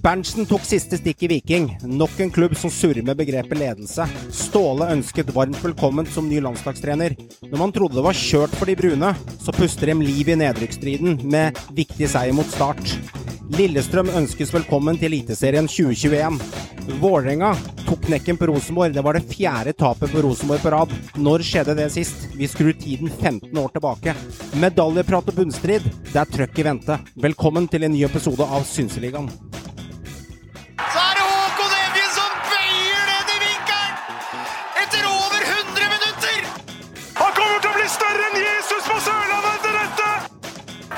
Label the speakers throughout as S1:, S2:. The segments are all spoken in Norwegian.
S1: Berntsen tok siste stikk i Viking. Nok en klubb som surrer med begrepet ledelse. Ståle ønsket varmt velkommen som ny landslagstrener. Når man trodde det var kjørt for de brune, så puster de liv i nedrykksstriden med viktig seier mot Start. Lillestrøm ønskes velkommen til Eliteserien 2021. Vålerenga tok knekken på Rosenborg. Det var det fjerde tapet på Rosenborg på rad. Når skjedde det sist? Vi skrur tiden 15 år tilbake. Medaljeprat og bunnstrid, det er trøkk i vente. Velkommen til en ny episode av Synseligaen.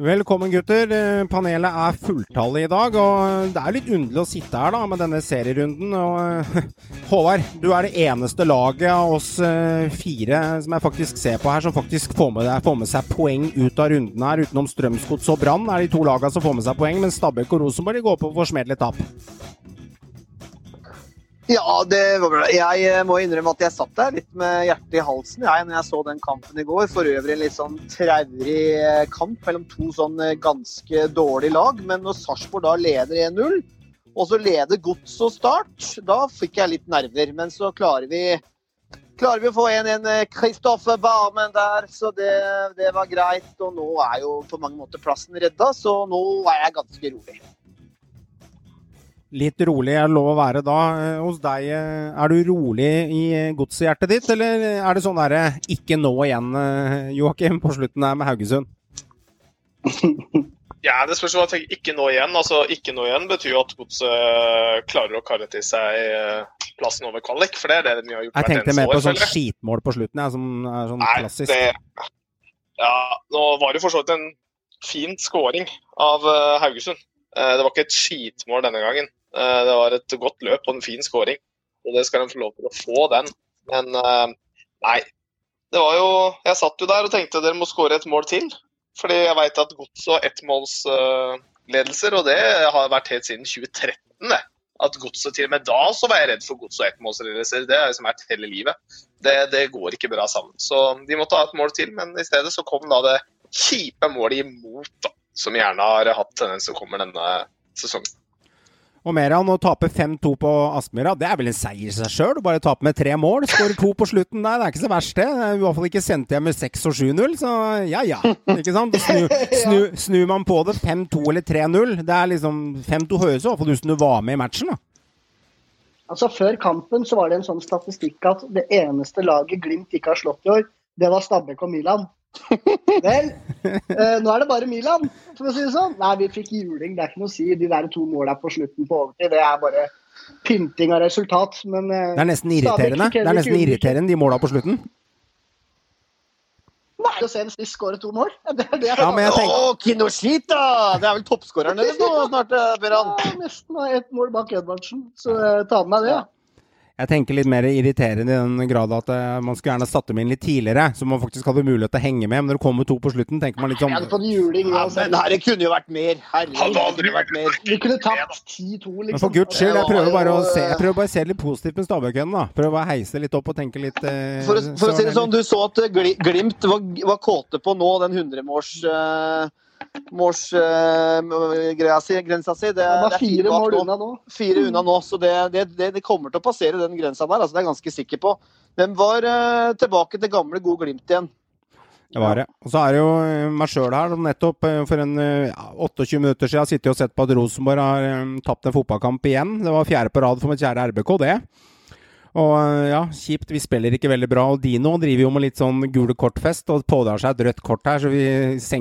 S1: Velkommen, gutter. Eh, Panelet er fulltallig i dag. og Det er litt underlig å sitte her da, med denne serierunden. og Håvard, du er det eneste laget av oss eh, fire som jeg faktisk ser på her, som faktisk får med, får med seg poeng ut av runden her. Utenom Strømsgods og Brann er de to lagene som får med seg poeng, men Stabæk og Rosenborg går på forsmedelig tap.
S2: Ja, det var bra. Jeg eh, må innrømme at jeg satt der litt med hjertet i halsen jeg, når jeg så den kampen i går. For øvrig en litt sånn traurig eh, kamp mellom to sånn eh, ganske dårlige lag. Men når Sarpsborg da leder 1-0, og så leder Gods og Start, da fikk jeg litt nerver. Men så klarer vi, klarer vi å få en, en Kristoffer Barmen der, så det, det var greit. Og nå er jo på mange måter plassen redda, så nå er jeg ganske rolig.
S1: Litt rolig er det lov å være da. Eh, Hos deg, eh, er du rolig i eh, godshjertet ditt, eller er det sånn derre ikke nå igjen, Joakim, på slutten her med Haugesund?
S3: Ja, det spørs hva jeg tenker. Ikke nå igjen. Altså, ikke nå igjen betyr jo at Godset klarer å karre til seg plassen over kvalik. For det er det de har gjort
S1: Jeg tenkte mer på
S3: år.
S1: sånn skitmål på slutten, jeg, som er sånn
S3: Nei,
S1: klassisk.
S3: det Ja, nå var det for så vidt en fin scoring av Haugesund. Det var ikke et skitmål denne gangen. Eh, det var et godt løp og en fin skåring, Og det skal de få lov til å få, den. Men eh, nei. Det var jo Jeg satt jo der og tenkte dere må skåre et mål til. Fordi jeg veit at Gods og ettmålsledelser, og det har vært helt siden 2013. det. At Godset til og med da så var jeg redd for gods og ettmålsledelser. Det har liksom vært hele livet. Det, det går ikke bra sammen. Så de måtte ha et mål til, men i stedet så kom da det kjipe målet imot, da. Som gjerne har hatt tendens til å komme denne sesongen.
S1: Og Meran å tape 5-2 på Aspmyra, det er vel en seier i seg sjøl? Bare tape med tre mål. Skåre to på slutten der, det er ikke så verst, det. Det I hvert fall ikke sendt hjem med 6 og 7-0, så ja ja. Ikke sant? Snu, snu, snur man på det 5-2 eller 3-0, det er liksom 5-2 høres i hvert fall ut som du var med i matchen, da.
S4: Altså Før kampen så var det en sånn statistikk at det eneste laget Glimt ikke har slått i år, det var Stabæk og Milan. Vel, eh, nå er det bare Milan, for å si det sånn. Nei, vi fikk juling, det er ikke noe å si. De der to måla på slutten på overtid, det er bare pynting av resultat. Men eh,
S1: Det er nesten irriterende. Det er nesten irriterende, de måla på slutten.
S4: Nei, å se en spiss skåre to mål. Det er det
S1: Ja, men jeg tenker
S2: Å, Kinoshita! Det er vel toppskåreren deres nå snart, eh, Beran?
S4: Ja, nesten ett mål bak Edvardsen, så eh, ta med meg det. Ja.
S1: Jeg tenker litt mer irriterende i den grad at eh, man skulle gjerne satt dem inn litt tidligere, så man faktisk hadde mulighet til å henge med. Men når det kommer to på slutten, tenker man litt sånn
S4: hadde fått juling
S2: Ja,
S4: uansett.
S2: men her, det kunne jo vært mer. Herregud.
S4: Vi kunne tapt 10-2, liksom.
S1: Men for guds skyld, jeg prøver bare å se, jeg prøver bare å se litt positivt med Stabæk-køen, da. Prøver bare å heise litt opp og tenke litt eh,
S2: For, for å si det sånn, du så at Glimt var, var kåte på nå den 100-måls uh, eh, greia si, grensa si. Det, er
S4: fire mål unna nå.
S2: Fire unna nå, så det, det, det, det kommer til å passere den grensa der. Altså, det er jeg ganske sikker på. Den var uh, tilbake til gamle, gode Glimt igjen.
S1: Det var det. Og så er det jo eh, meg sjøl her som nettopp eh, for en eh, ja, 28 minutter siden har sittet og sett på at Rosenborg har um, tapt en fotballkamp igjen. Det var fjerde på rad for mitt kjære RBK, det. Og eh, ja, kjipt. Vi spiller ikke veldig bra. Og Dino driver jo med litt sånn gule kort-fest og pådrar seg et rødt kort her, så vi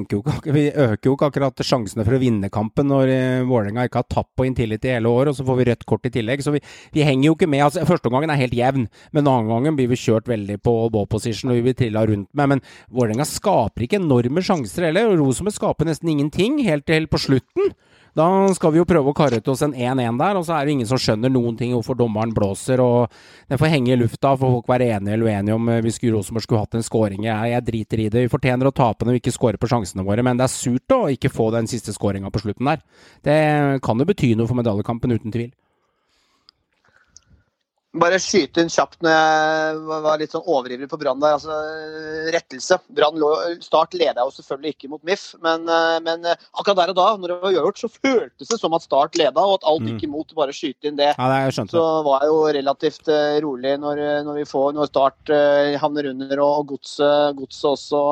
S1: jo ikke Vi øker jo ikke akkurat sjansene for å vinne kampen når eh, Vålerenga ikke har tapt på Intility hele år, og så får vi rødt kort i tillegg. Så vi, vi henger jo ikke med. Altså, første omgangen er helt jevn, men andre gangen blir vi kjørt veldig på ball position og vi blir trilla rundt med. Men Vålerenga skaper ikke enorme sjanser heller, Rosenborg skaper nesten ingenting helt til på slutten. Da skal vi jo prøve å karre til oss en 1-1 der, og så er det ingen som skjønner noen ting hvorfor dommeren blåser. og Det får henge i lufta, får folk være enige eller uenige om eh, hvis Rosenborg skulle hatt en scoring. Jeg, jeg driter i det. Vi fortjener å tape når vi ikke scorer på sjansene våre, men det er surt å ikke få den siste scoringa på slutten der. Det kan jo bety noe for medaljekampen, uten tvil.
S2: Bare skyte inn kjapt når jeg var litt sånn overivrig på Brann der. Altså, rettelse. Brann Start leda jo selvfølgelig ikke mot MIF, men, eh, men eh, akkurat der og da, når det var gjort, så føltes det som at Start leda, og at alt gikk imot. Bare skyte inn det.
S1: Ja, det jeg
S2: Så var jeg jo relativt eh, rolig når, når vi får når Start eh, havner under, og, godset godset også.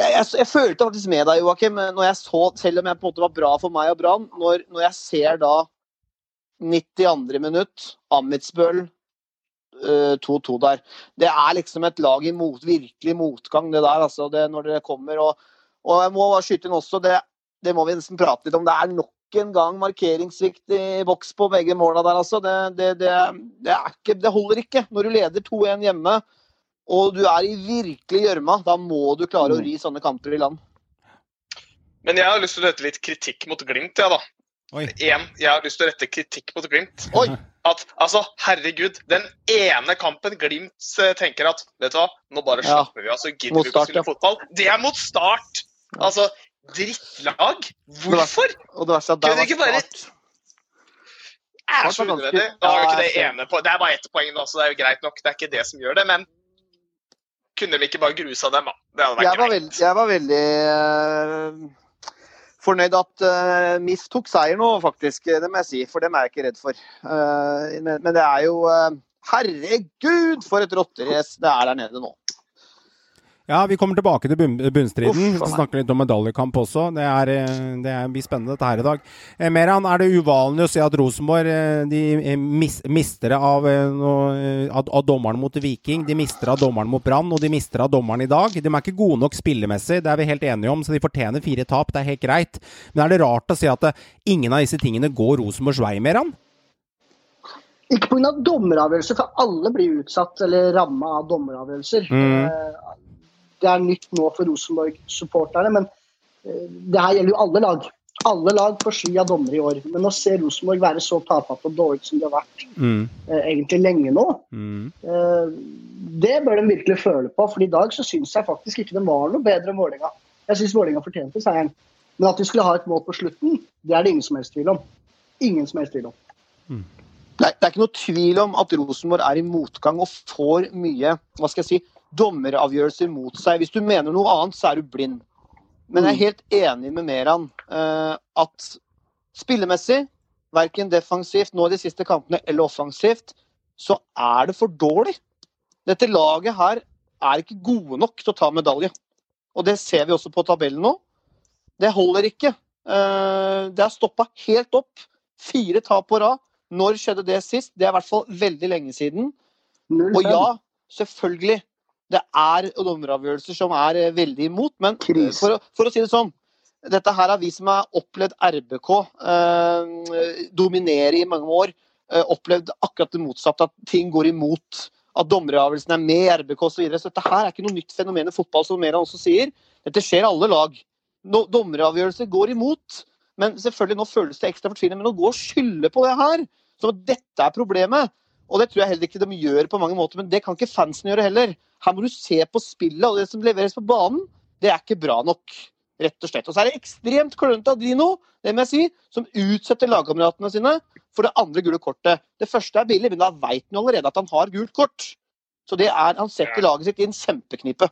S2: Jeg, jeg, jeg følte faktisk med deg, Joakim, når jeg så, selv om jeg på en måte var bra for meg og Brann, når, når jeg ser da 92. minutt, Amitsbøl eh, 2-2 der. Det er liksom et lag i mot, virkelig motgang, det der, altså, det, når det kommer. Og, og jeg må bare skyte inn også, det, det må vi nesten prate litt om. Det er nok en gang markeringssvikt i boks på begge måla der, altså. Det, det, det, det, er ikke, det holder ikke. Når du leder 2-1 hjemme og du er i virkelig gjørma, da må du klare å ri sånne kamper i land.
S3: Men jeg har lyst til å rette litt kritikk mot Glimt, ja, da. En, jeg har lyst til å rette kritikk mot Glimt.
S2: Oi!
S3: At, altså, herregud, den ene kampen Glimt eh, tenker at vet du hva, nå bare
S2: Ja.
S3: slapper vi av, så gidder
S2: Mot
S3: vi ikke å spille fotball. Det er mot Start! Altså, drittlag. Hvorfor?
S2: Og det verste er at der var
S3: ikke bare-
S2: Jeg
S3: er så unødvendig.
S2: Ja,
S3: det Det er bare ett poeng, da, så det er jo greit nok. Det er ikke det som gjør det, men kunne de ikke bare grusa dem, da? Det hadde vært
S2: Jeg var,
S3: greit.
S2: veld, jeg var veldig fornøyd at uh, MIF tok seier nå, faktisk. Det må jeg si, for dem er jeg ikke redd for. Uh, men, men det er jo uh, Herregud, for et rotterace det er der nede nå.
S1: Ja, vi kommer tilbake til bunn- bunnstriden. Vi
S2: faen
S1: skal snakke litt om medaljekamp også. Det, er, eh, det er, blir spennende dette her i dag. Eh, Meran, er det uvanlig å se at Rosenborg eh, de eh, mis, mister av, av, av dommeren mot Viking, de mister av dommeren mot Brann, og de mister av dommeren i dag? De er ikke gode nok spillemessig, det er vi helt enige om, så de fortjener fire tap. Det er helt greit. Men er det rart å si at ingen av disse tingene går Rosenborgs vei, Meran?
S4: Ikke pga. dommeravgjørelser, for alle blir utsatt eller ramma av dommeravgjørelser.
S1: Mm.
S4: Det er nytt nå for Rosenborg-supporterne, men eh, det her gjelder jo alle lag. Alle lag får sky av dommere i år. Men å se Rosenborg være så tafatt og dårlig som de har vært
S1: Mm.
S4: eh, egentlig lenge nå,
S1: Mm.
S4: eh, det bør de virkelig føle på. For i dag så syns jeg faktisk ikke det var noe bedre enn Vålerenga. Jeg syns Vålerenga fortjente seieren. Men at de skulle ha et mål på slutten, det er det ingen som helst tvil om. Ingen som helst tvil om.
S2: Mm. Nei, det er ikke noe tvil om at Rosenborg er i motgang og får mye hva skal jeg si, dommeravgjørelser mot seg. Hvis du mener noe annet, så er du blind. Men jeg er helt enig med Meran uh, at spillemessig, verken defensivt nå i de siste kampene eller offensivt, så er det for dårlig. Dette laget her er ikke gode nok til å ta medalje. Og det ser vi også på tabellen nå. Det holder ikke. Uh, det har stoppa helt opp. Fire tap på rad. Når skjedde det sist? Det er i hvert fall veldig lenge siden. Og ja, selvfølgelig. Det er dommeravgjørelser som er eh, veldig imot, men for, å- for å si det sånn Dette her er vi som har opplevd RBK eh, dominere i mange år. Eh, opplevd akkurat det motsatte, at ting går imot. At dommeravgjørelsen er med i RBK osv. Så, videre. så dette her er ikke noe nytt fenomen i fotball, som Meran også sier. Dette skjer alle lag. No, dommeravgjørelser går imot. Men selvfølgelig, nå føles det ekstra fortvilende. Men å gå og skylde på det her, som at dette er problemet Og det tror jeg heller ikke de gjør på mange måter, men det kan ikke fansen gjøre heller. Her må du se på spillet, og det som leveres på banen, det er ikke bra nok. Rett og slett. Og så er det ekstremt klønete av Dino, det må jeg si, som utsetter lagkameratene sine for det andre gule kortet. Det første er billig, men da veit han allerede at han har gult kort. Så det er, han setter laget sitt i en kjempeknipe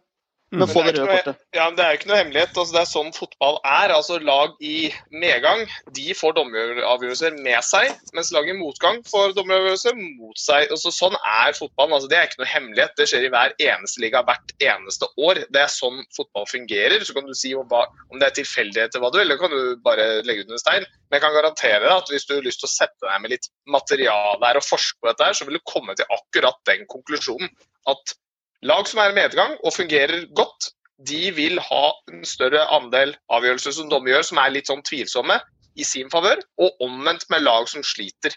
S2: å få
S3: Men
S2: det
S3: det
S2: røde kortet.
S3: Ja, men Det er jo ikke noe hemmelighet. altså Det er sånn fotball er. altså Lag i medgang de får dommeravgjørelser med seg, mens lag i motgang får dommeravgjørelser mot seg. Altså, sånn er fotballen. altså Det er ikke noe hemmelighet. Det skjer i hver eneste liga hvert eneste år. Det er sånn fotball fungerer. Så kan du si om, om det er tilfeldighet eller hva du vil, eller kan du bare legge under en stein. Men jeg kan garantere deg at hvis du har lyst til å sette deg med litt materiale her og forske på dette, her, så vil du komme til akkurat den konklusjonen. At Lag som er i medgang og fungerer godt, de vil ha en større andel avgjørelser som dommer gjør, som er litt sånn tvilsomme, i sin favør, og omvendt med lag som sliter.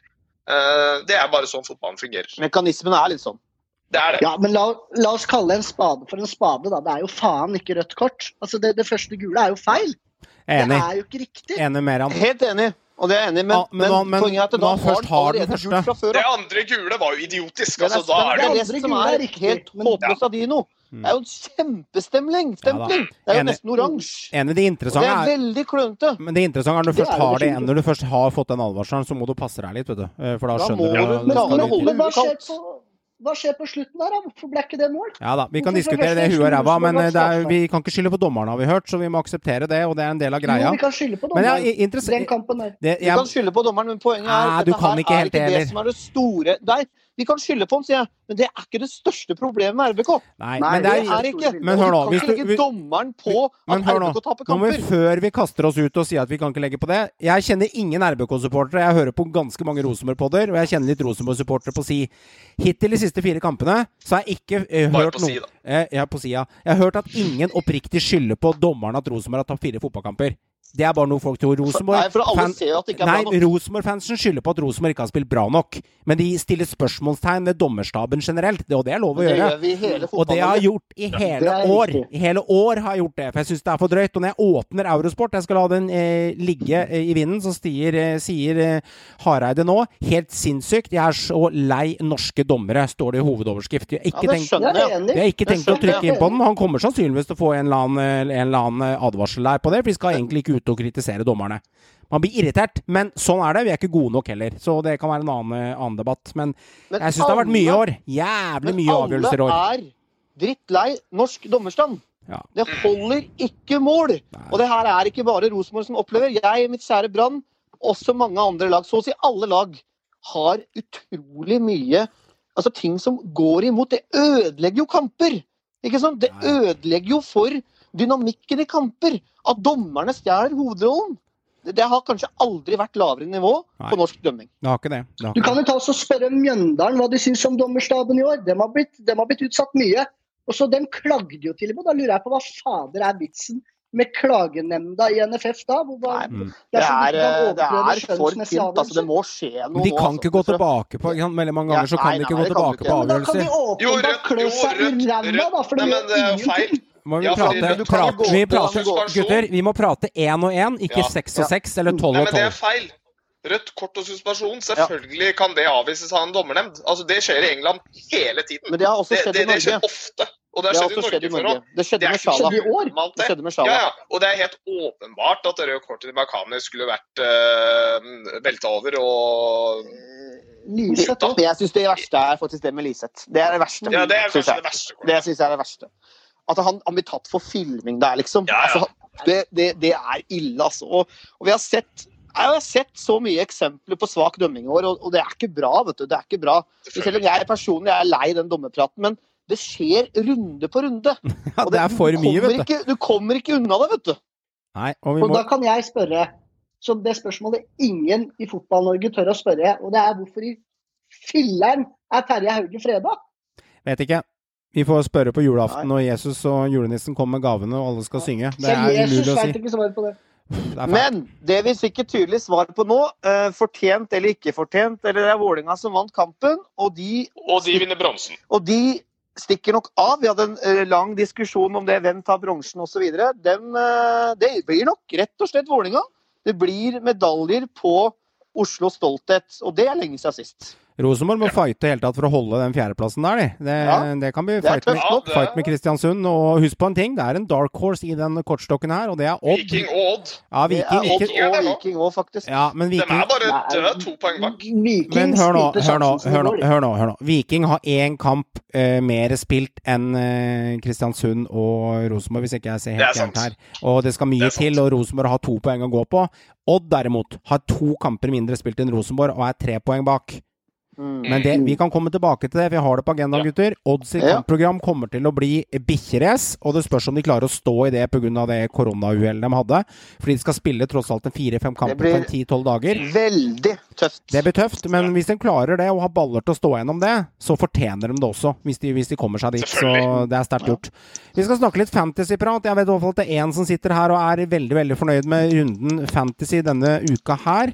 S3: Eh, Det er bare sånn fotballen fungerer.
S2: Mekanismen er litt sånn.
S3: Det er det.
S4: Ja, men la, la oss kalle en spade for en spade, da. Det er jo faen ikke rødt kort. Altså, det, det første gule er jo feil.
S1: Enig.
S4: Det er jo ikke riktig.
S1: Enig med.
S2: Helt enig. Og det er jeg enig i, men,
S1: Ja, men
S2: men,
S1: men
S2: poenget er at da har
S1: først
S2: han
S1: har den
S2: allerede
S1: første.
S2: gult fra før.
S3: Det andre gule var jo idiotisk. Altså,
S2: det
S3: da
S2: er, det
S3: det
S2: er det
S4: andre
S2: som
S4: gule er
S2: er helt
S4: men-
S2: håpløst av Dino. Det er jo en kjempestemning. Stempling. Det er jo
S1: Enig.
S2: nesten oransje.
S1: Enig, det interessante
S2: er
S1: er
S2: veldig klønete.
S1: men det interessante er når du først har det, når du først har fått den advarselen, så må du passe deg litt, vet du. Eh, For da
S2: Da
S1: skjønner
S2: må
S1: du
S2: du men-
S1: det
S2: men-
S1: i.
S4: Men hva skjer, på, slutten der, da? Hvorfor ble ikke det mål?
S1: Ja da, vi kan
S4: Hvorfor
S1: diskutere det huet og ræva, men eh, det er, vi kan ikke skylde på dommerne, har vi hørt, så vi må akseptere det, og det er en del av greia.
S4: Jo, vi kan skylde på
S1: dommerne,
S4: dommeren.
S1: jeg er
S4: Den kampen der.
S1: Det,
S2: Du
S1: jeg,
S2: kan skylde på dommeren, men poenget er
S1: at
S2: dette her er ikke
S1: heller.
S2: det som er det store Nei, vi kan skylde på ham, sier jeg, men det er ikke det største problemet med RBK.
S1: nei,
S4: Nei,
S1: men det
S2: Det
S1: er
S2: er ikke.
S1: Men hør nå,
S2: du kan ikke legge dommeren på at RBK taper
S1: nå må vi før vi kaster oss ut og sier at vi kan ikke legge på det Jeg kjenner ingen RBK-supportere. Jeg hører på ganske mange Rosenborg-podder, og jeg kjenner litt Rosenborg-supportere på si. Hittil de siste fire kampene så har jeg ikke eh,
S3: Bare
S1: hørt
S3: på si,
S1: noe eh, Ja, på sida. Jeg har hørt at ingen oppriktig skylder på dommeren at Rosenborg har tapt fire fotballkamper. Det er bare noe folk tror. Rosenborg-fansen skylder på at Rosenborg ikke har spilt bra nok. Men de stiller spørsmålstegn ved dommerstaben generelt, det- og det er lov å
S2: Det
S1: gjøre.
S2: gjør vi hele
S1: Og det har jeg gjort i hele år. I hele år har jeg gjort det, for jeg syns det er for drøyt. Og når jeg åpner Eurosport, jeg skal la den eh, ligge eh, i vinden, så stier, eh, sier eh, Hareide nå helt sinnssykt. Jeg er så lei norske dommere, står det i hovedoverskrift. Jeg
S2: Ja,
S1: ikke
S2: det
S1: tenkt,
S2: skjønner
S4: Jeg
S2: jeg.
S1: har ikke tenkt å trykke inn på den. Han kommer sannsynligvis til å få en eller annen, eh, en eller annen eh, advarsel der på det, for vi skal egentlig ikke ut og kritisere dommerne. Man blir irritert, men sånn er det. Vi er ikke gode nok heller. Så det kan være en annen, eh, annen debatt. Men
S2: Men
S1: jeg syns det har vært mye år. Jævlig mye avgjørelser i år.
S2: Men alle er drittlei norsk dommerstand.
S1: Ja.
S2: Det holder ikke mål. Og det her er ikke bare Rosenborg som opplever. Jeg, mitt kjære Brann, også mange andre lag, så å si alle lag, har utrolig mye altså ting som går imot. Det ødelegger jo kamper. Ikke sant? Det ødelegger jo for dynamikken i kamper. At dommerne stjeler hovedrollen. Det, det har kanskje aldri vært lavere nivå
S1: Nei.
S2: på norsk dømming.
S1: Det har ikke det. det, har
S4: Du kan jo ta oss og spørre Mjøndalen hva de syns om dommerstaben i år. De har blitt, de har blitt utsatt mye. Og så Den klagde jo til og med. Da lurer jeg på hva fader er vitsen med klagenemnda i NFF da? Hvor, hva,
S2: Nei. Det er,
S4: de kan
S2: eh, det er for
S4: fint,
S2: tynt. Altså, det må skje noe
S1: Men de
S2: nå,
S1: kan
S2: altså.
S1: ikke gå tilbake på? Veldig mange ganger så kan
S2: nei,
S1: de ikke
S2: nei,
S1: gå tilbake på
S2: avgjørelser.
S4: Men da kan de.
S3: Jo,
S4: åpenbart klø seg i ræva, for det
S3: Nei, men
S4: gjør
S3: det feil.
S4: ingenting.
S1: Må vi
S3: Ja,
S1: prate,
S3: du kan
S1: prate,
S3: gå
S1: vi
S3: prate
S1: gutter, vi må prate én og én, ikke
S3: Ja.
S1: seks og seks eller tolv og
S3: men det er
S1: tolv.
S3: feil. Rødt kort og suspensjon, selvfølgelig kan det avvises av en dommernemnd. Altså, Det skjer i England hele tiden.
S2: Men det har også skjedd
S3: det,
S2: i
S3: det skjer
S2: Norge.
S3: ofte. Og det har skjedd i
S2: skjedd i
S3: Norge før
S2: Norge.
S3: òg.
S2: Det skjedde
S3: er
S2: med Sjala. Det
S3: det.
S2: skjedde med
S3: Ja,
S2: Sjala.
S3: ja. Og det er helt åpenbart at det røde kortet til Makani skulle vært uh, velta over og
S4: Liseth
S3: Ja.
S4: òg.
S2: Men jeg syns det verste er faktisk det med Liseth. Det er det verste.
S3: Ja, det er kanskje det verste.
S2: Det syns jeg er det verste. At han, han blir tatt for filming der, liksom.
S3: Ja, ja.
S2: Altså, det, det, det er ille, altså. Og, og vi har sett jeg har sett så mye eksempler på svak dømming i år, og, og det er ikke bra. vet du. Det er ikke bra. Selv om jeg personlig er lei den dommerpraten, men det skjer runde på runde.
S1: Ja, det er for mye, vet du.
S2: Ikke, du kommer ikke unna det, vet du.
S1: Nei, og vi
S4: Og da kan jeg spørre, som det spørsmålet ingen i Fotball-Norge tør å spørre, og det er hvorfor i filleren er Terje Hauge freda?
S1: Vet ikke. Vi får spørre på julaften når Jesus og julenissen kommer med gavene og alle skal synge. Det
S4: Selv
S1: er umulig å si.
S4: ikke svaret på det.
S1: Det.
S2: Men det vi fikk et tydelig svar på nå, eh, fortjent eller ikke fortjent, eller det er Vålinga som vant kampen, og de,
S3: Og de vinner bronsen.
S2: og de stikker nok av. Vi hadde en eh, lang diskusjon om det, hvem tar bronsen osv. Uh, det blir nok rett og slett Vålinga. Det blir medaljer på Oslo stolthet, og det er lenge siden sist.
S1: Rosenborg må fighte helt tatt for å holde den fjerdeplassen der, de. Det,
S2: Ja.
S1: det kan bli fight med,
S2: ja,
S1: fight med Kristiansund. Og husk på en ting, det er en dark horse i den kortstokken her, og det er Odd.
S3: Viking og Odd.
S1: Ja,
S2: Det
S1: Viking,
S2: er Odd og Viking òg, faktisk.
S1: ja, men
S3: De er bare døde, to poeng bak.
S1: Men hør nå, hør nå, hør nå, hør nå, hør nå. Viking har én kamp uh, mer spilt enn uh, Kristiansund og Rosenborg, hvis ikke jeg ser helt gærent her. Og det skal mye
S3: det
S1: til, og Rosenborg har to poeng å gå på. Odd derimot har to kamper mindre spilt enn Rosenborg og er tre poeng bak.
S2: Mm.
S1: Men det, vi kan komme tilbake til det, vi har det på agendaen,
S3: Ja.
S1: gutter. Odds sitt
S2: Ja.
S1: kampprogram kommer til å bli bikkjerace, og det spørs om de klarer å stå i det pga. det koronauhellet de hadde. Fordi de skal spille tross alt en fire-fem kamper på en ti-tolv dager.
S2: Veldig tøft.
S1: Det blir tøft, men hvis de klarer det og har baller til å stå gjennom det, så fortjener de det også, hvis de, hvis de kommer seg dit. Så det er sterkt gjort. Vi skal snakke litt fantasyprat. Jeg vet i hvert fall at det er én som sitter her og er veldig veldig fornøyd med runden fantasy denne uka her.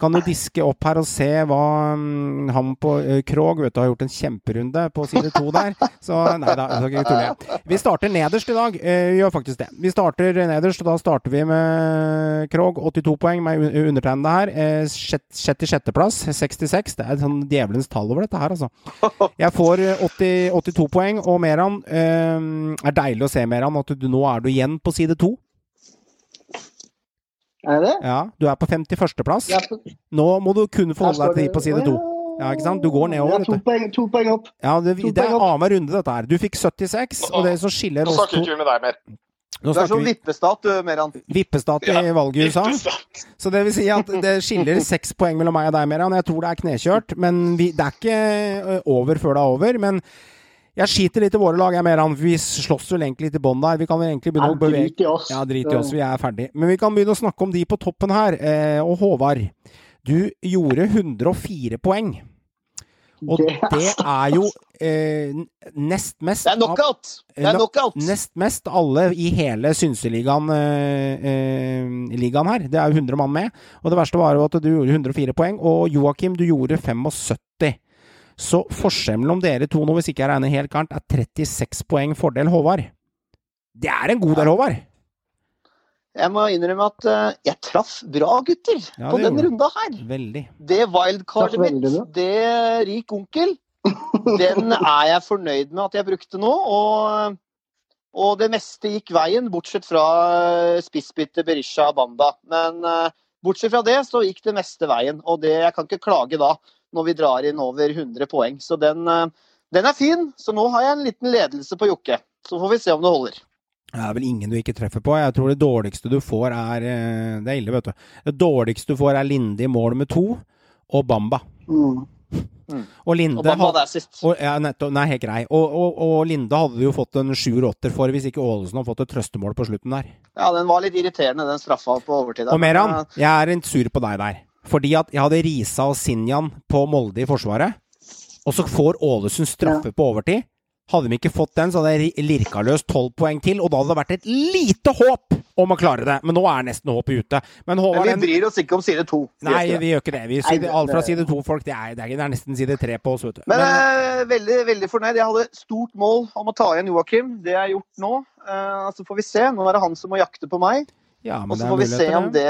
S1: Kan du diske opp her og se hva um, han på uh, Krog vet du, har gjort en kjemperunde på side to der. Så nei da, skal ikke tulle. Vi starter nederst i dag. Uh, Vi gjør faktisk det. Vi starter nederst, og da starter vi med Krog. 82 poeng med un- undertegnede her. Uh, sjett- Sjette-sjetteplass, 66. Det er sånn djevelens tall over dette her, altså. Jeg får eh, 80, 82 poeng, og Meran Uh, er deilig å se, Meran, at du, nå er du igjen på side to.
S4: Er det?
S1: Ja, du er på 51.-plass.
S4: Jeg er på-
S1: Nå må du kun forholde deg til på side
S4: Å,
S1: to. Ja, ikke sant? Du går nedover,
S4: Ja, to, poeng, to poeng opp.
S1: Ja, det, det er annenhver runde, dette her. Du fikk 76, og det som skiller
S3: Nå snakker
S1: vi
S3: ikke vi med deg mer.
S1: Nå
S2: Du er
S1: snakker
S2: sånn vippestat, du, Meran.
S1: vippestat i valget i USA.
S3: Vippestat.
S1: Så det vil si at det skiller seks poeng mellom meg og deg, Meran. Jeg tror det er knekjørt, men vi, det er ikke over før det er over. Men jeg skiter litt i våre lag, jeg, Meran. Vi slåss vel egentlig litt i bånn der. Vi kan vel egentlig begynne å bevege
S4: drit i oss.
S1: Ja, drit i oss. Vi er ferdig. Men vi kan begynne å snakke om de på toppen her. Eh, og Håvard, du gjorde 104 poeng. Og
S4: Det er
S1: det er jo eh, nest mest
S2: Det er knockout! Det er
S1: No-
S2: knockout!
S1: Nest mest alle i hele Synseligaen eh, eh, her. Det er jo 100 mann med. Og det verste var jo at du gjorde 104 poeng, og Joakim, du gjorde 75. Så forskjellen mellom dere to nå, hvis ikke jeg regner helt gærent, er 36 poeng fordel Håvard. Det er en god del, Håvard.
S2: Jeg må innrømme at eh, jeg traff bra, gutter,
S1: Ja,
S2: på den runda her.
S1: Veldig.
S2: Det wildcardet mitt, det rik onkel, den er jeg fornøyd med at jeg brukte nå. Og, og det meste gikk veien, bortsett fra spissbyttet spissbytte Berisha Banda. Men eh, bortsett fra det, så gikk det meste veien. Og det, jeg kan ikke klage da, når vi drar inn over 100 poeng. Så den, eh, den er fin. Så nå har jeg en liten ledelse på Jokke. Så får vi se om det holder.
S1: Det er vel ingen du ikke treffer på. Jeg tror det dårligste du får er eh, Det er ille, vet du. Det dårligste du får er Linde i mål med to, og Bamba.
S4: Mm.
S1: Og Linde
S2: Og Bamba der sist.
S1: og, ja, nettopp. Nei, helt grei. Og, og, og Linde hadde jo fått en sjuer-åtter for hvis ikke Ålesund hadde fått et trøstemål på slutten der.
S2: Ja, den var litt irriterende, den straffa på overtid. der.
S1: Og Meran,
S2: eh,
S1: jeg er en sur på deg der. Fordi at jeg hadde Risa og Sinjan på Molde i Forsvaret. Og så får Ålesund straffe på overtid. Hadde de ikke fått den, så hadde jeg lirka løs tolv poeng til, og da hadde det vært et lite håp om å klare det. Men nå er nesten håpet ute. Men Håvard,
S2: Men vi bryr oss ikke om side to.
S1: Nei, vi gjør ikke det. Vi, side, alt fra side to-folk, det er, det er, nesten side tre på oss, vet du.
S2: Men,
S1: Men,
S2: er veldig, veldig fornøyd. Jeg hadde stort mål om å ta igjen Joakim. Det er gjort nå. Uh, så får vi se. Nå er det han som må jakte på meg.
S1: Ja, men
S2: Og så får vi se om det,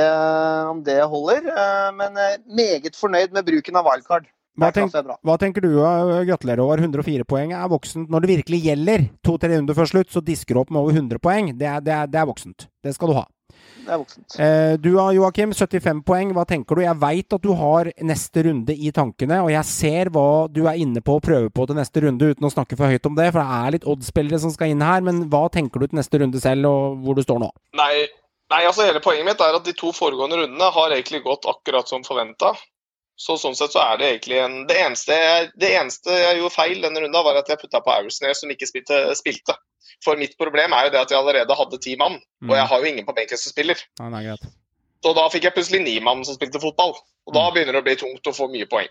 S2: om det holder. Eh, men eh, meget fornøyd med bruken av wildcard.
S1: Hva, tenk, hva tenker du? eh, Gratulerer, over 104 poeng er voksent. Når det virkelig gjelder, to-tre runder før slutt, så disker du opp med over 100 poeng. Det er, det er, det er voksent. Det skal du ha.
S2: Det er voksent.
S1: Eh, du har Joakim, 75 poeng. Hva tenker du? Jeg veit at du har neste runde i tankene, og jeg ser hva du er inne på og prøver på til neste runde, uten å snakke for høyt om det, for det er litt Odd-spillere som skal inn her. Men hva tenker du til neste runde selv, og hvor du står nå?
S3: Nei, nei, altså hele poenget mitt er at de to foregående rundene har egentlig gått akkurat som forventa. Så sånn sett så er det egentlig en Det eneste jeg, det eneste jeg gjorde feil denne runda, var at jeg putta på Aursnes som ikke spilte, spilte. For mitt problem er jo det at jeg allerede hadde ti mann, og jeg har jo ingen på benken som spiller.
S1: Ja, det er greit.
S3: Så da fikk jeg plutselig ni mann som spilte fotball. Og da begynner det å bli tungt å få mye poeng.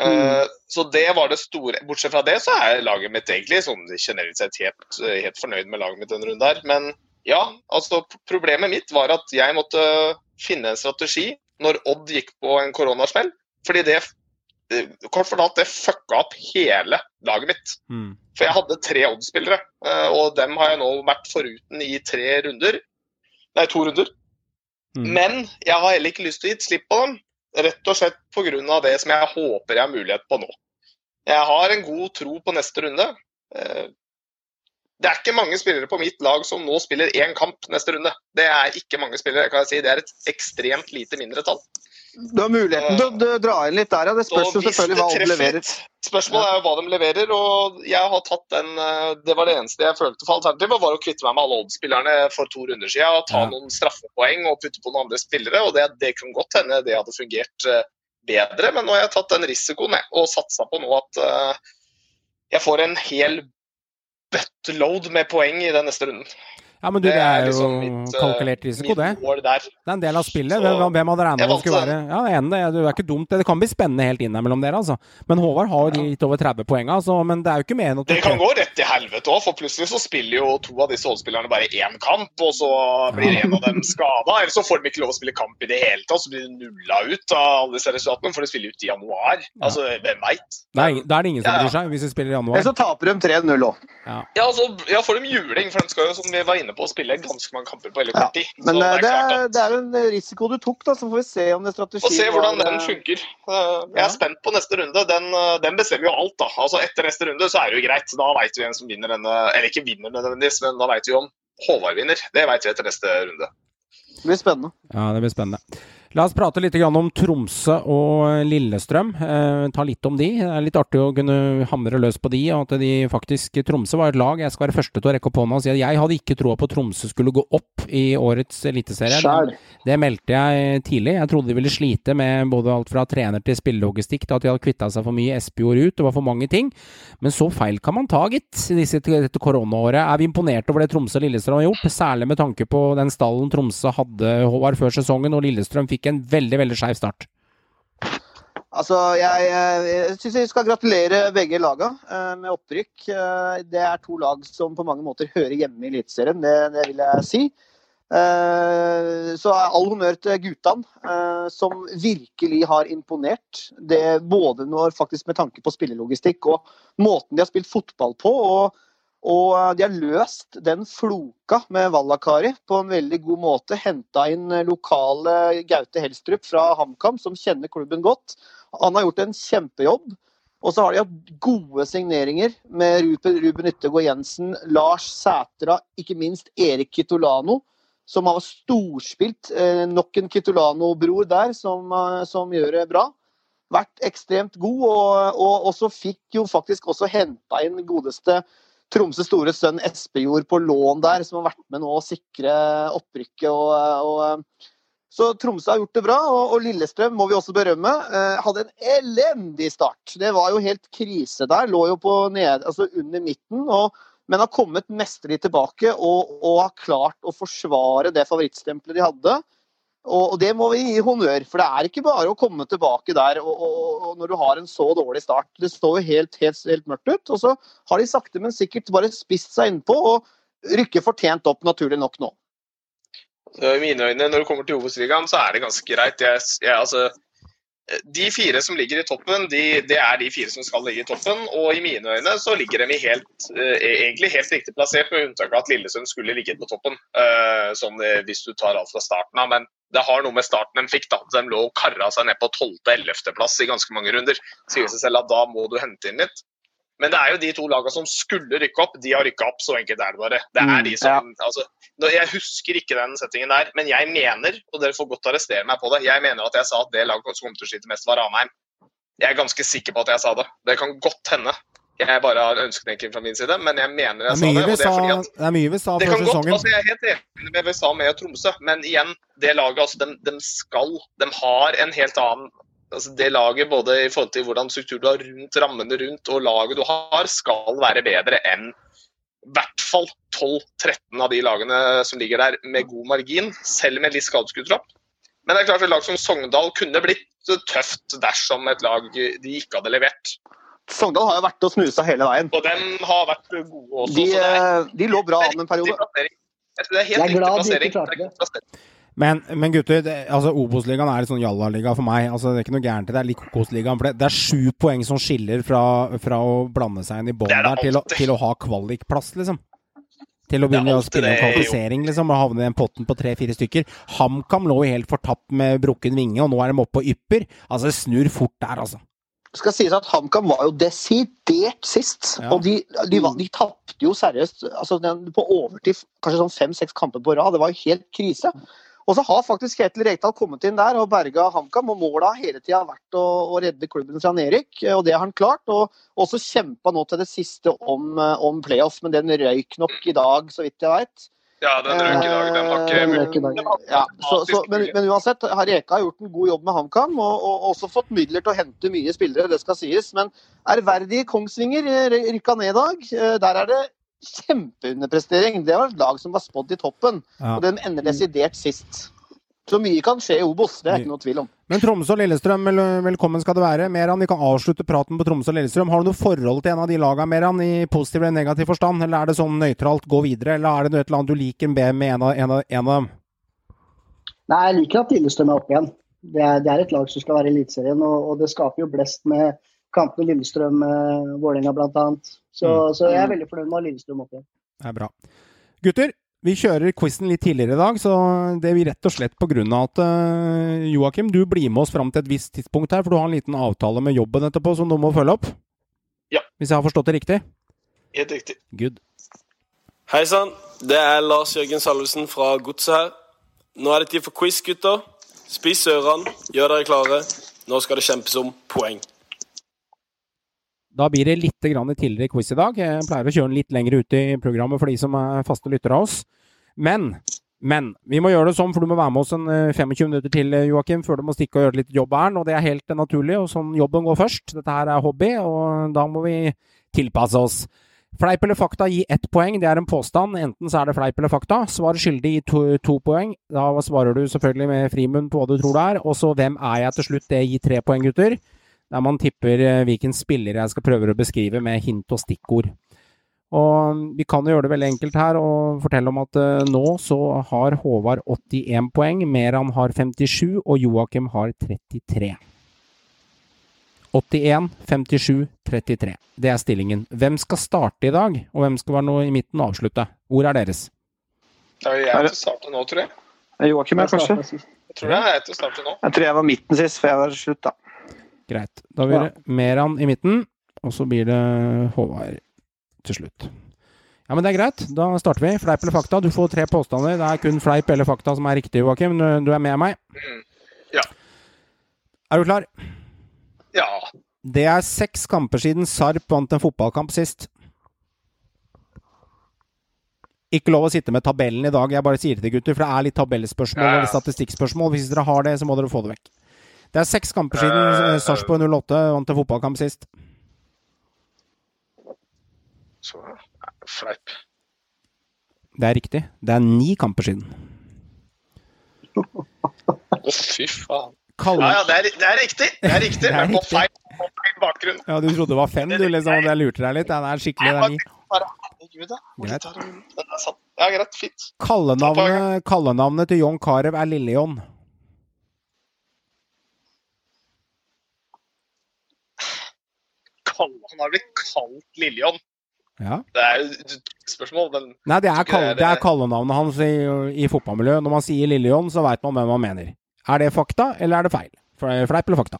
S3: Eh, så det var det store. Bortsett fra det så er laget mitt egentlig sånn generelt sett helt, helt fornøyd med laget mitt denne runden her. Men ja, altså problemet mitt var at jeg måtte finne en strategi når Odd gikk på en koronasmell. Fordi det, kort fortalt, det fucka opp hele laget mitt.
S1: Mm.
S3: For jeg hadde tre Odd-spillere, eh, og dem har jeg nå vært foruten i tre runder. Nei, to runder.
S1: Mm.
S3: Men jeg har heller ikke lyst til å gi slipp på dem, rett og slett pga. det som jeg håper jeg har mulighet på nå. Jeg har en god tro på neste runde. Det er ikke mange spillere på mitt lag som nå spiller én kamp neste runde. Det er ikke mange spillere, kan jeg si. Det er et ekstremt lite mindretall.
S2: Du har muligheten til å dra inn litt der, ja. Det spørs jo selvfølgelig hva
S3: de
S2: leverer.
S3: Spørsmålet er jo hva de leverer, og jeg har tatt den eh, Det var det eneste jeg følte for alternativet, var å kvitte meg med alle Odd-spillerne for to runder siden og ta
S1: Ja.
S3: noen straffepoeng og putte på noen andre spillere, og det, det kunne godt hende det hadde fungert eh, bedre, men nå har jeg tatt den risikoen jeg, og satsa på nå at eh, jeg får en hel buttload med poeng i den neste runden.
S1: Ja, men du, det er jo
S3: liksom mitt, eh,
S1: kalkulert risiko, det.
S3: der.
S1: Det er en del av spillet.
S3: Så-
S1: Hvem, hvem hadde regna med det skulle være Ja, er enig, det. det er ikke dumt. Det kan bli spennende helt inn der mellom dere, altså. Men Håvard har jo litt over 30 poeng, altså. Men det er jo ikke mer enn at
S3: Det kan gå rett til helvete òg, for plutselig så spiller jo to av disse holdspillerne bare én kamp, og så blir en av dem skada. Eller så får de ikke lov å spille kamp i det hele tatt, så blir de nulla ut av alle disse resultatene, for de spiller ut i januar. Altså, hvem veit?
S1: Da er, det ingen som bryr seg, hvis de spiller i
S2: Eller
S1: januar.
S2: så taper de 3-0 òg.
S1: Ja.
S3: Ja, altså, ja, får de juling, for de skal jo, som vi var inne på, å spille ganske mange kamper på veldig
S2: Ja.
S3: kort tid.
S2: Men
S3: det
S2: er, det er,
S3: at-
S2: det er en risiko du tok, da, så får vi se om det strategien
S3: Og se hvordan den
S2: eh,
S3: funker. Eh, Jeg
S2: Ja.
S3: er spent på neste runde. Den, eh, den bestemmer jo alt. da. Altså Etter neste runde så er det jo greit. Da veit vi hvem som vinner denne Eller ikke vinner nødvendigvis, men da veit vi om Håvard vinner. Det veit vi etter neste runde.
S2: Det blir spennende.
S1: Ja, det blir spennende. La oss prate litt om Tromsø og Lillestrøm. Eh, ta litt om de. Det er litt artig å kunne hamre løs på de. at de faktisk, Tromsø var et lag jeg skal være første til å rekke opp hånda og si at jeg hadde ikke troa på at Tromsø skulle gå opp i årets eliteserie. Det meldte jeg tidlig. Jeg trodde de ville slite med både alt fra trener til spillelogistikk, til at de hadde kvitta seg for mye Espejord ut, det var for mange ting. Men så feil kan man ta, gitt, dette koronaåret. Er vi imponert over det Tromsø og Lillestrøm har gjort? Særlig med tanke på den stallen Tromsø hadde Håvard før sesongen, og Lillestrøm fikk en veldig, veldig skeiv start.
S2: Altså, jeg, jeg syns vi skal gratulere begge laga eh, med opprykk. Eh, Det er to lag som på mange måter hører hjemme i Eliteserien, det, det vil jeg si. Eh, Så all honnør til guttene, som virkelig har imponert. Det både når, faktisk med tanke på spillelogistikk og måten de har spilt fotball på. og og eh, de har løst den floka med Vallakari på en veldig god måte. Henta inn eh, lokale Gaute Helstrup fra HamKam, som kjenner klubben godt. Han har gjort en kjempejobb. Og så har de hatt gode signeringer med Ruben, Yttergård Jensen, Lars Sætra, ikke minst Erik Kitolano, som har storspilt. Eh, nok en Kitolano-bror der som, som gjør det bra. Vært ekstremt god, og, og, og så fikk jo faktisk også henta inn godeste Tromsø store sønn Espejord på lån der, som har vært med nå å sikre opprykket. Og, og, så Tromsø har gjort det bra, og, og Lillestrøm må vi også berømme. Eh, hadde en elendig start. Det var jo helt krise der. Lå jo ned, altså under midten. Og, men har kommet mesterlig tilbake og, og har klart å forsvare det favorittstempelet de hadde. Og, det må vi gi honnør, for det er ikke bare å komme tilbake der og, og, og når du har en så dårlig start. Det står jo helt, helt, helt mørkt ut. Og så har de sakte, men sikkert bare spist seg innpå og rykker fortjent opp, naturlig nok nå.
S3: I mine øyne, når det kommer til Obos-ligaen, så er det ganske greit. Jeg, jeg, altså, de fire som ligger i toppen, de, det er de fire som skal ligge i toppen. Og i mine øyne så ligger de helt, eh, egentlig helt riktig plassert, med unntak av at Lillesund skulle ligget på toppen. sånn hvis du tar alt fra starten av. Men det har noe med starten de fikk. da. De lå og kara seg ned på 12.-11.-plass i ganske mange runder. Sier seg selv at da må du hente inn litt. Men det er jo de to lagene som skulle rykke opp, de har rykka opp. Så enkelt er det bare. Det er de som, altså, Jeg husker ikke den settingen der, men jeg mener, og dere får godt arrestere meg på det, jeg mener at jeg sa at det laget som kom til å slite mest, var Ranheim. Jeg er ganske sikker på at jeg sa det. Det kan godt hende. Jeg bare har ønsketenking fra min side, men jeg mener jeg sa det. og det er fordi at
S1: det er mye vi sa
S3: det
S1: før
S3: kan godt, altså Jeg er helt enig med det vi sa med Tromsø, men igjen, det laget altså, de, de skal De har en helt annen altså Det laget, både i forhold til hvordan struktur du har rundt rammene rundt og laget du har, skal være bedre enn i hvert fall 12-13 av de lagene som ligger der med god margin, selv med litt skadeskuddtropp. Men det er klart et lag som Sogndal kunne blitt tøft dersom et lag de ikke hadde levert.
S2: Sogndal har jo vært og snusa hele veien.
S3: Og dem har vært gode også.
S2: De,
S3: så det er
S2: eh, de lå bra an en periode.
S3: riktig plassering. Jeg det er helt
S4: Jeg er
S3: riktig
S4: glad de ikke klarte
S3: Det
S1: Men, men gutter, det, altså Obos-ligaen er litt sånn jalla-liga for meg. Altså, det er ikke noe gærent i det. Er lik Kokos-ligaen. For det, det er sju poeng som skiller fra, fra å blande seg inn i bånn
S3: er
S1: der til å, til å ha kvalikplass, liksom. Til å begynne å spille en kvalifisering, liksom, og havne i den potten på tre-fire stykker. HamKam lå helt fortapt med brukken vinge, og nå er de oppe på ypper. Altså, det snur fort der, altså.
S2: Det skal sies at HamKam var jo desidert sist.
S1: Ja.
S2: Og de, de, de, de tapte jo seriøst altså den, på overtid kanskje sånn fem-seks kamper på rad. Det var jo helt krise. Og så har faktisk Kjetil Rekdal kommet inn der og berga HamKam. Og målet har hele tida vært å, å redde klubben fra Nerik, og det har han klart. Og også kjempa nå til det siste om, eh, om playoff, men den røyk nok i dag, så vidt jeg veit.
S3: Ja, den røyk i dag. Den var ikke
S4: Den i dag.
S2: Ja, så, så, men, men uansett, har Eka har gjort en god jobb med HamKam, og, og også fått midler til å hente mye spillere, det skal sies. Men ærverdige Kongsvinger eh, rykka ned i dag. Eh, Der er det kjempeunderprestering. Det var et lag som var spådd i toppen,
S1: Ja.
S2: og den ender desidert sist. Så mye kan skje i Obos, det er ikke noe tvil om.
S1: Men Tromsø og Lillestrøm, velkommen skal det være. Meran, vi kan avslutte praten på Tromsø og Lillestrøm. Har du noe forhold til en av de lagene, Meran, i positiv eller negativ forstand? Eller er det sånn nøytralt, gå videre? Eller er det noe et eller annet du liker med med en av, en av, en av dem?
S4: Nei, jeg liker at Lillestrøm er oppe igjen. Det er, det er et lag som skal være i Eliteserien, og, og det skaper jo blest med kampene Lillestrøm, eh, Vålerenga bl.a. Så,
S1: Mm.
S4: så jeg er veldig fornøyd med å ha Lillestrøm oppe.
S1: Det er bra. Gutter, vi kjører quizen litt tidligere i dag, så det blir rett og slett av at eh, Joakim, du blir med oss fram til et visst tidspunkt her, for du har en liten avtale med jobben etterpå som du må følge opp?
S3: Ja.
S1: Hvis jeg har forstått det riktig?
S3: Helt riktig.
S1: Good.
S5: Hei sann, det er Lars Jørgen Salvesen fra Godset her. Nå er det tid for quiz, gutter. Spis ørene, gjør dere klare. Nå skal det kjempes om poeng.
S1: Da blir det litt tidligere quiz i dag. Jeg pleier å kjøre den litt lenger ut i programmet for de som er faste lyttere av oss. Men, men vi må gjøre det sånn, for du må være med oss en eh, 25 minutter til, eh, Joakim, før du må stikke og gjøre litt jobb her. Og det er helt eh, naturlig, og sånn jobben går først. Dette her er hobby, og da må vi tilpasse oss. Fleip eller fakta, gir ett poeng. Det er en påstand. Enten så er det fleip eller fakta. Svar skyldig, gir to, to poeng. Da svarer du selvfølgelig med frimunn på hva du tror det er. Og så hvem er jeg til slutt? Det gir tre poeng, gutter der man tipper eh, hvilken spiller jeg skal prøve å beskrive med hint og stikkord. Og Vi kan jo gjøre det veldig enkelt her og fortelle om at eh, nå så har Håvard 81 poeng, Meran har 57 og Joakim har 33. 81, 57, 33. Det er stillingen. Hvem skal starte i dag, og hvem skal være noe i midten og avslutte? Hvor er deres?
S3: Det er jeg til å starte nå, tror jeg.
S2: Joakim er
S4: Jeg
S2: kanskje?
S3: Jeg tror det er jeg til å starte nå.
S2: Jeg tror jeg var midten sist, for jeg var slutt, da.
S1: Greit. Da blir det Meran i midten, og så blir det Håvard til slutt. Ja, men det er greit. Da starter vi. Fleip eller fakta? Du får tre påstander. Det er kun fleip eller fakta som er riktig, Joakim. Du du er med meg?
S3: Mm. Ja.
S1: Er du klar?
S3: Ja.
S1: Det er seks kamper siden Sarp vant en fotballkamp sist. Ikke lov å sitte med tabellen i dag, jeg bare sier det til gutter, for det er litt tabellspørsmål
S3: Ja, ja.
S1: eller statistikkspørsmål. Hvis dere har det, så må dere få det vekk. Det er seks kamper siden
S3: Eh,
S1: uh, Sarpsborg 08 vant en fotballkamp sist.
S3: Så fleip.
S1: Det er riktig. Det er ni kamper siden.
S3: Å, fy faen. Ja, ja, det er, det er riktig. Det er riktig,
S1: Det er
S3: men på feil, på feil bakgrunn.
S1: Ja, du trodde det var fem, du, liksom, og jeg lurte deg litt. Ja, det er skikkelig, det er ni.
S3: Herregud, da. Ja, greit. Fint.
S1: Kallenavnet, kallenavnet til John Carew er Lille-John.
S3: Kall- Han har blitt kalt Lillian.
S1: Ja.
S3: Det er et spørsmål, men
S1: Nei, det er, kall,
S3: det er-
S1: kallenavnet hans i, i fotballmiljøet. Når man sier Lille-John, så veit man hvem man mener. Er det fakta, eller er det feil? Fleip eller fakta?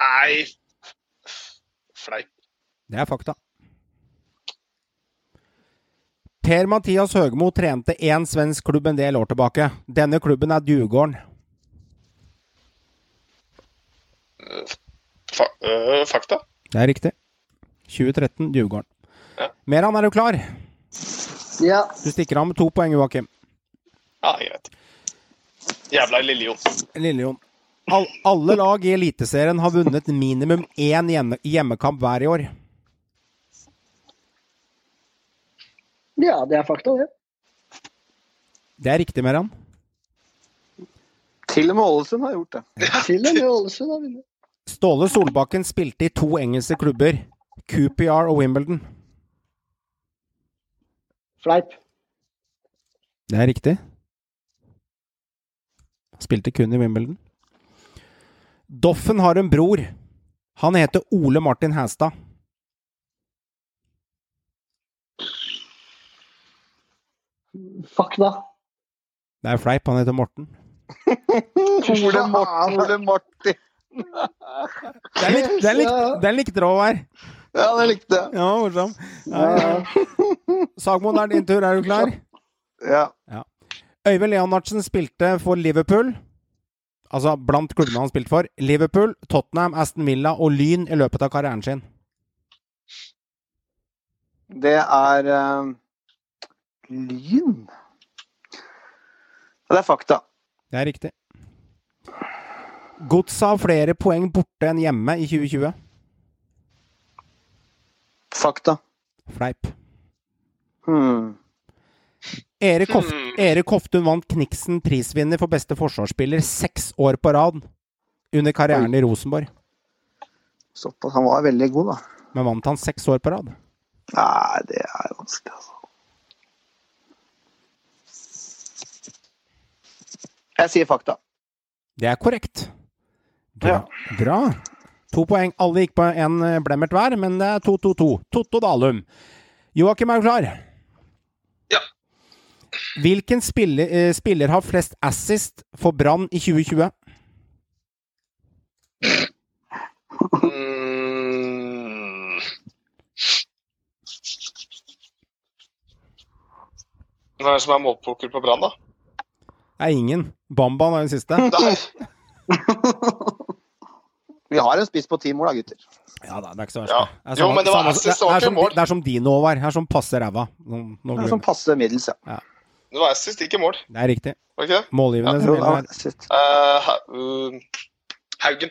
S3: Nei Fleip.
S1: Det er fakta. Per-Mathias Høgmo trente én svensk klubb en del år tilbake. Denne klubben er Djurgården.
S3: Fa øh, fakta.
S1: Det er riktig. 2013, Djurgården.
S3: Ja.
S1: Meran, er du klar?
S4: Ja.
S1: Du stikker av med to poeng, Joakim.
S3: Ja, greit. Jævla Lillion.
S1: Lillejon. All, alle lag i Eliteserien har vunnet minimum én hjemme, hjemmekamp hver i år.
S4: ja, det er fakta, det.
S1: Det er riktig, Meran.
S2: Til og med Ålesund har gjort det.
S4: Til og med Ålesund har vunnet.
S1: Ståle Solbakken spilte i to engelske klubber. QPR og Wimbledon.
S4: Fleip.
S1: Det er riktig. Spilte kun i Wimbledon. Doffen har en bror. Han heter Ole Martin Hæstad.
S4: da.
S1: Det er fleip, han heter Morten.
S2: Ole Morten, Ole Martin.
S1: Den lik, den lik, den likte dere òg her.
S2: Ja, den likte jeg.
S1: Ja, morsom. Ja, ja. Sagmoen, det er din tur. Er du klar?
S2: Ja.
S1: Øyvind Leonardsen spilte for Liverpool. Altså blant klubbene han spilte for. Liverpool, Tottenham, Aston Villa og Lyn i løpet av karrieren sin.
S2: Det er uh, Lyn. Ja, Det er fakta.
S1: Det er riktig. Godset har flere poeng borte enn hjemme i 2020.
S2: Fakta.
S1: Fleip.
S2: Hmm.
S1: Erik, Hof
S3: Hmm.
S1: Erik Hoftun vant Kniksen prisvinner for beste forsvarsspiller seks år på rad under karrieren i Rosenborg.
S2: Såpass. Han var veldig god, da.
S1: Men vant han seks år på rad?
S2: Nei, det er vanskelig, altså. Jeg sier fakta.
S1: Det er korrekt. Bra. Bra. To poeng. Alle gikk på en eh, blemmert hver, men det er 2-2-2. Totto Dalum. Joakim, er du klar?
S3: Ja.
S1: Hvilken spiller, eh, spiller har flest assist for Brann i 2020?
S3: Mm. Hvem er det som er målpoker på Brann, da?
S1: Det er ingen. Bamban er den siste.
S3: Nei.
S2: Vi har en spiss på ti mål, da, gutter.
S1: Ja da, det er ikke så verst.
S3: Ja.
S1: Det
S3: Jo, men det var
S1: samme- det,
S3: det
S1: er som,
S3: mål.
S1: det er som Dino var. er som passer ræva.
S2: Det er som passe middels, ja.
S3: Det var assist, ikke mål.
S1: Det er riktig.
S3: Var ikke det?
S1: Målgivende
S2: ja,
S1: jo,
S2: sist.
S3: Eh, uh, Haugen.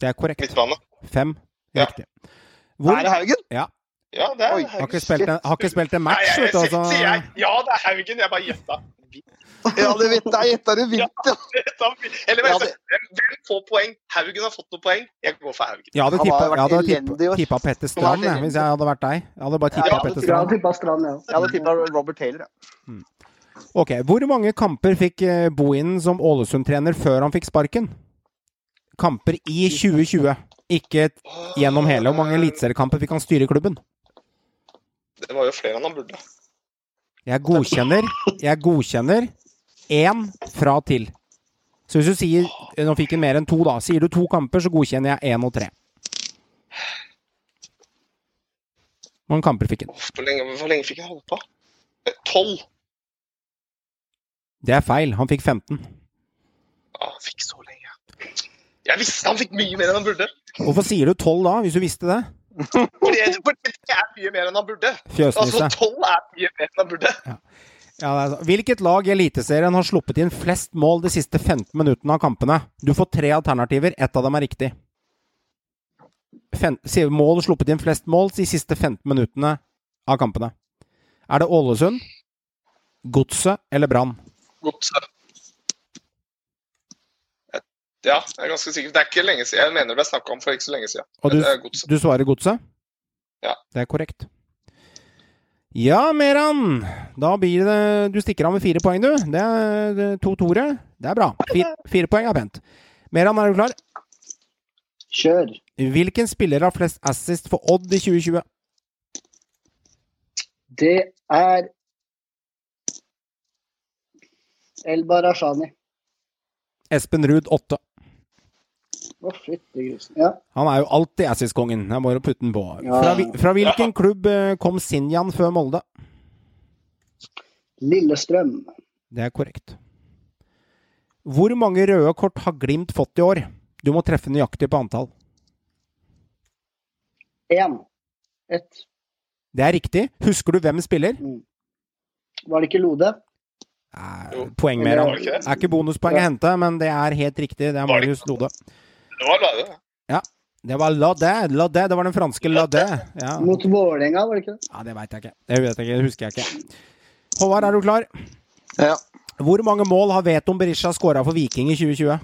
S1: Det er korrekt.
S3: Midtbane.
S1: Fem.
S3: Ja.
S1: Riktig. Hvor,
S2: Er det Haugen?
S3: Ja, det er
S2: Oi,
S1: har, ikke spilt en, har ikke spilt en match, vet du. Altså.
S3: Ja, det er Haugen. Jeg bare gjetta.
S2: Ja, det vet jeg. Gjetta du vilt, ja.
S3: Eller
S2: Ja,
S3: hvem, får poeng? Haugen har fått noen poeng. Jeg går for Haugen.
S1: Jeg hadde tippa, Petter Strand jeg, hvis jeg hadde vært deg. Jeg hadde bare tippa
S2: Ja,
S1: Petter Strand.
S4: tippa Strand, ja.
S2: Jeg hadde tippa Robert Taylor, ja.
S1: Ok, Hvor mange kamper fikk eh, Bohinen som Ålesund-trener før han fikk sparken? Kamper i 2020, ikke gjennom hele. Hvor mange eliteseriekamper fikk han styre i klubben?
S3: Det var jo flere enn han burde.
S1: Jeg godkjenner Jeg godkjenner én fra til. Så hvis du sier Nå fikk han mer enn to, da. Sier du to kamper, så godkjenner jeg én og tre. Mange kamper fikk han?
S3: Hvor hvor lenge fikk jeg holde på? Eh, Tolv.
S1: Det er feil. Han fikk 15.
S3: Å, han fikk så lenge. Jeg visste han fikk mye mer enn han burde.
S1: Hvorfor sier du 12 da, hvis du visste det?
S3: Fordi det er mye mer enn han burde. Altså,
S1: Fjøsnisse.
S3: tolv er mye mer enn han burde.
S1: Ja, Ja, altså. Hvilket lag i Eliteserien har sluppet inn flest mål de siste 15 minuttene av kampene? Du får tre alternativer. Ett av dem er riktig. Fem, mål sluppet inn flest mål de siste 15 minuttene av kampene. Er det Ålesund, Godset eller Brann?
S3: Godset. Ja, jeg er ganske sikker. Det er ikke lenge siden. Jeg mener det ble snakka om for ikke så lenge siden.
S1: Og du, du svarer Godset?
S3: Ja.
S1: Det er korrekt. Ja, Meran. Da blir det Du stikker av med fire poeng, du. Det er er to toere. Det er bra. Fire, fire poeng er pent. Meran, er du klar?
S4: Kjør.
S1: Hvilken spiller har flest assist for Odd i 2020?
S4: Det er Elbar Ashani.
S1: Espen Ruud, åtte.
S4: Å, fytti grisen. Ja.
S1: Han er jo alltid Assis-kongen. Jeg må jo putte den på.
S4: Ja.
S1: Fra, fra hvilken klubb eh, kom Sinjan før Molde?
S4: Lillestrøm.
S1: Det er korrekt. Hvor mange røde kort har Glimt fått i år? Du må treffe nøyaktig på antall.
S4: Én. Ett.
S1: Det er riktig. Husker du hvem spiller?
S4: Var det ikke Lode?
S3: Nei,
S1: Poeng,
S3: mer.
S1: Er ikke bonuspoeng å hente, men det er helt riktig. Det er Marius Lode.
S3: Det var Lade.
S1: Det var Lade. Lade. Det var den franske Lade. Ja,
S4: Mot Vålerenga, var det ikke det?
S1: ja det veit jeg ikke. Det vet jeg ikke. Det husker jeg ikke. Håvard, er du klar?
S2: ja.
S1: Hvor mange mål har Veton Berisha skåra for Viking i 2020?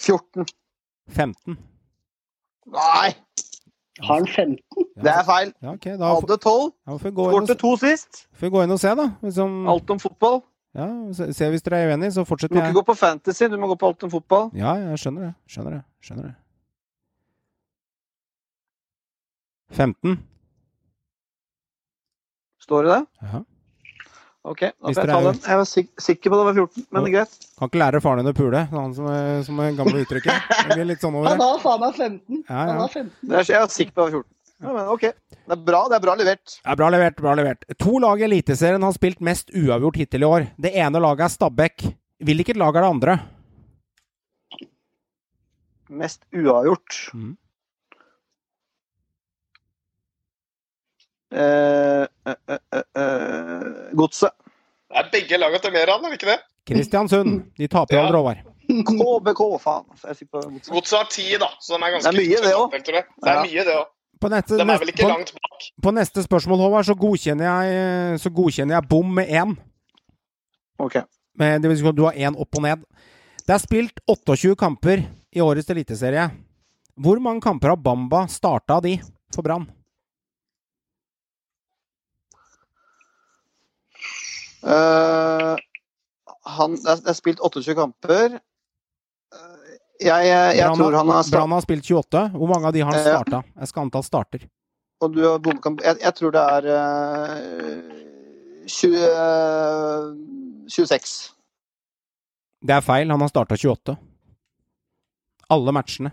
S2: 14.
S1: 15.
S2: Nei,
S4: Har han 15?
S2: det er feil.
S1: Ja, okay, da
S2: Hadde 12.
S1: ja, får vi gå inn og,
S2: Skårte to sist.
S1: får vi gå inn og se, da. Liksom,
S2: Alt om fotball.
S1: Ja, se, se hvis dere er uenige, så
S2: Du må ikke gå på fantasy, du må gå på alt om fotball.
S1: Ja, jeg skjønner det. Skjønner det. Skjønner det. 15.
S2: Står det det?
S1: Ja.
S2: Ok, da får jeg ta den. Jeg var sik sikker på det var 14, men det er greit.
S1: Kan ikke lære faren din å pule, han som som er gamle uttrykket. Det blir litt sånn over
S4: Han
S1: det.
S4: har faen meg 15.
S1: Ja, ja.
S4: 15.
S2: Er, jeg var sikker på det var 14. Ja, men ok. Det er bra, det er bra levert.
S1: Det er bra levert, bra levert. To lag i Eliteserien har spilt mest uavgjort hittil i år. Det ene laget er Stabæk. Hvilket lag er det andre?
S2: Mest uavgjort.
S1: mm.
S2: Eh, eh, eh, eh, eh, Godset.
S3: Det er begge laga til Meran, er det ikke det?
S1: Kristiansund. De taper
S3: Ja.
S1: Håvard.
S2: KBK, faen. Godset.
S3: Har ti, da, så de er ganske
S2: Det er mye, det.
S3: Det er mye, det òg.
S1: På neste,
S3: Den er vel ikke
S1: på,
S3: langt bak.
S1: på neste spørsmål, Håvard, så godkjenner jeg, så godkjenner jeg bom med én.
S2: Ok.
S1: Men Det vil si at du har én opp og ned. Det er spilt 28 kamper i årets eliteserie. Hvor mange kamper har Bamba starta de for Brann?
S2: Uh, han, det er, det er spilt 28 kamper. Eh, jeg, jeg, jeg tror han har
S1: Brann har spilt 28. Hvor mange av de har han
S2: Ja.
S1: starta? Jeg skal antall starter.
S2: Og du har bomkamp jeg, jeg tror det er uh, 20, uh, 26.
S1: Det er feil. Han har starta 28. Alle matchene.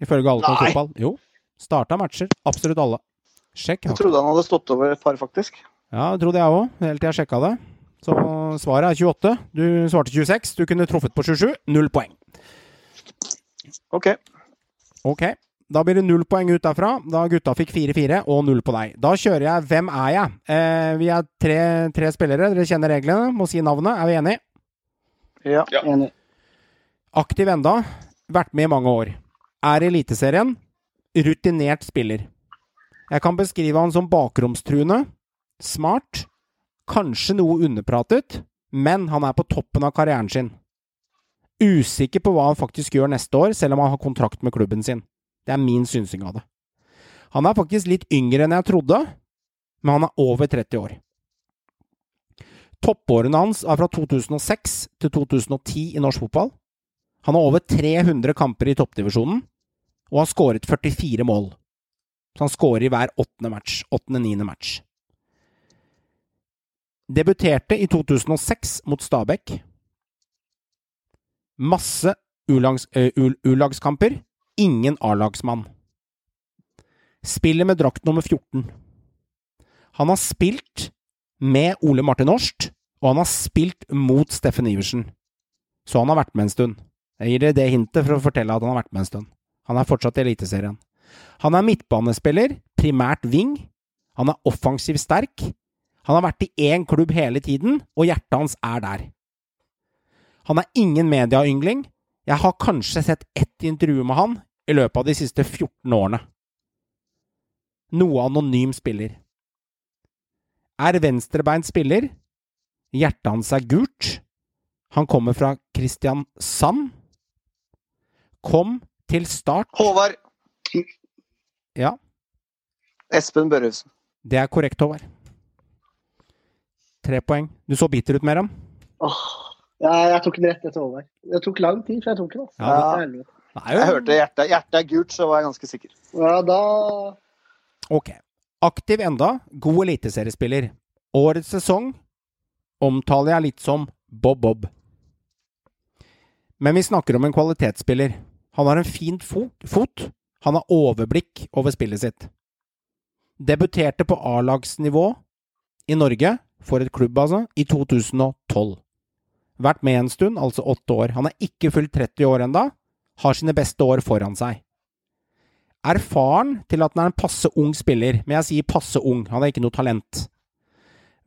S1: Ifølge alle
S2: Nei.
S1: fotball. Jo. Starta matcher. Absolutt alle. Sjekk.
S2: Jeg trodde han hadde stått over et par, faktisk.
S1: Ja, det trodde jeg òg, helt til jeg sjekka det. Så svaret er 28. Du svarte 26. Du kunne truffet på 27. Null poeng.
S2: Ok.
S1: Ok. Da blir det null poeng ut derfra. Da gutta fikk 4-4 og null på deg. Da kjører jeg Hvem er jeg? Eh, vi er tre, tre spillere. Dere kjenner reglene. Må si navnet. Er vi enige?
S2: Ja.
S4: Enig.
S1: Aktiv enda. Vært med i mange år. Er i Eliteserien. Rutinert spiller. Jeg kan beskrive han som bakromstruende. Smart. Kanskje noe underpratet. Men han er på toppen av karrieren sin. Usikker på hva han faktisk gjør neste år, selv om han har kontrakt med klubben sin. Det er min synsing av det. Han er faktisk litt yngre enn jeg trodde, men han er over 30 år. Toppårene hans er fra 2006 til 2010 i norsk fotball. Han har over 300 kamper i toppdivisjonen, og har skåret 44 mål. Så han skårer i hver åttende match. Åttende-niende match. Debuterte i 2006 mot Stabæk. Masse U-lagskamper. Uh, Ingen A-lagsmann. Spiller med drakt nummer 14. Han har spilt med Ole Martin Årst, og han har spilt mot Steffen Iversen. Så han har vært med en stund. Jeg gir dere det hintet for å fortelle at han har vært med en stund. Han er fortsatt i Eliteserien. Han er midtbanespiller, primært wing. Han er offensivt sterk. Han har vært i én klubb hele tiden, og hjertet hans er der. Han er ingen medieyngling. Jeg har kanskje sett ett intervju med han i løpet av de siste 14 årene. Noe anonym spiller. Er venstrebeint spiller. Hjertet hans er gult. Han kommer fra Kristiansand. Kom til start
S2: Håvard
S1: Ja,
S2: Espen Børresen.
S1: det er korrekt, Håvard. Tre poeng. Du så bitter ut, Meram.
S4: Åh, ja, jeg tok den rett etter Håvard. Det tok lang tid før jeg tok den. Altså.
S1: Ja, er
S2: Jeg hørte hjertet, hjertet er gult, så var jeg ganske sikker.
S4: ja, da
S1: Ok. Aktiv enda, god eliteseriespiller. Årets sesong omtaler jeg litt som Bob-Bob. Men vi snakker om en kvalitetsspiller. Han har en fin fot. Han har overblikk over spillet sitt. Debuterte på A-lagsnivå i Norge, for et klubb altså, i 2012. Vært med en stund, altså åtte år. Han er ikke fullt 30 år enda. Har sine beste år foran seg erfaren til at han er en passe ung spiller, men jeg sier passe ung, han har ikke noe talent.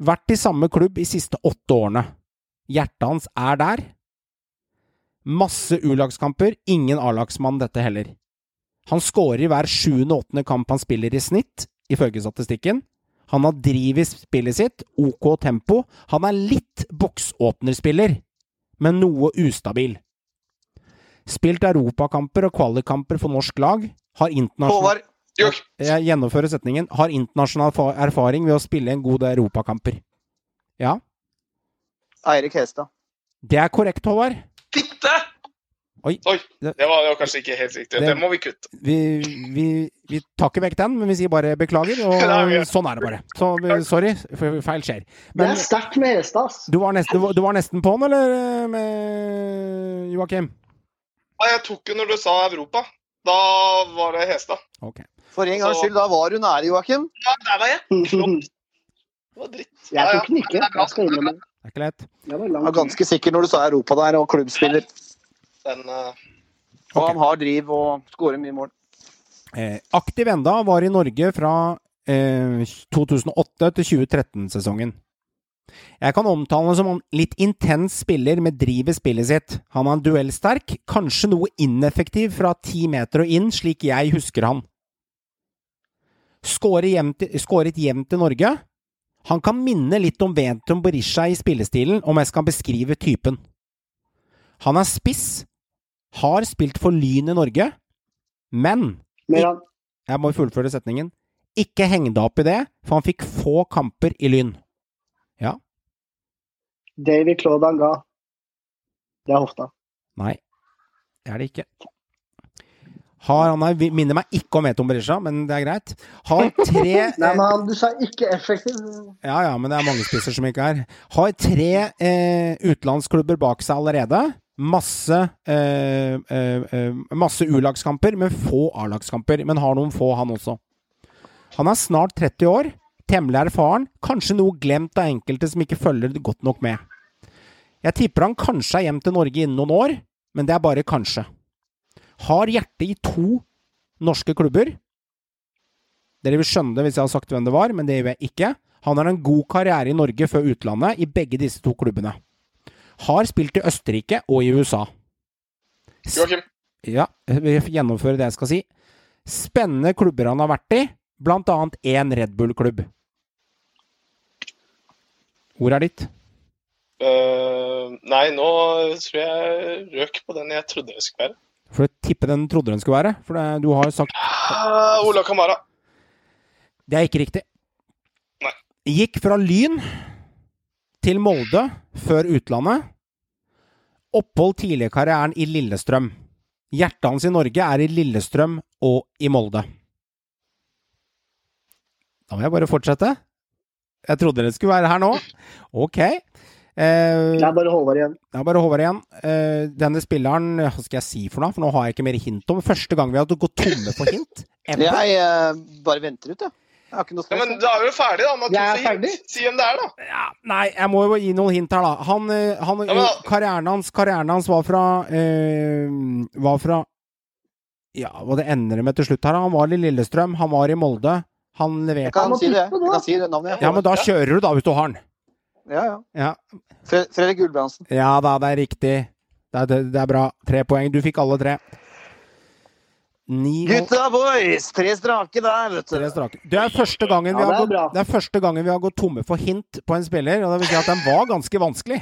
S1: Vært i samme klubb i siste åtte årene. Hjertet hans er der. Masse U-lagskamper, ingen A-lagsmann dette heller. Han skårer i hver sjuende og åttende kamp han spiller i snitt, ifølge statistikken. Han har driv i spillet sitt, ok tempo. Han er litt boksåpnerspiller, men noe ustabil. Spilt europakamper og kvalikkamper for norsk lag. Har internasjonal Jeg gjennomfører setningen. Har internasjonal erfaring ved å spille en god del europakamper. Ja,
S2: Eirik Hestad.
S1: det er korrekt, Håvard.
S3: fitte!
S1: Oi.
S3: Oi,
S1: Det-
S3: det var jo kanskje ikke helt riktig.
S1: Det-
S3: Det må vi kutte.
S1: Vi, vi, vi tar ikke vekk den, men vi sier bare beklager, og
S3: Nei,
S1: sånn er det bare. Så sorry, feil skjer.
S4: Det er sterkt med hestas.
S1: du var, nesten, du var- du var nesten på den, eller, med Joakim?
S3: Ja, Jeg tok jo når du sa Europa. Da var det Hestad.
S1: Okay.
S2: For en gangs skyld, da var du nære, Joakim.
S3: Ja, der var jeg. Det var dritt.
S4: Jeg tok den ikke. Jeg skal innrømme det.
S1: Det er ikke lett.
S4: Var
S2: Jeg var ganske sikker når du sa Europa der, og klubbspiller.
S3: Den, eh,
S2: Og
S1: Ok.
S2: han har driv og skårer mye mål.
S1: Eh, aktiv enda var i Norge fra eh, 2008 til 2013-sesongen. Jeg kan omtale ham som en litt intens spiller med driv i spillet sitt. Han er en duellsterk, kanskje noe ineffektiv fra ti meter og inn, slik jeg husker han. Skåret hjem til Norge. Han kan minne litt om Ventum Berisha i spillestilen, om jeg skal beskrive typen. Han er spiss, har spilt for Lyn i Norge, men Jeg må fullføre setningen. Ikke heng deg opp i det, for han fikk få kamper i Lyn. Ja,
S4: David Claude Anga. Det er hofta.
S1: nei, det er det ikke. Har, han er, minner meg ikke om Eton Berisha, men det er greit. Har tre
S4: Nei, men du sa ikke effektiv.
S1: Ja, ja, men det er mange spisser som ikke er. Har tre eh, utenlandsklubber bak seg allerede. Masse eh, eh, eh, Masse U-lagskamper, men få A-lagskamper. Men har noen få, han også. Han er snart 30 år, temmelig erfaren, kanskje noe glemt av enkelte som ikke følger det godt nok med. Jeg tipper han kanskje er hjem til Norge innen noen år, men det er bare kanskje. Har hjerte i to norske klubber. Dere vil skjønne det hvis jeg har sagt hvem det var, men det gjør jeg ikke. Han har en god karriere i Norge før utlandet, i begge disse to klubbene. Har spilt i Østerrike og i USA.
S3: Joakim.
S1: Ja, vi gjennomfører det jeg skal si. Spennende klubber han har vært i, blant annet én Red Bull-klubb. Hvor er ditt?
S3: Uh, nei, nå tror jeg røk på den jeg trodde det skulle være.
S1: For å tippe den trodde den skulle være. For det, du har jo sagt
S3: Uh, Ola Kamara.
S1: Det er ikke riktig.
S3: Nei.
S1: Gikk fra Lyn til Molde før utlandet. Opphold tidlig i karrieren i Lillestrøm. Hjertet hans i Norge er i Lillestrøm og i Molde. Da må jeg bare fortsette. Jeg trodde dere skulle være her nå. Ok. Eh,
S4: Det er bare Håvard igjen.
S1: det er bare Håvard igjen. Eh, denne spilleren, hva skal jeg si for noe? For nå har jeg ikke mer hint om. Første gang vi har gått tomme for hint. ever.
S2: Jeg eh, bare venter ut, jeg. Jeg har ikke noe
S3: Ja, men da er vi jo ferdig, da.
S4: Jeg er ferdig.
S3: Si hvem det er, da.
S1: Ja, nei, jeg må jo gi noen hint her, da. Han, eh, han
S3: Ja, men
S1: karrieren, hans, karrieren hans var fra øh, Var fra Ja, hva det ender med til slutt her? Han var i Lillestrøm, han var i Molde. Han
S2: jeg
S1: leverte
S2: kan
S4: må
S2: si det. Jeg kan si det navnet.
S1: Ja, men da kjører du, da, hvis du har den.
S2: Ja, ja.
S1: Ja,
S2: Fredrik Gulbrandsen.
S1: ja da, det er riktig. Det er, det, det er bra. Tre poeng. Du fikk alle tre. Ni
S2: Gutta boys! Tre strake der, vet
S1: tre strake. Det er første gangen vi
S4: Ja,
S1: har
S4: det er
S1: gått. Det er første gangen vi har gått tomme for hint på en spiller, og det vil si at den var ganske vanskelig.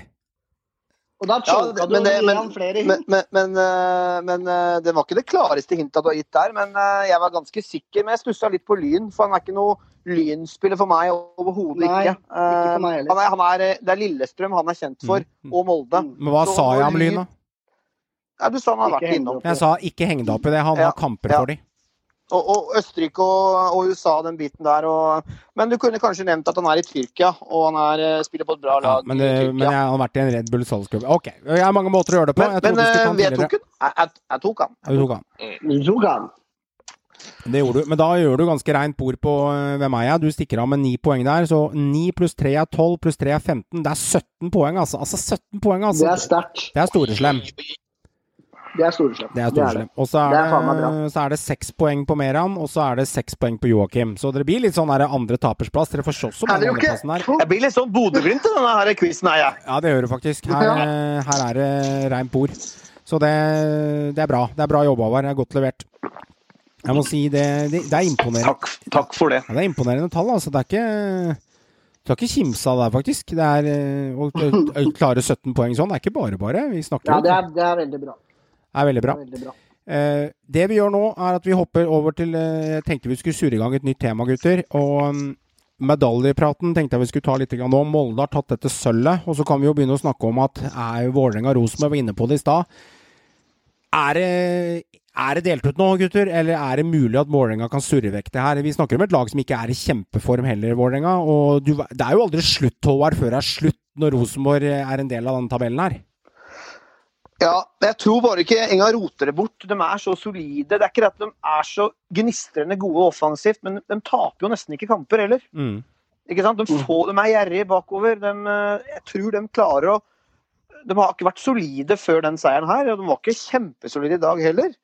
S4: Og da
S2: Ja,
S4: choka du
S2: men, det, men,
S4: flere hint.
S2: men, men, eh, men eh, det var ikke det klareste hintet du har gitt der. Men eh, jeg var ganske sikker. Men jeg stussa litt på Lyn, for han er ikke noe lynspiller for meg overhodet ikke.
S4: Ikke for meg heller.
S2: han er, han er, det er Lillestrøm han er kjent for,
S1: Mm.
S2: og Molde.
S4: Mm.
S1: Men hva
S2: Så
S1: sa jeg om
S2: Lyn,
S1: da?
S2: Ja, du sa han har vært innom.
S1: Jeg sa ikke heng deg opp i det. Han
S2: Ja,
S1: har kamper
S2: ja.
S1: for dem.
S2: Og, og Østerrike og, og USA, den biten der. Og, men du kunne kanskje nevnt at han er i Tyrkia, og han er, eh, spiller på et bra
S1: Ja,
S2: lag
S1: men,
S2: i
S1: det,
S2: Tyrkia.
S1: men jeg har vært i en Red Bull salgsklubb. Ok, jeg har mange måter å gjøre det på.
S2: Men,
S1: Jeg
S2: men eh, jeg tok den. Jeg, jeg, jeg tok han.
S1: Jeg tok han.
S4: Jeg tok han.
S1: Det gjorde du. Men da gjør du ganske reint bord på eh, hvem er jeg. Du stikker av med ni poeng der. Så ni pluss tre er tolv, pluss tre er 15. Det er 17 poeng, altså. Altså 17 poeng, altså.
S4: Det er sterkt.
S1: Det er storeslem.
S4: Det er storeslem.
S1: Det er storeslem. Og så er
S4: er
S1: det, så er det seks poeng på Meran, og så er det seks poeng på Joakim. Så dere blir litt sånn der andre tapersplass. Dere får så mange
S4: Er
S1: andreplassen her.
S2: Jeg blir litt sånn Bodø-Glimt i denne her quizen her, jeg.
S1: Ja, det gjør du faktisk. Her, eh, her er det reint bord. Så det, det er bra. Det er bra jobba, Håvard. Det er godt levert. Jeg må si det, det, det er imponerende.
S2: Takk, takk for det.
S1: Ja, det er imponerende tall, altså. Det er ikke Du har ikke kimsa der, faktisk. Det er eh, Å å klare 17 poeng sånn, det er ikke bare bare. Vi snakker
S4: Ja, det er, det er veldig bra.
S1: Det er veldig
S4: Det
S1: bra.
S4: er veldig bra.
S1: Eh, det vi gjør nå, er at vi hopper over til eh, Jeg tenkte vi skulle surre i gang et nytt tema, gutter. Og mm, medaljepraten tenkte jeg vi skulle ta litt nå. Molde har tatt dette sølvet. Og så kan vi jo begynne å snakke om at er Vålerenga-Rosenborg var inne på det i stad. Er det, er det delt ut nå, gutter? Eller er det mulig at Vålerenga kan surre vekk det her? Vi snakker om et lag som ikke er i kjempeform heller, Vålerenga. Og du, det er jo aldri slutt, Håvard, før det er slutt når Rosenborg er en del av denne tabellen her.
S2: Ja, men jeg tror bare ikke engang roter det bort. De er så solide. Det er ikke det at de er så gnistrende gode offensivt, men de taper jo nesten ikke kamper heller.
S1: Mm.
S2: Ikke sant? De, får, de er gjerrige bakover. De, eh, jeg tror de klarer å De har ikke vært solide før den seieren her, og de var ikke kjempesolide i dag heller.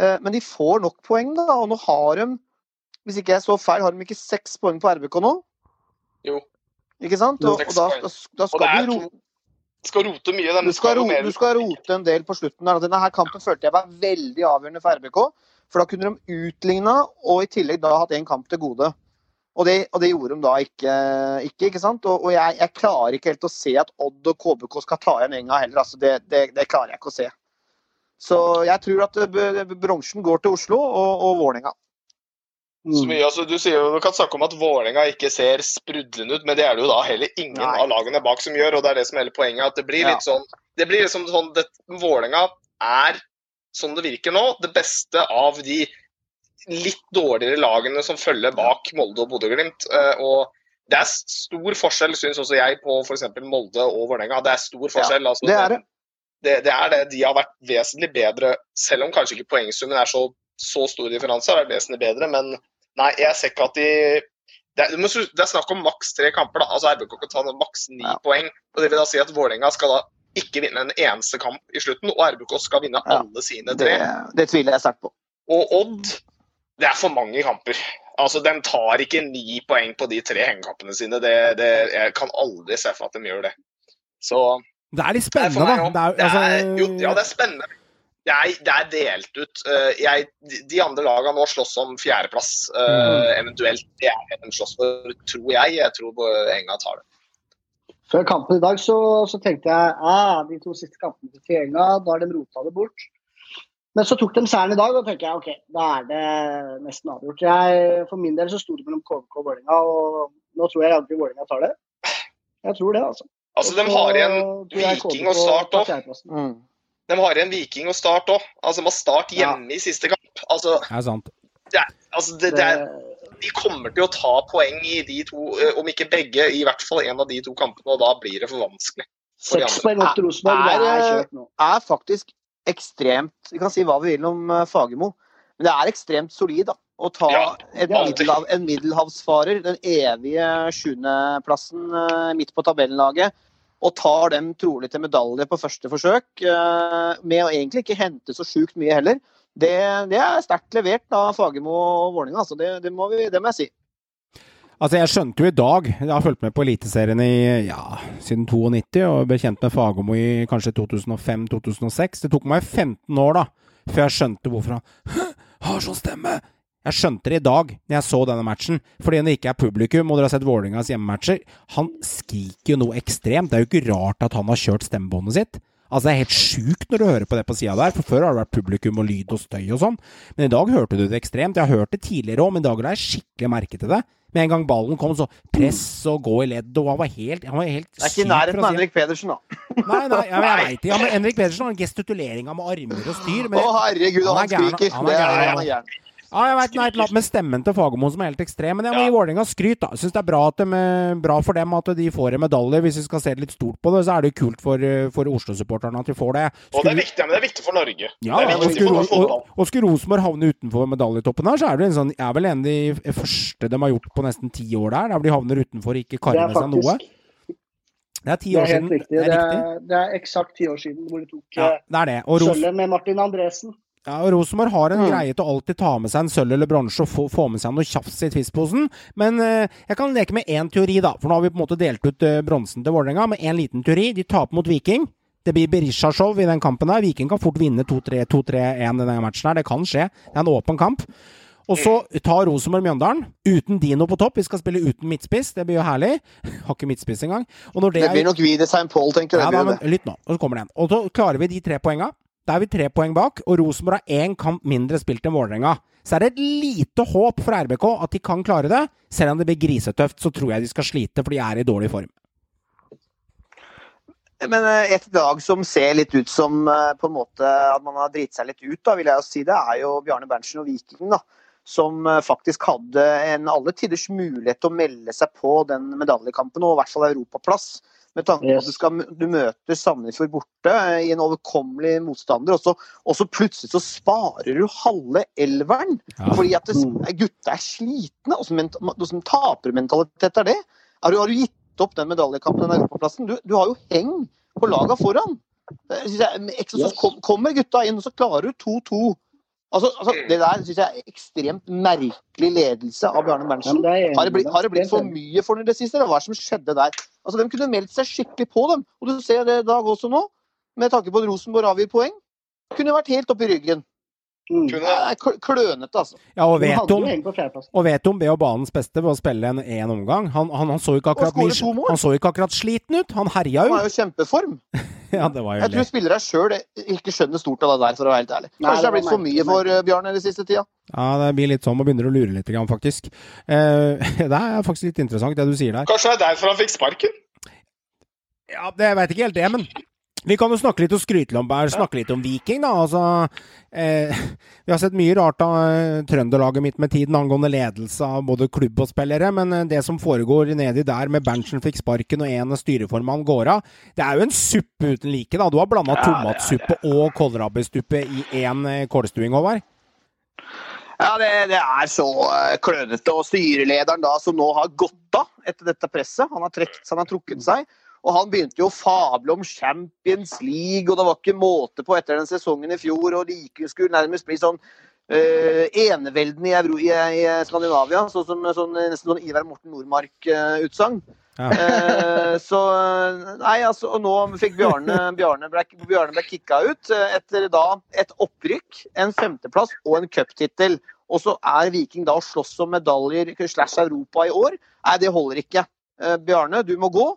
S2: Eh, Men de får nok poeng, da. Og nå har de, hvis ikke jeg så feil, har de ikke seks poeng på RBK nå?
S3: Jo.
S2: Ikke sant? Og, og da, da, da
S3: Og det
S2: skal
S3: er
S2: de
S3: to,
S2: ro...
S3: skal rote mye.
S2: Du skal, ro, du skal rote en del på slutten. der. Denne her kampen følte jeg var veldig avgjørende for RBK. For da kunne de utligna, og i tillegg da hatt én kamp til gode. Og det, og det gjorde de da ikke, ikke, ikke sant? Og, og jeg, jeg klarer ikke helt å se at Odd og KBK skal ta igjen Enga heller. Altså det, det, det klarer jeg ikke å se. Så jeg tror at eh, bronsen går til Oslo og, og Vålerenga.
S3: Så mye, altså, du, sier du kan snakke om at Vålerenga ikke ser sprudlende ut, men det er det jo da heller ingen
S2: Nei.
S3: av lagene bak som gjør. og Det er det som er hele poenget. at Det blir
S2: Ja.
S3: litt sånn, det blir liksom sånn det, Vålerenga er, sånn det virker nå, det beste av de litt dårligere lagene som følger bak Molde og Bodø-Glimt. Eh, og det er stor forskjell, syns også jeg, på f.eks. Molde og Vålerenga. Det er stor forskjell. altså,
S2: det er det.
S3: det, det er det. De har vært vesentlig bedre, selv om kanskje ikke poengsummen er så, så stor differanse, har vært vesentlig bedre. Men nei, jeg ser ikke at de det er, du må det er snakk om maks tre kamper. da, altså RBK kan ta noe maks ni
S2: Ja.
S3: poeng. og Det vil da si at Vålerenga skal da ikke vinne en eneste kamp i slutten, og RBK skal vinne
S2: Ja.
S3: alle sine tre.
S2: det tviler jeg sterkt på.
S3: Og Odd, det er for mange kamper. Altså, De tar ikke ni poeng på de tre hengekampene sine. Det, det, jeg kan aldri se for at de gjør det. Så
S1: Det er litt spennende, da. Det er,
S3: Det er,
S1: altså,
S3: jo, ja, det er spennende. Det er, det er delt ut. Eh, Jeg, de- andre lagene nå slåss om fjerdeplass, Mm. eventuelt. Det er en slåss for, tror jeg. Jeg tror Enga tar det.
S4: Før kampen i dag så, så tenkte jeg ah, de to siste kampene til Enga, da har de rota det bort. Men så tok de seieren i dag, og da tenker jeg ok, da er det nesten avgjort. Jeg, for min del så sto det mellom KVK og Vålerenga, og nå tror jeg aldri Vålerenga tar det. Jeg tror det, altså.
S3: Altså, De har igjen Viking og Start òg. De har igjen Viking og Start òg. Altså, de har Start hjemme i siste kamp. Altså,
S1: det er sant.
S3: det, er- altså det, det er, de kommer til å ta poeng i de to, eh, om ikke begge, i hvert fall en av de to kampene, og da blir det for vanskelig. for
S4: Seks poeng mot Rosenborg, det er
S2: er faktisk ekstremt Vi kan si hva vi vil om eh, Fagermo, men det er ekstremt solid da, å ta
S3: Ja,
S2: en, middelhav, en middelhavsfarer, den evige sjuendeplassen eh, midt på tabellenlaget, og tar dem trolig til medalje på første forsøk, eh, med å egentlig ikke hente så sjukt mye heller. Det, det er sterkt levert av Fagermo og Vålerenga, altså. Det, det, må vi- det må jeg si.
S1: Altså, jeg skjønte jo i dag Jeg har fulgt med på Eliteserien ja, siden 92 og ble kjent med Fagermo i kanskje 2005-2006. Det tok meg 15 år da, før jeg skjønte hvorfor han har sånn stemme. Jeg skjønte det i dag, når jeg så denne matchen. Fordi når det ikke er publikum, og dere har sett Vålerengas hjemmematcher Han skriker jo noe ekstremt. Det er jo ikke rart at han har kjørt stemmebåndet sitt. Altså, Det er helt sjukt når du hører på det på sida der, for før har det vært publikum og lyd og støy og sånn. Men i dag hørte du det ekstremt. Jeg har hørt det tidligere òg, men i dag la jeg skikkelig merke til det. Med en gang ballen kom, så press og gå i ledd, og han var helt, han var helt
S2: Det er ikke i nærheten av. Henrik Pedersen, da.
S1: Nei, nei, jeg, jeg vet det. Ja, men Henrik Pedersen har gestituleringa med armer og styr. Men
S2: Å, herregud,
S1: Han
S2: han skriker.
S1: er
S2: er, han er gæren.
S1: Ja, jeg vet, nei, et eller med stemmen til Fagermo som er helt ekstrem. Men jeg må gi Vålerenga skryt. da. Jeg Syns det er bra, de, bra for dem at de får en medalje. Hvis vi skal se litt stort på det, så er det jo kult for, for Oslo-supporterne at de får det.
S3: Og det er viktig, men det er viktig for Norge.
S1: ja,
S3: det er
S1: og
S3: viktig
S1: skulle,
S3: for
S1: Ro- og, og skulle Rosenborg havne utenfor medaljetoppen her, så er det en sånn, er vel en av de første de har gjort på nesten ti år der, der de havner utenfor og ikke karer
S4: er
S1: med seg noe. Det er ti
S4: det er helt
S1: siden.
S4: riktig.
S1: Det er
S4: Det er, det er eksakt ti år siden hvor de tok
S1: Ja,
S4: eh,
S1: det er det. Og, Ros
S4: sølvet med Martin Andresen.
S1: Ja, og Rosenborg har en
S2: Mm.
S1: greie til å alltid ta med seg en sølv eller bronse og få, få med seg noe tjafs i tvistposen. Men eh, jeg kan leke med én teori, da. For nå har vi på en måte delt ut eh, bronsen til Vålerenga med én liten teori. De taper mot Viking. Det blir Berisha-show i den kampen der. Viking kan fort vinne 2-3-1 i denne matchen her. Det kan skje. Det er en åpen kamp. Og så tar Rosenborg Mjøndalen uten Dino på topp. Vi skal spille uten midtspiss. Det blir jo herlig. Har ikke midtspiss engang. Det
S2: Det
S1: er
S2: blir nok i St. Paul, tenker
S1: ja,
S2: jeg.
S1: da, men lytt nå. Og så kommer det en. Og så klarer vi de tre poenga. Da er vi tre poeng bak, og Rosenborg har én kamp mindre spilt enn Vålerenga. Så er det et lite håp for RBK at de kan klare det. Selv om det blir grisetøft, så tror jeg de skal slite, for de er i dårlig form.
S2: Men eh, et lag som ser litt ut som eh, på en måte at man har driti seg litt ut, da, vil jeg jo si det, er jo Bjarne Berntsen og Viking. da. Som eh, faktisk hadde en alle tiders mulighet til å melde seg på den medaljekampen, og i hvert fall europaplass. Med tanke på at du, skal, du møter Sandefjord borte eh, i en overkommelig motstander, og så, og så plutselig så sparer du halve elveren.
S1: Ja.
S2: Fordi at gutta er slitne. Åssen ment- åssen tapermentalitet er det? Har du, har du gitt opp den medaljekampen, den europaplassen? Du, du har jo heng på laga foran. Jeg synes jeg,
S4: Yes.
S2: kommer gutta inn, og så klarer du 2-2. Altså, altså, det der syns jeg er ekstremt merkelig ledelse av Bjarne
S4: Ja,
S2: Berntsen.
S4: er
S2: Har det, blitt, har det blitt for mye for dem i det siste? Eller hva er det som skjedde der? Altså, De kunne meldt seg skikkelig på, dem. Og du ser det i dag også nå, med tanke på at Rosenborg avgir poeng. Kunne vært helt oppe i ryggen.
S4: Mm.
S2: Klønete, altså.
S1: Ja, og vet om, og vet om det og banens beste ved å spille en én omgang. Han, han, han så ikke akkurat. Han så ikke akkurat sliten ut. Han herja jo.
S2: Han er jo i kjempeform.
S1: Ja, det var jo
S2: Jeg tror spillere sjøl ikke skjønner stort av det der, for å være helt ærlig. Kanskje det
S4: det
S2: har blitt for mye for uh, Bjarne den siste tida.
S1: Ja, det blir litt sånn, man begynner å lure litt, faktisk. Uh, det er faktisk litt interessant, det du sier der.
S3: Kanskje det er derfor han fikk sparken?
S1: Ja, det jeg veit ikke helt det, men vi kan jo snakke litt og skryte om, bare snakke litt om Viking, da. Altså, eh, vi har sett mye rart av Trønderlaget Trøndelaget mitt med tiden angående ledelse av både klubb og spillere, men eh, det som foregår nedi der med Berntsen fikk sparken og en styreformann går av, det er jo en suppe uten like, da. Du har blanda tomatsuppe og kålrabistuppe i én eh, kålstuing, Håvard.
S2: Ja, det, det er så eh, klønete. Og styrelederen da, som nå har gått av etter dette presset, han har, trekt, han har trukket seg. Og han begynte jo å fable om Champions League, og det var ikke måte på etter den sesongen i fjor. Og like skulle nærmest bli sånn uh, enevelden i, Euro, i, i Skandinavia. Sånn som sånn, nesten sånn Ivar Morten Nordmark-utsagn.
S1: Ja.
S2: Eh, så Nei, altså, og nå fikk Bjarne Bjarne ble, Bjarne ble kicka ut eh, etter da et opprykk, en femteplass og en cuptittel. Og så er Viking da og slåss om medaljer slash Europa i år. Nei, det holder ikke. Eh, Bjarne, du må gå.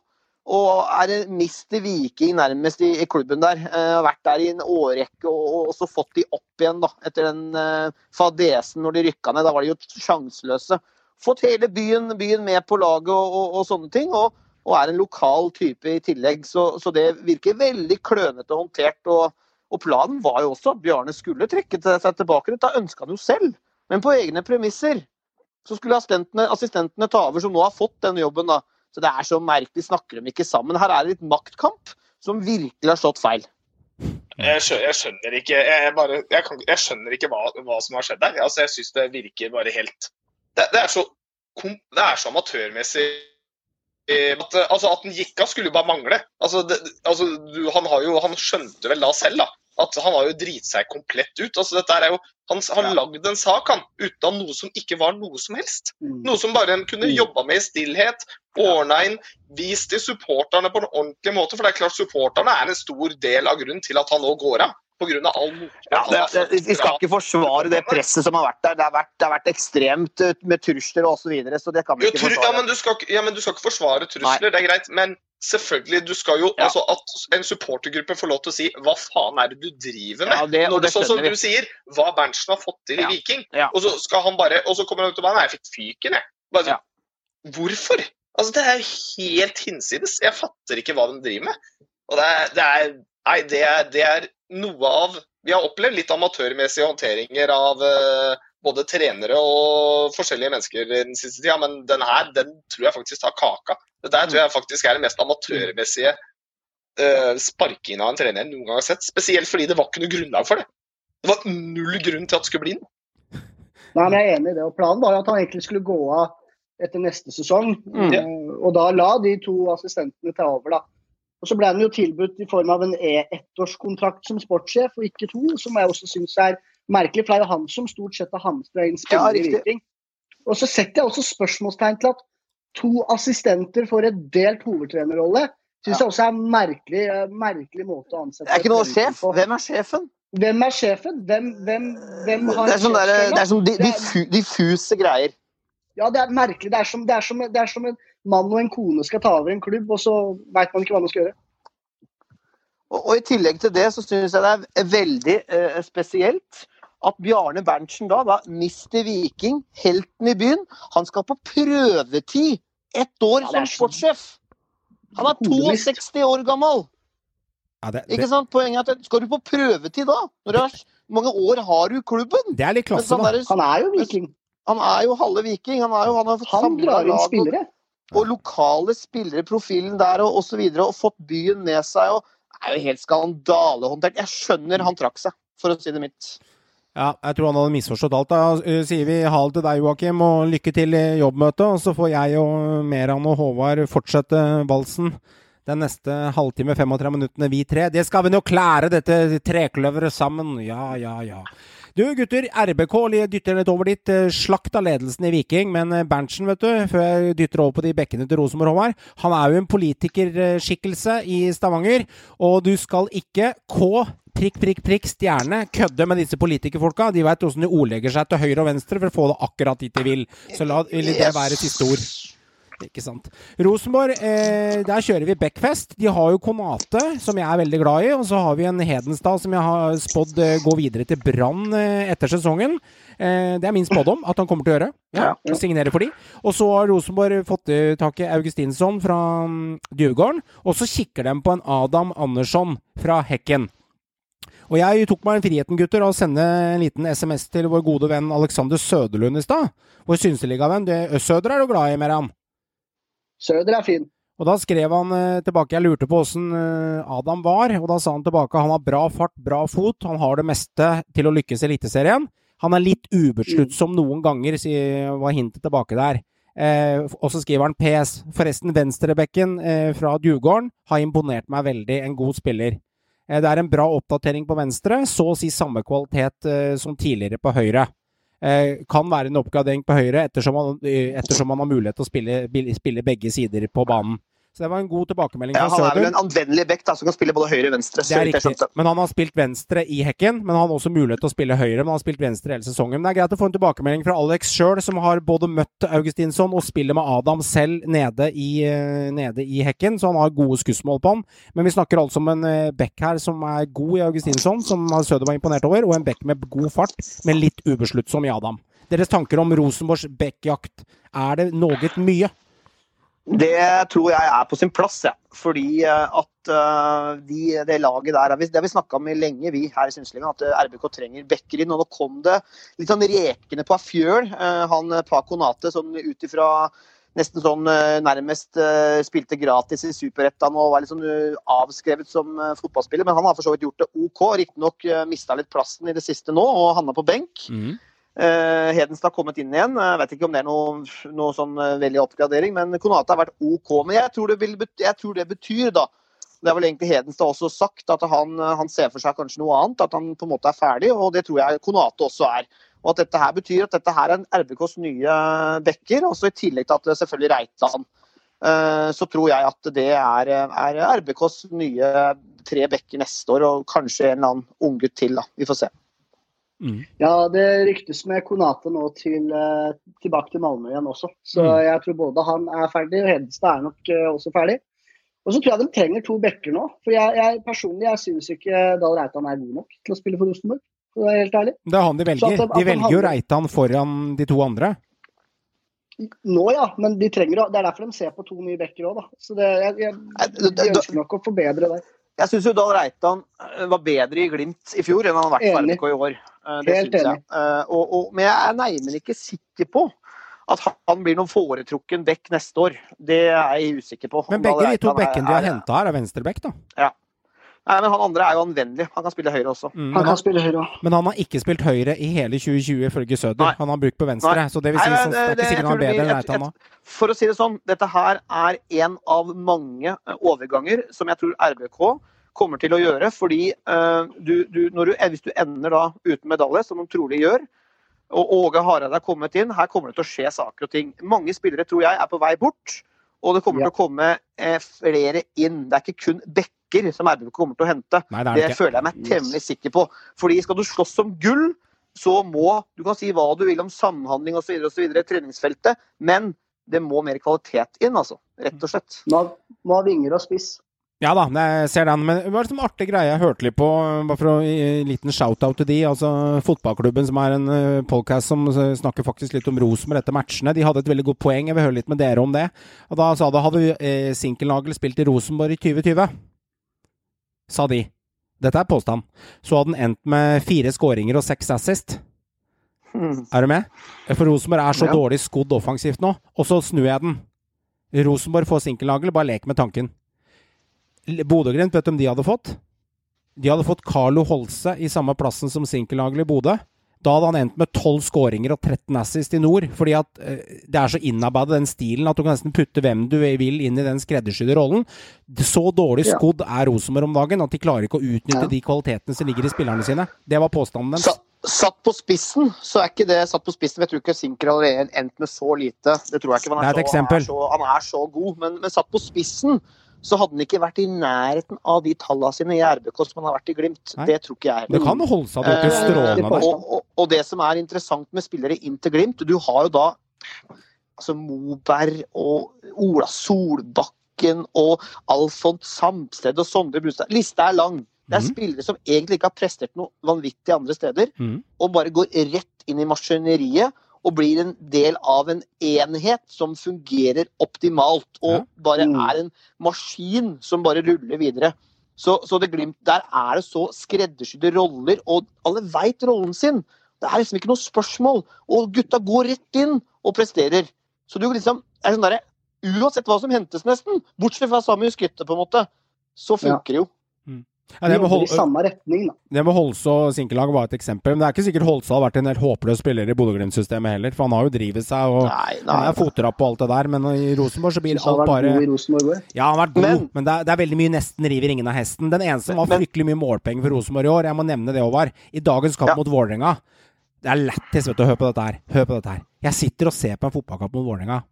S2: Og er en mister Viking nærmest i, i klubben der. Eh, har vært der i en årrekke og, og, så fått de opp igjen da, etter den eh, fadesen når de rykka ned. Da var de jo sjanseløse. Fått hele byen, byen med på laget og, og, og sånne ting. Og, og er en lokal type i tillegg. Så, så det virker veldig klønete håndtert. Og, og planen var jo også at Bjarne skulle trekke seg tilbake. Dette ønska han jo selv, men på egne premisser. Så skulle assistentene, assistentene ta over, som nå har fått denne jobben. da. Så det er så merkelig, snakker de ikke sammen. Her er det litt maktkamp som virkelig har slått feil.
S3: Jeg skjønner, jeg skjønner ikke jeg, bare, jeg kan, jeg skjønner ikke hva, hva som har skjedd der. Altså, jeg syns det virker bare helt Det, det er så, det er så amatørmessig at, altså, at den gikk av, skulle jo bare mangle. Altså, det, altså, du, han, jo, han skjønte vel da selv da, at han har jo driti seg komplett ut. Altså, dette er jo, han har lagd en sak han, uten av noe som ikke var noe som helst.
S4: Mm.
S3: Noe som bare en kunne jobba med i stillhet, ordna inn, vist til supporterne på en ordentlig måte. For det er klart supporterne er en stor del av grunnen til at han nå går av. Av all
S2: Ja, det, det, vi skal ikke forsvare det presset som har vært der. Det har vært, det har vært ekstremt eh, med trusler osv., så, videre, så det kan vi
S3: Jo,
S2: ikke
S3: forsvare. ja, men du skal, ja, men du skal ikke forsvare trusler, det er greit. Men selvfølgelig, du skal jo
S2: Ja.
S3: altså At en supportergruppe får lov til å si hva faen er det du driver med?
S2: Ja, det-
S3: Når
S2: det
S3: sånn som
S2: vi.
S3: du sier, hva Berntsen har fått til i Viking. Og så skal han bare Og så kommer han ut og bare Nei, jeg fikk fyken, jeg. Bare, sånn, Hvorfor? Altså, det er helt hinsides. Jeg fatter ikke hva de driver med. Og det er, det er Nei, det er, det er noe av Vi har opplevd litt amatørmessige håndteringer av eh, både trenere og forskjellige mennesker den siste tida, men den her den tror jeg faktisk tar kaka. Det der tror jeg faktisk er det mest amatørmessige uh, sparkingen av en trener jeg noen gang har sett. Spesielt fordi det var ikke noe grunnlag for det. Det var null grunn til at det skulle bli noe.
S4: Nei, men jeg er enig i det. Og Planen var at han egentlig skulle gå av etter neste sesong.
S2: Mm.
S4: Eh, Og da la de to assistentene ta over, da. Og så ble han jo tilbudt i form av en e- ettårskontrakt som sportssjef, og ikke to, som jeg også syns er merkelig. For det er jo han som stort sett har hamstra inn spillere i. Viking. Og så setter jeg også spørsmålstegn til at to assistenter får et delt hovedtrenerrolle. Syns jeg også er en merkelig, merkelig måte å ansette
S2: Det er ikke noe sjef. Hvem er sjefen?
S4: Hvem er sjefen? Hvem, hvem, hvem har
S2: Det er sånn, der, det er sånn
S4: er-
S2: diffu, diffuse greier.
S4: Ja, det er merkelig. Det er, som, det, er som, det er som en mann og en kone skal ta over en klubb, og så veit man ikke hva man skal gjøre.
S2: Og, og I tillegg til det så syns jeg det er veldig eh, spesielt at Bjarne Berntsen da, da mister Viking, helten i byen. Han skal på prøvetid ett år
S4: Ja,
S2: som sportssjef. Han er 62 år gammel.
S1: Ja, det,
S2: Ikke sant? Poenget er at skal du på prøvetid da? Når du har, hvor mange år har du klubben?
S1: det er litt klasse, da.
S4: Han er jo viking.
S2: han er jo halve viking. Han, er jo, han har fått
S4: Han
S2: samlet
S4: drar inn
S2: lag og-
S4: spillere.
S2: Og lokale spillere, profilen der og osv. Og, og fått byen med seg. og er jo helt skandalehåndtert. Jeg skjønner han trakk seg, for å si det mitt.
S1: Ja, jeg tror han hadde misforstått alt. Da uh, sier vi ha det til deg, Joakim, og lykke til i jobbmøtet. Og så får jeg og Meran og Håvard fortsette valsen den neste halvtime, 35 minuttene, vi tre. Det skal vi nå klare, dette trekløveret sammen. Ja, ja, ja. Du gutter, RBK dytter litt over dit. eh, Slakt av ledelsen i Viking. Men eh, Berntsen, vet du, før jeg dytter over på de bekkene til Rosenborg Håvard, han er jo en politikerskikkelse i Stavanger. Og du skal ikke K prikk, prikk, prikk, stjerne, kødde med disse politikerfolka. De veit åssen de ordlegger seg til høyre og venstre for å få det akkurat dit de vil. Så la det være siste ord. Ikke sant. Rosenborg, eh, der kjører vi Beckfest. De har jo Konate, som jeg er veldig glad i. Og så har vi en Hedenstad som jeg har spådd eh, går videre til Brann eh, etter sesongen. Eh, det er min spådom at han kommer til å gjøre. Ja, Signere for de. Og så har Rosenborg fått eh, tak i Augustinsson fra mm, Djurgården. Og så kikker de på en Adam Andersson fra Hekken. Og jeg tok meg friheten, gutter, å sende en liten SMS til vår gode venn Alexander Søderlund i stad. Vår synseligavenn. Det- Søder er du glad i, Meran?
S4: Søder er fin.
S1: Og da skrev han eh, tilbake Jeg lurte på åssen eh, Adam var, og da sa han tilbake han har bra fart, bra fot, han har det meste til å lykkes i Eliteserien. Han er litt ubesluttsom noen ganger, var hintet tilbake der. Eh, og så skriver han PS. Forresten, venstrebekken eh, fra Djurgården har imponert meg veldig. En god spiller. Eh, det er en bra oppdatering på venstre, så å si samme kvalitet eh, som tidligere på høyre. Eh, kan være en oppgradering på høyre, ettersom man, eh, ettersom man har mulighet til å spille, spille begge sider på banen. Så det var en god tilbakemelding
S2: Ja, han er vel en anvendelig da, som kan spille både høyre og venstre.
S1: Det er riktig. Men han har spilt venstre i hekken. Men han har også mulighet til å spille høyre. Men han har spilt venstre hele sesongen. Men det er greit å få en tilbakemelding fra Alex sjøl, som har både møtt Augustinsson og spiller med Adam selv nede i, eh, nede i hekken. Så han har gode skussmål på han. Men vi snakker altså om en back bekk her som er god i Augustinsson, som Søder var imponert over, og en bekk med god fart, men litt ubesluttsom i Adam. Deres tanker om Rosenborgs bekkjakt, er det noe mye?
S2: Det tror jeg er på sin plass, ja. fordi eh, at eh, de, det laget der er Det har vi snakka om lenge, vi her i Synslinga, at eh, RBK trenger backer inn. Og nå kom det litt sånn rekende på fjøl. eh, Han Paco Nate som ut ifra nesten sånn nærmest spilte gratis i Superettan og var eh, avskrevet som fotballspiller. Men han har for så vidt gjort det OK. Riktignok mista litt plassen i det siste nå og havna på benk. Eh, Hedenstad har kommet inn igjen. Jeg vet ikke om det er noe, noe sånn eh, veldig oppgradering, men Konate har vært OK. Men jeg tror det, vil, jeg tror det betyr, da Det har vel egentlig Hedenstad også sagt, at han, eh, han ser for seg kanskje noe annet. At han på en måte er ferdig, og det tror jeg Konate også er. Og at dette her betyr at dette her er RBKs nye bekker, også i tillegg til at det selvfølgelig Reitan. Eh, Så tror jeg at det er, er RBKs nye tre bekker neste år, og kanskje en eller annen unggutt til. da. Vi får se.
S4: Ja, det ryktes med Konate nå til, eh, tilbake til Malmö igjen også. Så
S1: Mm.
S4: jeg tror både han er ferdig, og Hedenstad er nok eh, også ferdig. Og så tror jeg de trenger to bekker nå. For jeg, jeg personlig jeg syns ikke Dahl Reitan er god nok til å spille for Rosenborg. For å være helt ærlig.
S1: Det er han de velger.
S4: at de- at
S1: De velger jo Reitan foran de to andre.
S4: Nå ja, men de trenger, det er derfor de ser på to nye bekker òg, da. Så det, jeg, jeg,
S2: det-
S4: de ønsker nok å forbedre der.
S2: Jeg syns Dahl Reitan eh, var bedre i Glimt i fjor enn han har vært
S4: på.
S2: RBK i år. Eh, Det
S4: Helt
S2: synes jeg. Eh, Og, og, men jeg er neimen ikke sikker på at han blir noen foretrukken bekk neste år. Det er jeg usikker på.
S1: Men begge de to bekkene de har henta her, er venstrebekk, da. Ja.
S2: Nei, men han andre er jo anvendelig. Han kan spille høyre også.
S1: Mm,
S4: Han kan
S1: han,
S4: spille høyre også.
S1: men han har ikke spilt høyre i hele 2020, ifølge Søder.
S2: Nei.
S1: Han har brukt på venstre.
S2: Nei.
S1: Så det vil si
S2: Nei,
S1: sånn,
S2: men
S1: det er ikke sikkert han er
S2: det
S1: bedre enn Reitan nå.
S2: For å si det sånn, dette her er en av mange overganger som jeg tror RBK kommer til å gjøre. Fordi eh, du, du, når du, eh, hvis du ender da uten medalje, som de trolig gjør, og Åge Hareide er kommet inn, her kommer det til å skje saker og ting. Mange spillere tror jeg er på vei bort, og det kommer
S4: Ja.
S2: til å komme eh, flere inn. Det er ikke kun bekker som RBK kommer til å hente.
S1: Nei, det
S2: Det
S1: det
S2: føler jeg meg temmelig sikker på. Fordi skal du slåss om gull, så må Du kan si hva du vil om samhandling osv. i treningsfeltet, men det må mer kvalitet inn, altså. Rett og slett.
S4: Nå, må ha vinger og spiss.
S1: Ja da, jeg ser den. Men det var en artig greie jeg hørte litt på, bare for å gi en liten shout-out til de. Altså Fotballklubben, som er en podcast som eh, snakker faktisk litt om Rosenborg etter matchene. De hadde et veldig godt poeng. Jeg vil høre litt med dere om det. Og da sa de hadde eh, Sinkelnagel spilt i Rosenborg i 2020, sa de. Dette er påstand. Så hadde den endt med fire skåringer og seks assist.
S2: Mm.
S1: Er du med? For Rosenborg er så
S2: Ja.
S1: dårlig skodd offensivt nå. Og så snur jeg den. Rosenborg får Sinkelnagel, bare lek med tanken. Bodø-Glimt, vet du om de hadde fått? De hadde fått Carlo Holse i samme plassen som Sinkelnagel i Bodø. Da hadde han endt med 12 skåringer og 13 assist i nord. Fordi at eh, det er så innarbeidet den stilen at du kan nesten putte hvem du vil inn i den skreddersydde rollen. Så dårlig skodd er Rosenborg om dagen at de klarer ikke å utnytte de kvalitetene som ligger i spillerne sine. Det var påstanden deres.
S2: Satt på spissen, så er ikke det satt på spissen. Jeg tror ikke Sinker allerede endt med så lite. Det tror jeg ikke. Han
S1: Det er et
S2: så, han, er så, han er så god. Men, men satt på spissen, så hadde han ikke vært i nærheten av de tallene sine i RBK som han har vært i Glimt.
S1: Nei.
S2: Det tror ikke jeg.
S1: Det kan holde seg til
S2: Eh,
S1: strålende der.
S2: og, og, og det som er interessant med spillere inn til Glimt, du har jo da altså Moberg og Ola Solbakken og Alfons Samsted og Sondre Brustad. Lista er lang. Det er
S1: mm.
S2: spillere som egentlig ikke har prestert noe vanvittig andre steder,
S1: mm.
S2: og bare går rett inn i maskineriet og blir en del av en enhet som fungerer optimalt, og
S1: Ja.
S2: bare
S4: Mm.
S2: er en maskin som bare ruller videre. Så, så det glimt, Der er det så skreddersydde roller, og alle veit rollen sin. Det er liksom ikke noe spørsmål. Og gutta går rett inn og presterer. Så du liksom er sånn derre Uansett hva som hentes, nesten, bortsett fra Samuel Skytte, på en måte, så funker det jo.
S1: Ja, det med, Hol
S4: samme retning,
S1: det med Holse og Sinkelag var et eksempel. Men det er ikke sikkert Holse har vært en helt håpløs spiller i Bodø-Glimt-systemet heller. For han har jo drivet seg og
S2: Nei,
S1: er fotrapp og alt det der. Men i Rosenborg så blir alt bare. Ja, han har vært god, men,
S2: Men-
S1: det, er, det er veldig mye nesten river ingen av hesten. Den eneste som har fryktelig mye målpenger for Rosenborg i år, jeg må nevne det, Håvard, i dagens kamp
S2: Ja.
S1: mot Vålerenga Det er lættis, vet du. Hør på dette her. Hør på dette her. Jeg sitter og ser på en fotballkamp mot Vålerenga.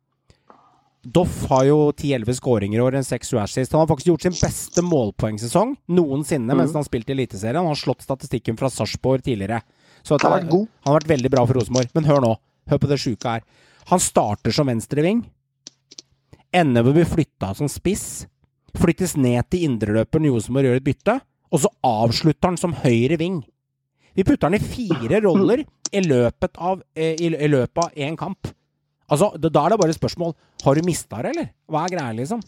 S1: Doff har jo 10-11 skåringer i år, en 6 assist. Han har faktisk gjort sin beste målpoengsesong noensinne mens han har spilt i Eliteserien. Han har slått statistikken fra Sarpsborg tidligere. Så at
S2: Han har vært god.
S1: han har vært veldig bra for Rosenborg. Men hør nå. Hør på det sjuke her. Han starter som venstreving. Ender med å bli flytta som spiss. Flyttes ned til indreløperen Rosenborg gjør et bytte. Og så avslutter han som høyre ving. Vi putter han i fire roller i løpet av eh, i, i løpet av én kamp. Altså, da da er det bare et spørsmål Har du mista det, eller? Hva er greia, liksom?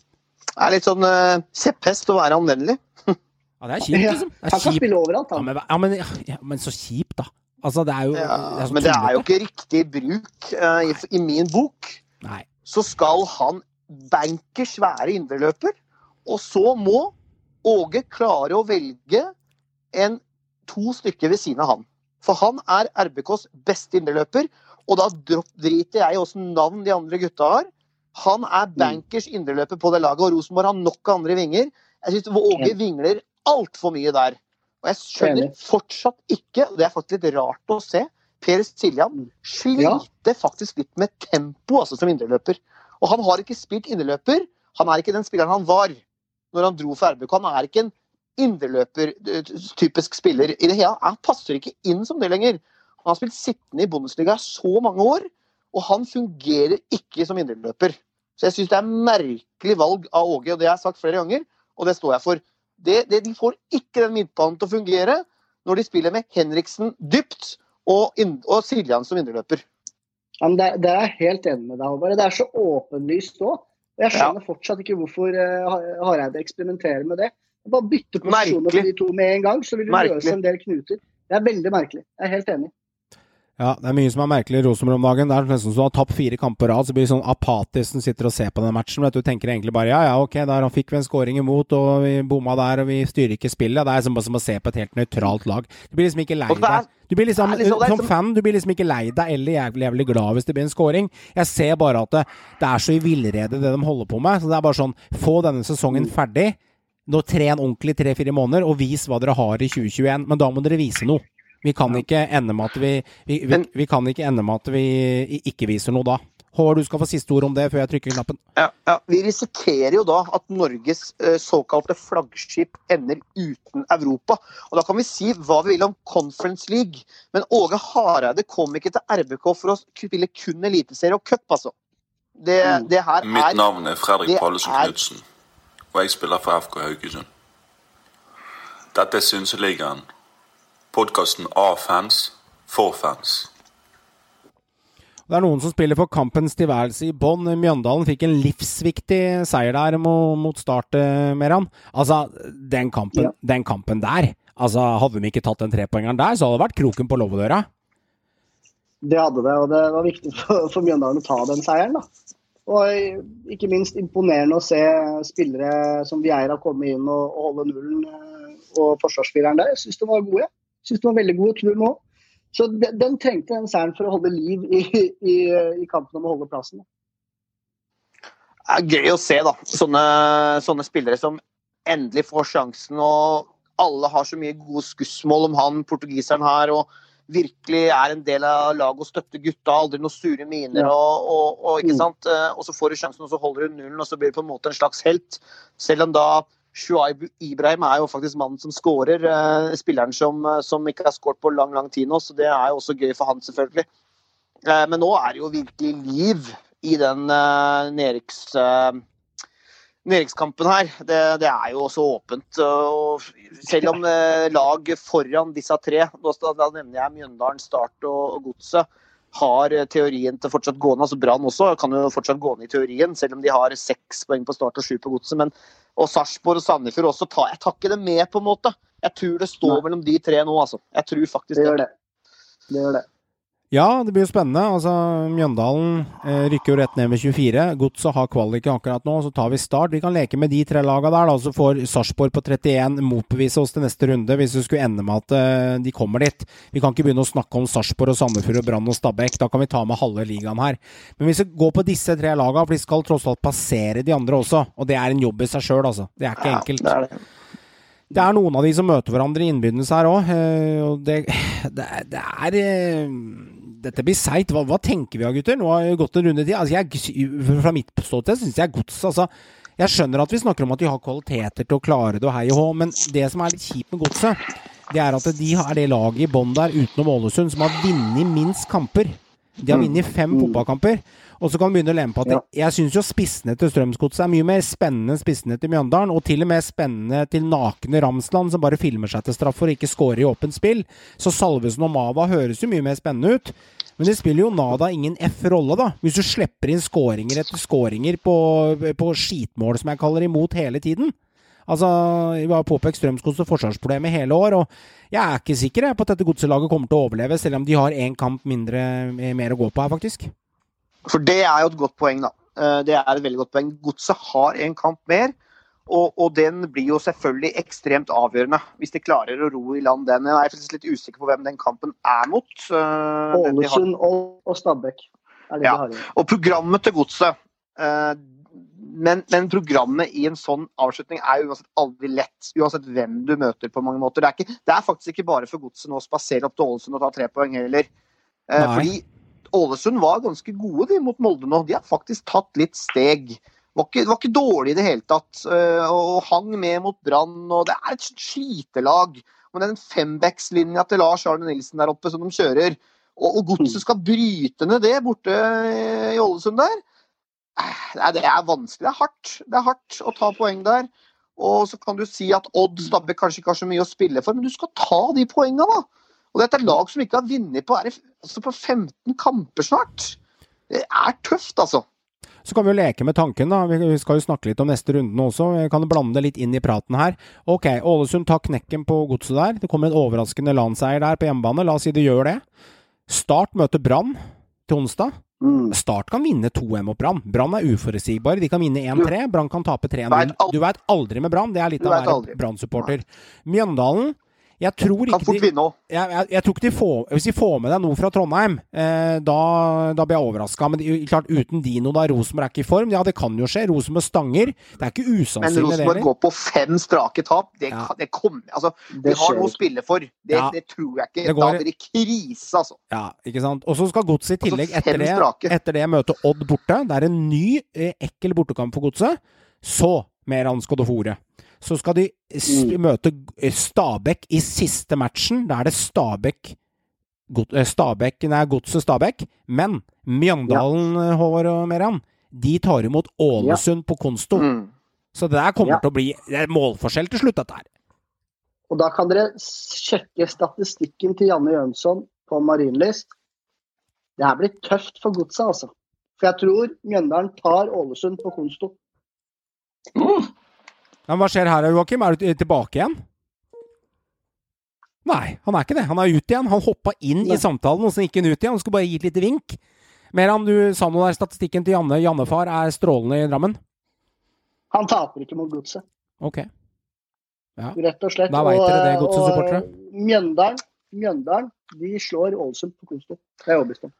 S2: Det er litt sånn uh, kjepphest å være anvendelig.
S1: Ja, det er kjipt, liksom. Det
S4: Han
S1: er
S4: kan
S1: kjipt.
S4: spille overalt,
S1: Ja, men, ja, men, ja, men så kjipt, da. Altså, det er jo
S2: Ja,
S1: det er
S2: men det er jo ikke riktig bruk uh, i, i min bok.
S1: Nei.
S2: Så skal han bankers være indreløper, og så må Åge klare å velge en to stykker ved siden av han. For han er RBKs beste indreløper, og da driter jeg i åssen navn de andre gutta har. Han er bankers indreløper på det laget, og Rosenborg har nok av andre vinger. Jeg syns Åge vingler altfor mye der. Og jeg skjønner fortsatt ikke, og det er faktisk litt rart å se, Per Siljan sliter faktisk litt med tempo altså, som indreløper. Og han har ikke spilt indreløper. Han er ikke den spilleren han var når han dro for RBK. Han er ikke en indreløper-typisk spiller i det hele. Han passer ikke inn som det lenger. Han har spilt sittende i Bundesliga så mange år, og han fungerer ikke som indreløper. Så jeg syns det er merkelig valg av Åge, og det har jeg sagt flere ganger, og det står jeg for. Det, det, de får ikke den midtbanen til å fungere når de spiller med Henriksen dypt og, og Siljan som indreløper.
S4: Ja, men det, det er jeg helt enig med deg, Håvard. Det er så åpenlyst òg. Og jeg skjønner fortsatt ikke hvorfor uh, Hareide eksperimenterer med det. Bare bytte posisjoner på de to med en gang, så vil du
S2: Merkelig.
S4: løse en del knuter. Det er veldig merkelig. Jeg er helt enig.
S1: Ja, det er mye som er merkelig i Rosenborg om dagen. Det er nesten som du har tapt fire kamper på rad, så blir det sånn apatisk som sitter og ser på den matchen. Vet du, du tenker egentlig bare ja, ja, ok, der fikk vi en scoring imot, og vi bomma der, og vi styrer ikke spillet. Det er som, som å se på et helt nøytralt lag. Du blir liksom ikke lei deg. Du blir liksom,
S2: liksom-
S1: som fan, du blir liksom ikke lei deg eller jævlig, jævlig glad hvis det blir en scoring. Jeg ser bare at det, det er så i villrede det de holder på med. Så det er bare sånn, få denne sesongen ferdig. Nå Tren ordentlig tre-fire måneder, og vis hva dere har i 2021. Men da må dere vise noe. Vi kan ikke ende med at vi, vi, vi, vi kan ikke ende med at vi ikke viser noe da. Håvard, du skal få siste ord om det før jeg trykker knappen.
S2: Ja, ja. Vi risikerer jo da at Norges eh, såkalte flaggskip ender uten Europa. Og Da kan vi si hva vi vil om Conference League, men Åge Hareide kom ikke til RBK for å spille kun eliteserie og cup, altså. Det, det her
S6: Mitt
S2: er
S6: navn er Fredrik Pallesen
S2: er-
S6: Knutsen, og jeg spiller for FK Haugesund. Dette er Synseligaen. Podkasten av fans, for fans.
S1: Det er noen som spiller for kampens tilværelse i bånn. Mjøndalen fikk en livsviktig seier der mo- mot start, eh, Meran. Altså, den kampen,
S4: Ja.
S1: den kampen der Altså, Hadde de ikke tatt den trepoengeren der, så hadde det vært kroken på låvedøra.
S4: Det hadde det, og det var viktig for, for Mjøndalen å ta den seieren. da. Og ikke minst imponerende å se spillere som Vieira komme inn og, og holde nullen, eh, og forsvarsspilleren der. Jeg syns de var gode. Jeg synes de var veldig gode, trum nå. Så den, den trengte den seieren for å holde liv i, i, i kampen om å holde plassen.
S2: Det er gøy å se da, sånne, sånne spillere som endelig får sjansen. og Alle har så mye gode skussmål om han portugiseren her. og virkelig er en del av laget og støtter gutta. Aldri noen sure miner. Og, og, og, ikke
S4: Mm.
S2: sant? Eh, og så får du sjansen, og så holder du nullen, og så blir du på en måte en slags helt. Selv om da Shuaib Ibrahim er jo faktisk mannen som skårer. eh, spilleren som, eh, som ikke har skåret på lang lang tid nå, så det er jo også gøy for han, selvfølgelig. Eh, men nå er det jo virkelig liv i den nedriks, nedrykks... eh, her, det, det er jo også åpent. Og selv om lag foran disse tre, da nevner jeg Mjøndalen, Start og, og Godset, har eh, teorien til fortsatt gående. altså Brann også kan jo fortsatt gå ned i teorien, selv om de har seks poeng på Start og sju på Godset. Men og Sarpsborg og Sandefjord også. Ta, jeg tar ikke det med, på en måte. Jeg tror det står
S4: Nei.
S2: mellom de tre nå, altså. Jeg tror faktisk
S4: Det gjør det. Det gjør det.
S1: Ja, det blir jo spennende. Altså, Mjøndalen eh, rykker jo rett ned med 24. Godset har kvaliken akkurat nå, så tar vi Start. Vi kan leke med de tre lagene der, da, så får Sarpsborg på 31 motbevise oss til neste runde hvis det skulle ende med at eh, de kommer dit. Vi kan ikke begynne å snakke om Sarpsborg og Sandefjord og Brann og Stabæk. Da kan vi ta med halve ligaen her. Men hvis vi går på disse tre lagene, for de skal tross alt passere de andre også, og det er en jobb i seg sjøl, altså. Det er ikke
S2: Ja,
S1: enkelt.
S2: det er det.
S1: Det er noen av de som møter hverandre i innbyrdes her òg, og det, det, det er eh, Dette blir seigt. Hva, hva tenker vi av, gutter? Nå har det gått en runde til. Altså, jeg, fra mitt ståsted syns jeg gods altså, Jeg skjønner at vi snakker om at de har kvaliteter til å klare det og hei og hå, men det som er litt kjipt med godset, det er at de er det laget i bånn der utenom Ålesund som har vunnet minst kamper. De har vunnet fem fotballkamper. Og så kan vi begynne å lene på at
S4: Ja.
S1: jeg syns jo spissene til Strømsgodset er mye mer spennende enn spissene til Mjøndalen, og til og med spennende til nakne Ramsland, som bare filmer seg til for å ikke score i åpent spill. Så Salvesen og Mava høres jo mye mer spennende ut. Men det spiller jo nada ingen F-rolle, da. Hvis du slipper inn skåringer etter skåringer på, på skitmål, som jeg kaller imot, hele tiden. Altså, Vi har påpekt Strømsgods og forsvarsproblemet hele år, og jeg er ikke sikker jeg, på at dette godselaget kommer til å overleve, selv om de har én kamp mindre, mer å gå på her, faktisk.
S2: For det er jo et godt poeng, da. Eh, Det er et veldig godt poeng. Godset har en kamp mer, og, og den blir jo selvfølgelig ekstremt avgjørende hvis de klarer å ro i land den. Jeg er faktisk litt usikker på hvem den kampen er mot. eh.
S4: Ålesund og, og Stabæk
S2: Ja. Og programmet til Godset eh, men, men programmet i en sånn avslutning er jo uansett aldri lett. Uansett hvem du møter på mange måter. Det er, ikke, det er faktisk ikke bare for Godset nå å spasere opp til Ålesund og ta tre poeng heller. Eh,
S1: Nei.
S2: fordi Ålesund var ganske gode de mot Molde nå. De har faktisk tatt litt steg. Var ikke, var ikke dårlig i det hele tatt. eh, og hang med mot Brann. Det er et slitelag. Men den fembackslinja til Lars Arne Nilsen der oppe som de kjører, og, og Godset skal bryte ned det borte i Ålesund der. Eh, Nei, det er vanskelig. Det er hardt. Det er hardt å ta poeng der. Og så kan du si at Odd Stabbe kanskje ikke har så mye å spille for, men du skal ta de poengene, da. Og dette er lag som ikke har vunnet på, altså på 15 kamper snart. Det er tøft, altså.
S1: Så kan vi jo leke med tanken, da. Vi vi skal jo snakke litt om neste runde også. Vi kan blande det litt inn i praten her. Ok, Ålesund tar knekken på godset der. Det kommer en overraskende landseier der på hjemmebane. La oss si det gjør det. Start møter Brann til onsdag.
S4: Mm.
S1: Start kan vinne 2-1 mot Brann. Brann er uforutsigbare. De kan vinne 1-3. Brann kan tape 3-0. Du veit aldri med Brann. Det er litt av å være. Brann-supporter. Mjøndalen jeg tror
S2: Kan fort vinne òg.
S1: jeg, jeg, jeg tror ikke de får Hvis de får med deg noe fra Trondheim, eh, da, da blir jeg overraska. Men de, klart uten Dino, da. Rosenborg er ikke i form. Ja, det kan jo skje. Rosenborg stanger. Det er ikke usannsynlig, Men
S2: Rosenborg går på fem strake tap. Det,
S1: Ja.
S2: det kommer Altså,
S4: Det
S2: de har noe å spille for. Det,
S1: Ja.
S2: det tror jeg ikke.
S1: Det går-
S2: Da blir det krise, altså.
S1: Ja, ikke sant. Og så skal Godset i tillegg,
S2: Altså,
S1: etter det, etter det møte Odd borte. Det er en ny, eh, ekkel bortekamp for Godset. Så mer Ansk og Skodofore. Så skal de
S4: Mm.
S1: møte eh, Stabæk i siste matchen. Da er det Stabæk God, eh, Stabæk, nei, Godset Stabæk. Men Mjøndalen, ja. Håvard og Meran, de tar imot Ålesund på Konsto.
S2: Mm.
S1: Så det der kommer
S4: Ja.
S1: til å bli det er målforskjell til slutt, dette her.
S4: Og da kan dere sjekke statistikken til Janne Jønsson på Marienlyst. Det her blir tøft for godset, altså. For jeg tror Mjøndalen tar Ålesund på Konsto.
S1: Ja, men hva skjer her, Joakim? Er du tilbake igjen? Nei, han er ikke det. Han er ute igjen. Han hoppa inn
S4: Nei.
S1: i samtalen, og så gikk han ut igjen. Han skulle bare gi et lite vink. Meran, du sa noe der. Statistikken til Janne Jannefar er strålende i Drammen.
S4: Han taper ikke mot godset,
S1: Ok.
S4: rett og slett.
S1: Da veit dere det, Godset-supportere.
S4: Mjøndalen, Mjøndalen de slår Ålesund på Konsto. Det er jeg overbevist om.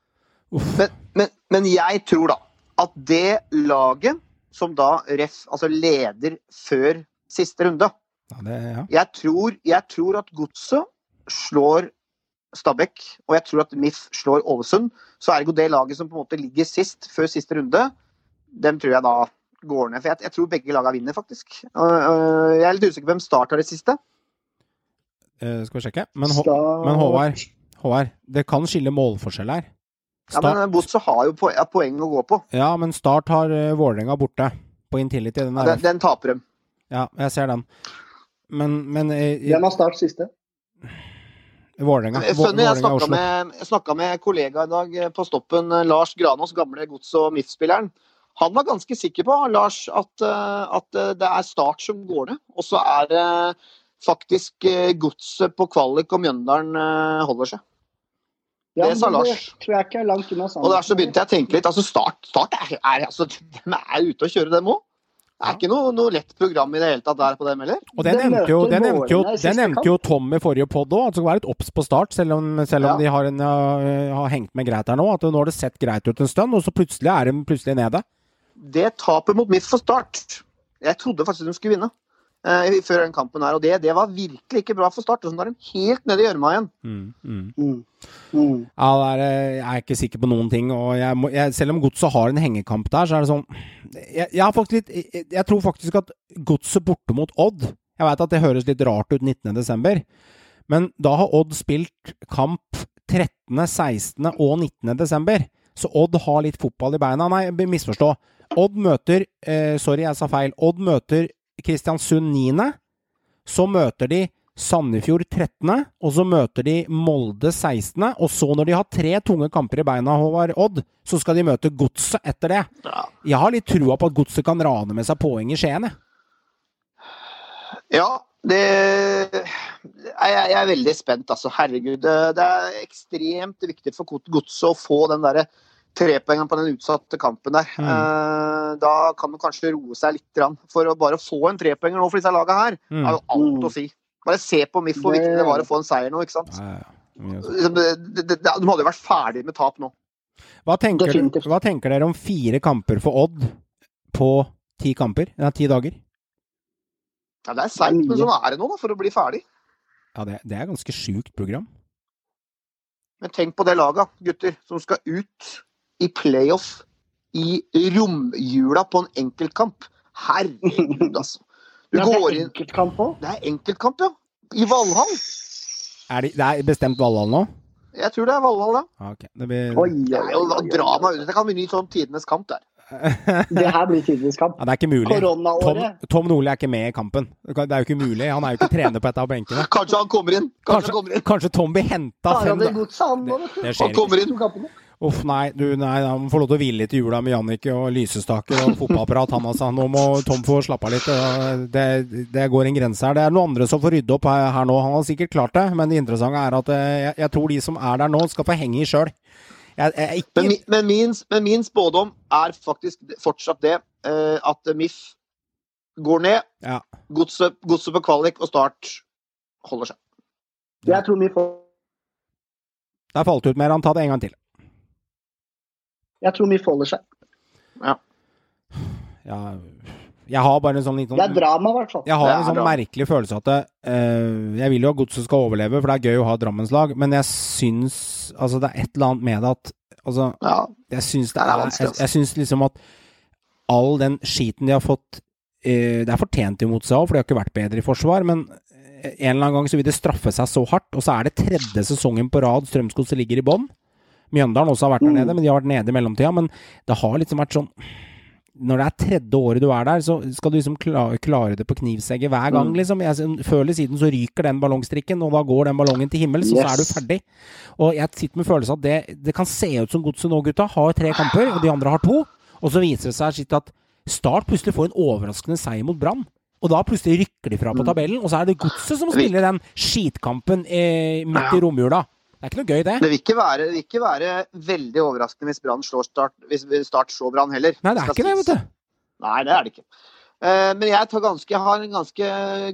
S2: Men, men, men jeg tror da at det laget som da ref, altså leder før siste runde
S1: Ja, det, ja.
S2: Jeg tror, jeg tror at Godset slår Stabæk, og jeg tror at MIF slår Ålesund, så ergo det laget som på en måte ligger sist, før siste runde, dem tror jeg da går ned. For jeg, jeg tror begge lagene vinner, faktisk. Jeg er litt usikker på hvem Start har det siste.
S1: Uh, skal vi sjekke? Men Håvard, Håvard, det kan skille målforskjell her.
S2: Ja, men øh, har jo po poeng å gå på.
S1: Ja, men Start har uh, Vålerenga borte på Intility. Den
S2: Den, den taper dem.
S1: ja, jeg ser den. Men, men eh,
S4: Hvem har Start siste?
S1: Vålerenga
S2: Jeg,
S1: Vå-
S2: skjønner, jeg
S1: Vålerenga
S2: snakka
S1: Oslo.
S2: med, jeg med kollega i dag eh, på stoppen, eh, Lars Granås, gamle Gods- og MIF-spilleren. Han var ganske sikker på, Lars, at, eh, at eh, det er Start som går ned. Og så er det faktisk eh, Godset på kvalik og Mjøndalen eh, holder seg.
S4: Ja,
S2: Det sa Lars.
S4: tror jeg ikke er langt unna
S2: Og der så begynte jeg å tenke litt. altså Start, start er, er, altså, De er ute og kjører, dem òg. Det er ikke noe, noe lett program i det hele tatt der på dem heller.
S1: Og det nevnte jo, det nevnte jo, det nevnte jo Tom i forrige pod òg, at det skal være litt obs på start, selv om, selv om
S2: Ja.
S1: de har, en, har hengt med greit her nå. At nå har det sett greit ut en stund, og så plutselig er de plutselig nede.
S2: Det tapet mot mitt for Start Jeg trodde faktisk de skulle vinne eh, før den kampen her, og det, det var virkelig ikke bra for Start. Og så er de helt nede i gjørma igjen.
S1: Mm, mm.
S4: Mm. Mm.
S1: Ja, det er, eh, jeg er ikke sikker på noen ting. Og jeg må, jeg, selv om Godset har en hengekamp der, så er det sånn Jeg, jeg, har faktisk litt, jeg, jeg tror faktisk at Godset borte mot Odd Jeg veit at det høres litt rart ut 19.12., men da har Odd spilt kamp 13., 16. og 19.12. Så Odd har litt fotball i beina. Nei, misforstå. Odd møter eh, Sorry, jeg sa feil. Odd møter Kristiansund 9. Så møter de Sandefjord 13., og så møter de Molde 16., og så når de har tre tunge kamper i beina, Håvard Odd, så skal de møte Godset etter det. Jeg har litt trua på at Godset kan rane med seg poeng i Skien, jeg.
S2: Ja, det jeg, er veldig spent, altså. Herregud. Det, er ekstremt viktig for Godset å få den derre trepoengeren på den utsatte kampen der.
S1: Mm.
S2: Eh, da kan man kanskje roe seg litt. Grann. For å bare få en trepoenger nå for disse lagene her,
S1: Mm.
S2: er jo alt å si. Bare se på MIF hvor viktig det var å få en seier nå, ikke sant.
S1: Ja, ja,
S2: det- det- det- De hadde jo vært ferdig med tap nå.
S1: Hva tenker, hva tenker dere om fire kamper for Odd på ti kamper? Nei, ti dager?
S2: Ja, det er seigt, men sånn er det nå, da, for å bli ferdig.
S1: Ja, det, det er ganske sjukt program.
S2: Men tenk på det laget, gutter, som skal ut i playoff i romjula på en enkeltkamp. Herregud, altså. Du
S4: Ja, det
S2: går
S4: er
S2: inn
S4: enkeltkamp òg.
S2: Det er enkeltkamp, ja. I Valhall.
S1: Er de, det er bestemt Valhall nå?
S2: Jeg tror det er Valhall, ja.
S1: Okay. Det blir
S4: Oi, oi, oi, oi,
S2: Dra
S4: meg
S2: ut. Det kan bli ny sånn tidenes kamp der.
S4: Det her blir tidenes kamp.
S1: Ja, det er ikke mulig. Tom. Tom Nordli er ikke med i kampen. Det er jo ikke mulig. Han er jo ikke trener på et av benkene.
S2: Kanskje han kommer inn. Kanskje,
S1: Kanskje,
S2: kommer inn.
S1: kanskje Tom blir henta
S4: han det.
S1: Det
S2: Han kommer inn.
S1: Uff, nei, du, nei, han får lov til å hvile litt i jula med Jannicke og lysestaker og fotballapparat, han altså. Nå må Tom få slappe av litt. Det, det går en grense her. Det er noen andre som får rydde opp her, her nå. Han har sikkert klart det, men det interessante er at eh, jeg, jeg tror de som er der nå, skal få henge i sjøl. Ikke
S2: Men, men, min, men min spådom er faktisk fortsatt det eh, at MIF går ned.
S1: Ja.
S2: Godset godset på kvalik og Start holder seg.
S4: Jeg tror MIF får
S1: Det er falt ut mer. Han tar det en gang til.
S4: Jeg tror MIF holder seg.
S1: Ja, jeg har bare en sånn liten
S4: Det er drama, i hvert fall.
S1: Jeg har en sånn
S2: drama.
S1: merkelig følelse at det, uh, Jeg vil jo at Godset skal overleve, for det er gøy å ha Drammenslag, men jeg syns Altså, det er et eller annet med det at Altså,
S2: Ja,
S1: jeg syns det
S2: er vanskelig,
S1: Jeg,
S2: altså.
S1: jeg syns liksom at all den skiten de har fått uh, Det er fortjent imot seg òg, for de har ikke vært bedre i forsvar, men eh, en eller annen gang så vil det straffe seg så hardt, og så er det tredje sesongen på rad Strømsgodset ligger i bånn. Mjøndalen også har vært der
S4: Mm.
S1: nede, men de har vært nede i mellomtida. Men det har liksom vært sånn Når det er tredje året du er der, så skal du liksom klare, klare det på knivsegget hver gang,
S4: Mm.
S1: liksom. Jeg, før eller siden så ryker den ballongstrikken, og da går den ballongen til himmels, og så er du ferdig. Og jeg sitter med følelsen at det, det kan se ut som Godset nå, gutta, har tre kamper, og de andre har to. Og så viser det seg at Start plutselig får en overraskende seier mot Brann. Og da plutselig rykker de fra på
S4: Mm.
S1: tabellen, og så er det Godset som spiller den skitkampen eh, midt i romjula. Det er ikke noe gøy, det.
S2: Det vil ikke være, vil ikke være veldig overraskende hvis Brann slår Start, hvis Start slår Brann heller.
S1: Nei, det er ikke det, vet du.
S2: Nei, det er det ikke. Eh, Men jeg, tar ganske, jeg har en ganske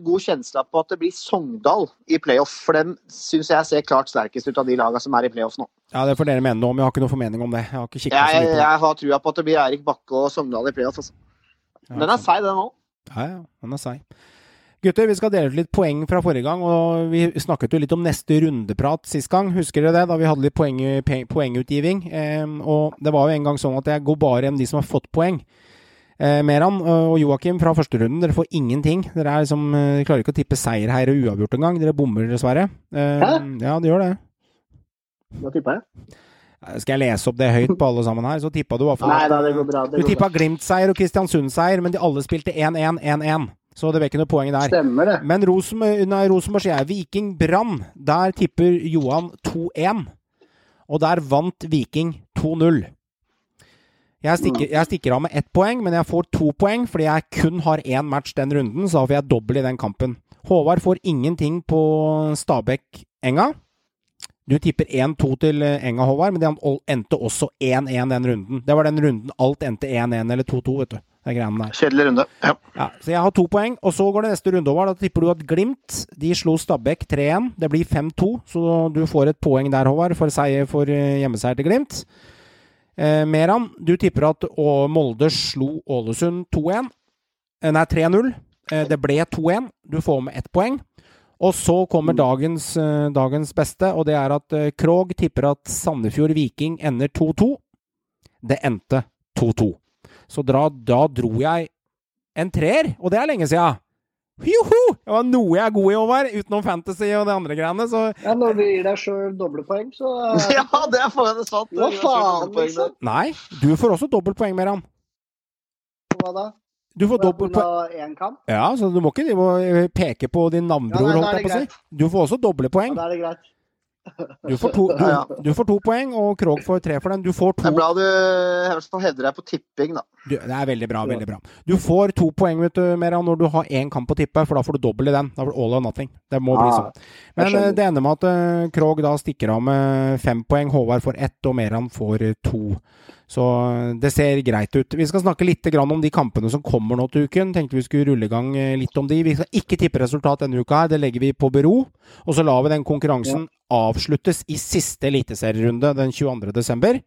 S2: god kjensle på at det blir Sogndal i playoff. For dem syns jeg ser klart sterkest ut av de lagene som er i playoff nå.
S1: Ja, det får dere mene noe om. Jeg har ikke noe formening om det. Jeg har ikke
S2: Jeg,
S1: det.
S2: jeg har trua på at det blir Eirik Bakke og Sogndal i playoff. Altså. Den er seig, den òg.
S1: Ja, ja, den er seig. Gutter, vi skal dele ut litt poeng fra forrige gang, og vi snakket jo litt om neste rundeprat sist gang. Husker dere det? Da vi hadde litt poeng, poengutgiving. Eh, og det var jo en gang sånn at jeg går bare gjennom de som har fått poeng. Eh, Meran og Joakim fra første runden, dere får ingenting. Dere er liksom, de dere klarer ikke å tippe seier her og uavgjort engang. Dere bommer, dessverre. Eh,
S4: Hæ?
S1: ja, det gjør det.
S4: Hva tippa jeg?
S1: Eh, Skal jeg lese opp det høyt på alle sammen her, så tippa du i hvert fall Du tippa. Glimt-seier og Kristiansund-seier, men de alle spilte 1-1-1-1. Så det ble ikke noe poeng der.
S4: Stemmer det.
S1: Men Rosenborg, sier. Viking Brann. Der tipper Johan 2-1. Og der vant Viking 2-0. Jeg stikker, jeg stikker av med ett poeng, men jeg får to poeng fordi jeg kun har én match den runden, så da får jeg dobbel i den kampen. Håvard får ingenting på Stabæk-Enga. Du tipper 1-2 til Enga, Håvard, men det endte også 1-1 den runden. Det var den runden alt endte 1-1 eller 2-2, vet du. Er greiene der.
S2: Kjedelig runde. Ja.
S1: Ja, så jeg har to poeng, og så går det neste runde over. Da tipper du at Glimt de slo Stabæk 3-1. Det blir 5-2, så du får et poeng der, Håvard, for, seier, for eh, hjemmeseier til Glimt. Eh, Meran, du tipper at Molde slo Ålesund 2-1. Eh, nei, 3-0. Eh, det ble 2-1. Du får med ett poeng. Og så kommer dagens, eh, dagens beste, og det er at Krog tipper at Sandefjord Viking ender 2-2. Det endte 2-2. Så dra, da dro jeg en treer, og det er lenge siden. Joho! Det var noe jeg er god i, Håvard, utenom fantasy og de andre greiene. Så
S4: Ja, når du gir deg sjøl doble poeng, så
S2: ja, det er faen sant.
S4: Hva faen, liksom?
S1: nei, du får også dobbeltpoeng, Meran.
S4: Hva da?
S1: Du får dobbeltpoeng. Ja, så du må ikke eh, peke på din navnbror,
S4: Ja,
S1: holdt jeg på å si. Du får også doble poeng.
S4: Ja, da er det greit.
S1: Du får to, du,
S2: Ja,
S1: du får to poeng, og Krog får tre for den. Du får
S2: Det er bra du i hvert fall hevder deg på tipping, da.
S1: du, Det er veldig bra, veldig bra. Du får to poeng vet du, Meran, når du har én kamp å tippe, for da får du dobbel i den. Da får du all or nothing. Det må bli sånn. Men eh, det ender med at uh, Krog da stikker av med fem poeng, Håvard får ett, og Meran får eh, to. Så eh, det ser greit ut. Vi skal snakke litt grann om de kampene som kommer nå til uken. Tenkte vi skulle rulle i gang eh, litt om de. Vi skal ikke tippe resultat denne uka her, det legger vi på bero. Og så lar vi den konkurransen avsluttes i siste eliteserierunde den 22. desember.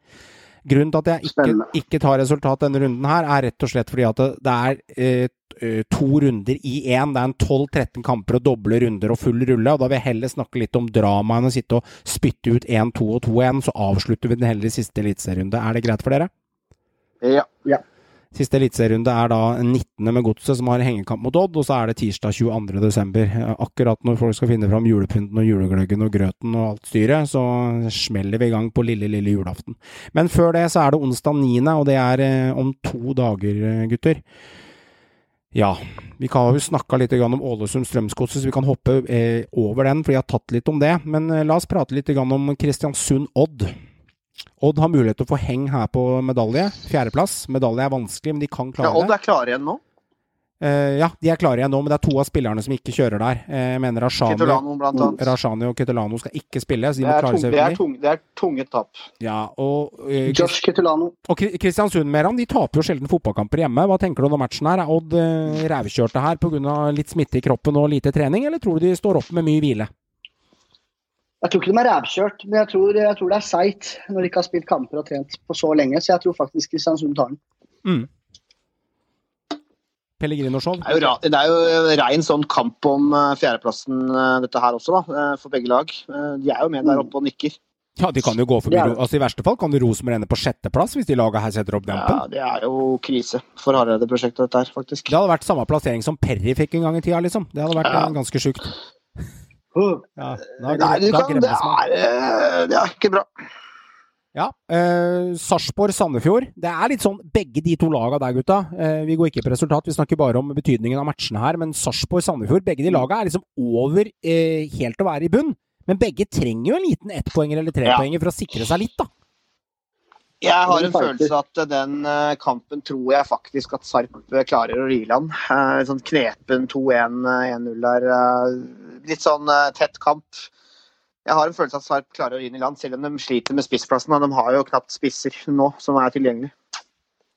S1: Grunnen til at jeg ikke, ikke tar resultat denne runden her, er rett og slett fordi at det, det er eh, eh, to runder i én. Det er en 12-13 kamper og doble runder og full rulle. og Da vil jeg heller snakke litt om dramaet enn å sitte og spytte ut 1, 2 og 2-1. Så avslutter vi den heller i siste eliteserierunde. Er det greit for dere?
S2: Ja. Ja.
S1: Siste eliteserierunde er da 19. med Godset, som har hengekamp mot Odd, og så er det tirsdag 22. desember. Akkurat når folk skal finne fram julepynten og julegløggen og grøten og alt styret, så smeller vi i gang på lille, lille julaften. Men før det så er det onsdag 9., og det er eh, om to dager, eh, gutter. Ja, vi kan jo snakka litt om Ålesund Strømsgodset, så vi kan hoppe eh, over den, for jeg har tatt litt om det. Men la oss prate litt om Kristiansund-Odd. Odd har mulighet til å få heng her på medalje. Fjerdeplass. Medalje er vanskelig, men de kan klare det. ja.
S2: Odd er klare igjen nå.
S1: Uh, ja, de er klare igjen nå, men det er to av spillerne som ikke kjører der. Eh, jeg mener Rashani,
S2: Kitolano.
S1: Rashani og Ketelano skal ikke spille, så de må klare seg
S2: det, er
S1: veldig.
S2: tung, det er tunge tap.
S1: Ja, og, uh,
S4: Josh Kitolano.
S1: og Kristiansund Meran, de taper jo sjelden fotballkamper hjemme. Hva tenker du om matchen her? Er Odd uh, rævkjørte her pga. litt smitte i kroppen og lite trening, eller tror du de står opp med mye hvile?
S4: Jeg tror ikke de er rævkjørt, men jeg tror, jeg tror det er seigt når de ikke har spilt kamper og trent på så lenge. Så jeg tror faktisk Kristiansund tar den.
S1: Pellegrino-show?
S2: Det det er jo rein sånn kamp om eh, fjerdeplassen, eh, dette her også, da, eh, for begge lag. De er jo med der oppe og nikker.
S1: Ja, de kan jo gå forbi
S4: er
S1: altså I verste fall kan jo Rosenborg ende på sjetteplass hvis de laga her setter opp dempen.
S2: Ja, det er jo krise for Hareide-prosjektet, dette her, faktisk.
S1: Det hadde vært samme plassering som Perry fikk en gang i tida, liksom. Det hadde vært
S2: Ja.
S1: ganske sjukt. Ja,
S2: Nei, du
S1: da
S2: kan, det, er, eh, det er ikke bra.
S1: Ja. Eh, Sarpsborg-Sandefjord. Det er litt sånn begge de to laga der, gutta. Eh, vi går ikke på resultat, vi snakker bare om betydningen av matchene her. Men Sarpsborg-Sandefjord, begge de laga er liksom over eh, helt å være i bunn. Men begge trenger jo en liten ettpoenger eller trepoenger for å sikre seg litt, da.
S2: Jeg har en følelse at eh, den eh, kampen tror jeg faktisk at Sarp eh, klarer å rile i land. Eh, Sånn knepen 2-1, eh, 1-0 der. Eh, Litt sånn eh, tett kamp. Jeg har en følelse at Sarp klarer å ri den i land, selv om de sliter med spissplassen. og De har jo knapt spisser nå som er tilgjengelig.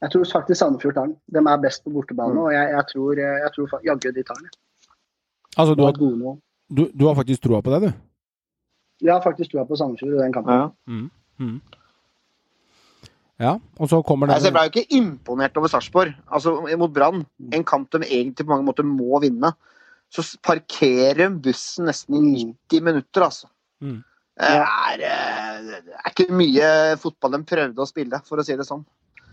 S4: jeg tror faktisk Sandefjord tar den. De er best på bortebane,
S2: Mm.
S4: og jeg, jeg tror, jeg tror jaggu de tar den.
S1: Altså, du
S4: har
S1: du, du har faktisk troa på det, du?
S4: Jeg har faktisk troa på Sandefjord i den kampen.
S1: Mm. Ja, og så kommer det
S2: Altså, jeg ble jo ikke imponert over Sarpsborg altså, mot Brann. En kamp de egentlig på mange måter må vinne. Så parkerer hun bussen nesten i 90 minutter, altså.
S1: Mm.
S2: Det er, eh, det er ikke mye fotball de prøvde å spille, for å si det sånn.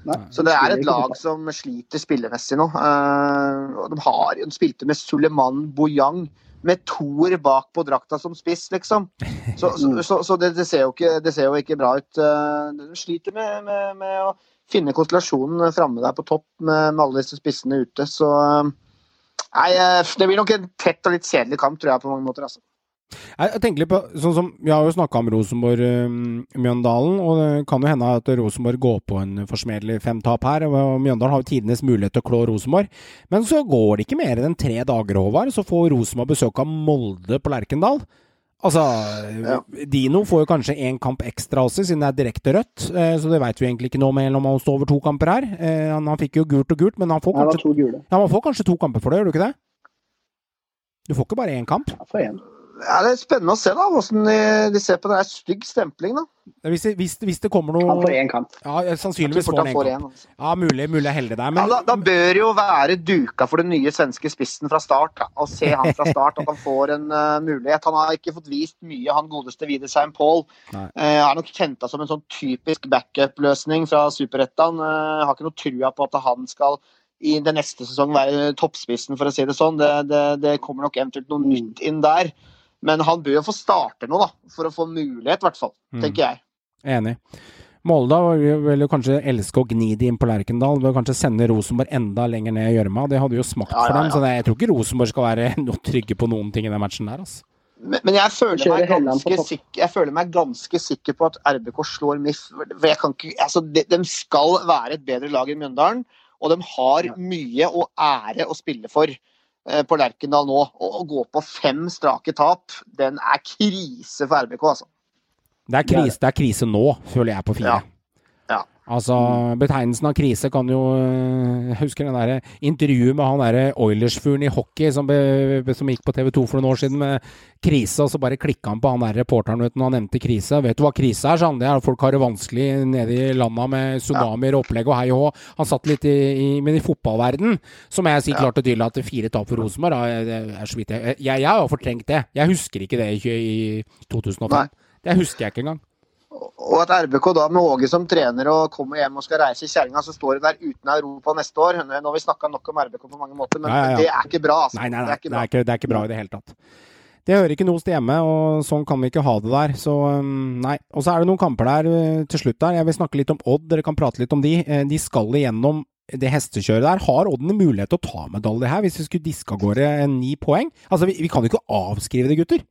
S4: Nei,
S2: Så det er et lag som sliter spillemessig nå. Eh, og de, har, de spilte med Suleman Boyang, med toer bak på drakta som spiss, liksom. Så, så, så, så det, det, ser jo ikke, det ser jo ikke bra ut. Eh, de sliter med, med, med å finne konstellasjonen framme der på topp med, med alle disse spissene ute. Så Nei, eh, det blir nok en tett og litt kjedelig kamp, tror jeg, på mange måter. altså.
S1: Jeg, tenker litt på, sånn som, Vi har jo snakka om Rosenborg-Mjøndalen, og det kan jo hende at Rosenborg går på en forsmedelig femtap her. og Mjøndalen har jo tidenes mulighet til å klå Rosenborg. Men så går det ikke mer enn tre dager, Håvard, så får Rosenborg besøk av Molde på Lerkendal. Altså, Dino får jo kanskje én kamp ekstra også, siden det er direkte rødt. Eh, så det veit vi egentlig ikke noe med om han står over to kamper her. Eh, han, han fikk jo gult og gult, men han får kanskje, ja, man får kanskje to kamper for det, gjør du ikke det? Du får ikke bare én kamp?
S4: Jeg får én.
S2: Ja, det er spennende å se da, hvordan de, de ser på det. Det er stygg stempling, da.
S1: Hvis det, hvis, hvis det kommer noe
S4: Han får én kamp.
S1: Ja, sannsynligvis får
S2: han én.
S1: kamp.
S2: Altså.
S1: Ja, mulig, mulig er heldig der,
S2: Ja, da, da bør jo være duka for den nye svenske spissen fra start. Da. Å se han fra start, at han får en uh, mulighet. Han har ikke fått vist mye, han godeste Wiedersheim Paul. Uh, er nok henta som en sånn typisk backup-løsning fra Superettan. Uh, har ikke noe trua på at han skal i den neste sesongen være toppspissen, for å si det sånn. Det, det, det kommer nok eventuelt noe nytt inn der. Men han bør jo få starte nå, da. For å få mulighet, i hvert fall.
S1: Mm.
S2: Tenker jeg.
S1: enig. Molde vil jo kanskje elske å gni det inn på Lerkendal. Vil kanskje sende Rosenborg enda lenger ned i gjørma. Det hadde jo smakt
S2: Ja,
S1: for
S2: ja,
S1: dem. Så jeg tror ikke Rosenborg skal være noe trygge på noen ting i den matchen der. Altså.
S2: Men, men jeg, føler sikker, jeg føler meg ganske sikker på at RBK slår MIF. Jeg kan ikke, altså de, de skal være et bedre lag enn Mjøndalen, og de har mye og ære å spille for på Lerkendal nå. Og å gå på fem strake tap, den er krise for RBK, altså.
S1: Det er krise, det er krise nå, føler jeg, på fire.
S2: Ja.
S1: Altså, Betegnelsen av krise kan jo Jeg husker den der intervjuet med han derre Oilers-fyren i hockey som, be, som gikk på TV 2 for noen år siden med krise, og så bare klikka han på han der reporteren vet du, når han nevnte krise. Vet du hva krise er, sa han? Det er at folk har det vanskelig nede i landa med tsunamier og opplegg og hei og hå. Han satt litt i, i Men i fotballverden så må jeg si klart og tydelig at fire tap for Rosenborg da, det er så vidt jeg Jeg, jeg har fortrengt det. Jeg husker ikke det i, i 2005.
S2: Nei.
S1: Det husker jeg ikke engang.
S2: Og at RBK da med Åge som trener og kommer hjem og skal reise i kjerringa, så står de der uten Europa neste år. Nå har vi snakka nok om RBK på mange måter, men
S1: Ja, ja,
S2: det er ikke bra. altså.
S1: Nei, nei, nei.
S2: Det er ikke
S1: Det er ikke, det er ikke bra i det hele tatt. Det hører ikke noe sted hjemme, og sånn kan vi ikke ha det der. Så um, nei. Og så er det noen kamper der uh, til slutt der. Jeg vil snakke litt om Odd, dere kan prate litt om de. Eh, De skal igjennom det hestekjøret der. Har Odd en mulighet til å ta medalje her, hvis vi skulle diske av gårde eh, ni poeng? Altså, vi, vi kan jo ikke avskrive det, gutter.